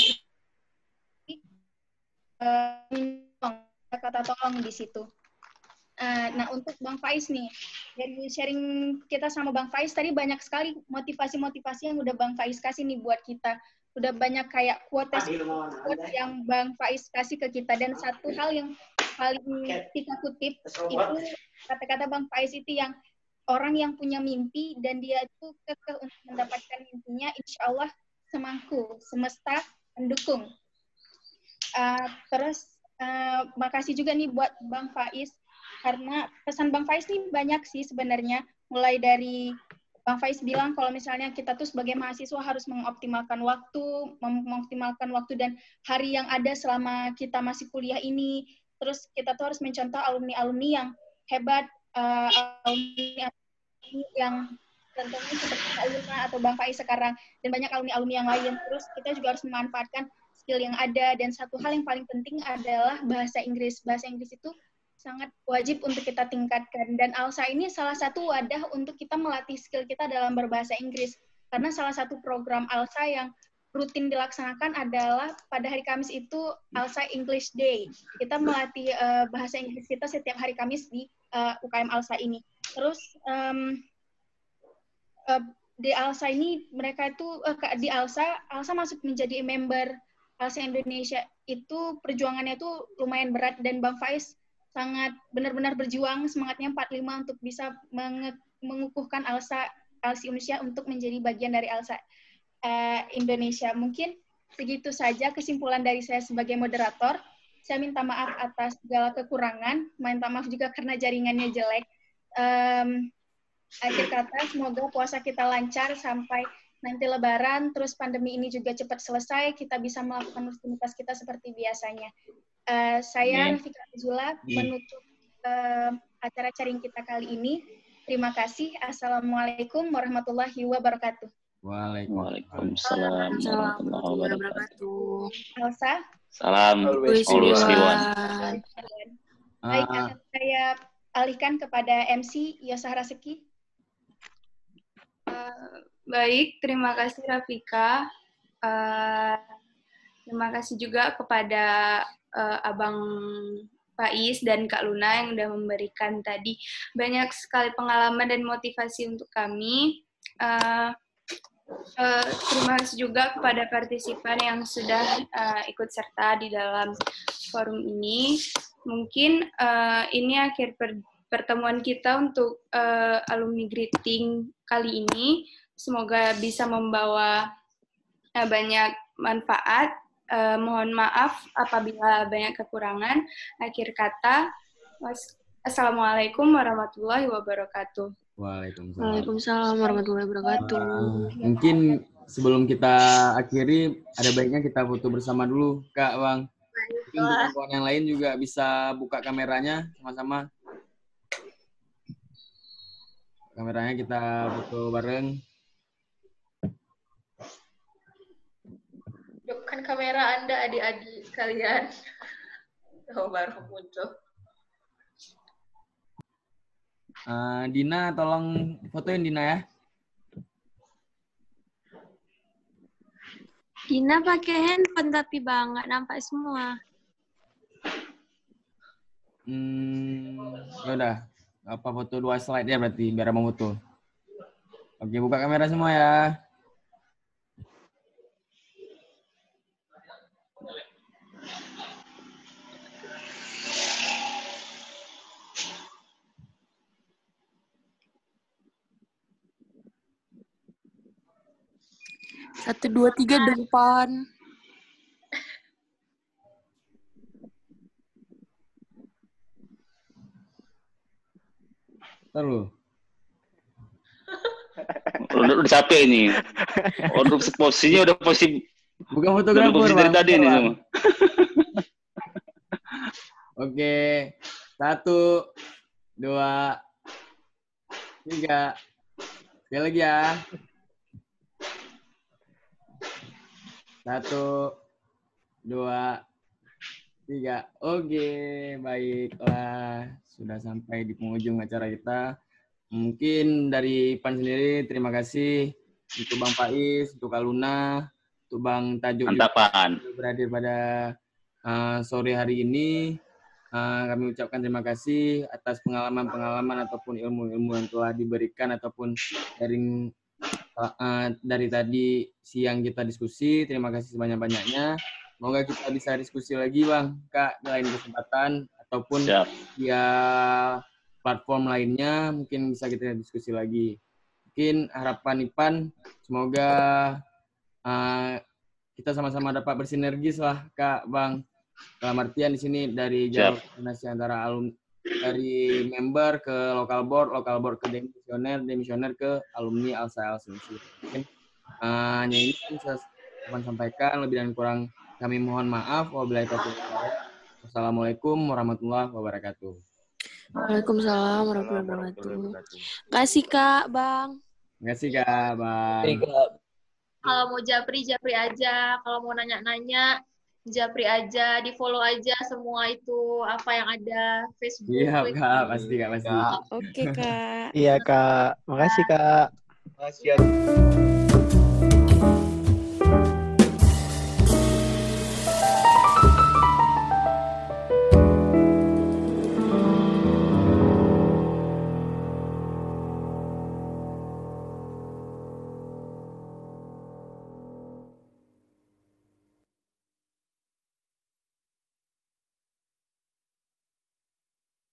uh, kata tolong di situ. Uh, nah untuk Bang Faiz nih, dari sharing kita sama Bang Faiz tadi banyak sekali motivasi-motivasi yang udah Bang Faiz kasih nih buat kita. Udah banyak kayak quotes, quotes yang Bang Faiz kasih ke kita. Dan satu hal yang paling kita kutip itu kata-kata Bang Faiz itu yang orang yang punya mimpi dan dia itu kekeh untuk mendapatkan mimpinya, insya Allah semangku, semesta mendukung. Uh, terus uh, makasih juga nih buat Bang Faiz karena pesan Bang Faiz nih banyak sih sebenarnya mulai dari Bang Faiz bilang kalau misalnya kita tuh sebagai mahasiswa harus mengoptimalkan waktu, mengoptimalkan waktu dan hari yang ada selama kita masih kuliah ini. Terus kita tuh harus mencontoh alumni-alumni yang hebat, uh, alumni yang contohnya seperti Kak atau Bang Faiz sekarang dan banyak alumni-alumni yang lain. Terus kita juga harus memanfaatkan skill yang ada dan satu hal yang paling penting adalah bahasa Inggris. Bahasa Inggris itu sangat wajib untuk kita tingkatkan dan ALSA ini salah satu wadah untuk kita melatih skill kita dalam berbahasa Inggris. Karena salah satu program ALSA yang rutin dilaksanakan adalah pada hari Kamis itu ALSA English Day. Kita melatih uh, bahasa Inggris kita setiap hari Kamis di uh, eh, UKM ALSA ini. Terus um, uh, di ALSA ini mereka itu uh, di ALSA ALSA masuk menjadi member Alsa Indonesia itu perjuangannya itu lumayan berat dan Bang Faiz sangat benar-benar berjuang semangatnya 45 untuk bisa mengukuhkan Alsa Alsi Indonesia untuk menjadi bagian dari Alsa uh, Indonesia. Mungkin segitu saja kesimpulan dari saya sebagai moderator. Saya minta maaf atas segala kekurangan, minta maaf juga karena jaringannya jelek. Um, akhir kata, semoga puasa kita lancar sampai nanti lebaran, terus pandemi ini juga cepat selesai, kita bisa melakukan rutinitas kita seperti biasanya. Uh, saya Rafika Zula menutup uh, acara caring kita kali ini. Terima kasih. Assalamualaikum warahmatullahi wabarakatuh. Waalaikumsalam warahmatullahi wabarakatuh. Elsa. Salam. Always, always Baik, ah. saya alihkan kepada MC Yosa Raseki. Uh, Baik, terima kasih Rafika. Uh, terima kasih juga kepada uh, Abang Faiz dan Kak Luna yang sudah memberikan tadi banyak sekali pengalaman dan motivasi untuk kami. Uh, Uh, terima kasih juga kepada partisipan yang sudah uh, ikut serta di dalam forum ini. Mungkin uh, ini akhir per pertemuan kita untuk uh, alumni greeting kali ini. Semoga bisa membawa uh, banyak manfaat. Uh, mohon maaf apabila banyak kekurangan. Akhir kata, Assalamualaikum warahmatullahi wabarakatuh. Waalaikumsalam. Waalaikumsalam warahmatullahi wabarakatuh. Uh, mungkin sebelum kita akhiri, ada baiknya kita foto bersama dulu, Kak Bang. Mungkin kawan yang lain juga bisa buka kameranya sama-sama. Kameranya kita foto bareng. Hidupkan kamera Anda adik-adik kalian. Oh, baru muncul. Uh, Dina, tolong fotoin Dina ya. Dina pakai handphone tapi bang nggak nampak semua. Hmm, ya udah. Apa foto dua slide ya berarti biar mau foto. Oke, buka kamera semua ya. Satu, dua, tiga, depan. Terus. udah, udah capek ini. Untuk posisinya udah posisi Bukan fotografer, udah posisi dari tadi nih semua. Oke. Satu, dua, tiga. Sekali lagi ya. Satu, dua, tiga. Oke, baiklah. Sudah sampai di penghujung acara kita. Mungkin dari Pan sendiri, terima kasih untuk Bang Faiz, untuk Aluna, untuk Bang Tajuk Mantapan. berhadir pada uh, sore hari ini. Uh, kami ucapkan terima kasih atas pengalaman-pengalaman ataupun ilmu-ilmu yang telah diberikan ataupun sharing uh, dari tadi siang kita diskusi. Terima kasih sebanyak-banyaknya. Semoga kita bisa diskusi lagi, Bang, Kak, lain kesempatan ataupun Siap. via platform lainnya mungkin bisa kita diskusi lagi. Mungkin harapan Ipan semoga uh, kita sama-sama dapat bersinergis lah, Kak, Bang. Dalam artian di sini dari jalur koordinasi antara alumni dari member ke lokal board, lokal board ke demisioner, demisioner ke alumni Alsa Alsensi. Mungkin uh, hanya ini yang saya akan sampaikan, lebih dan kurang kami mohon maaf. Wabillahi taufiq Wassalamualaikum warahmatullahi wabarakatuh. Waalaikumsalam warahmatullahi wabarakatuh. Kasih Kak, Bang. Terima kasih Kak, Bang. Kalau mau japri, japri aja. Kalau mau nanya-nanya, japri aja, di follow aja semua itu apa yang ada Facebook. Iya. Kak, pasti Kak, pasti. Oke, Kak. Iya, Kak. Makasih, Kak. Makasih. ya.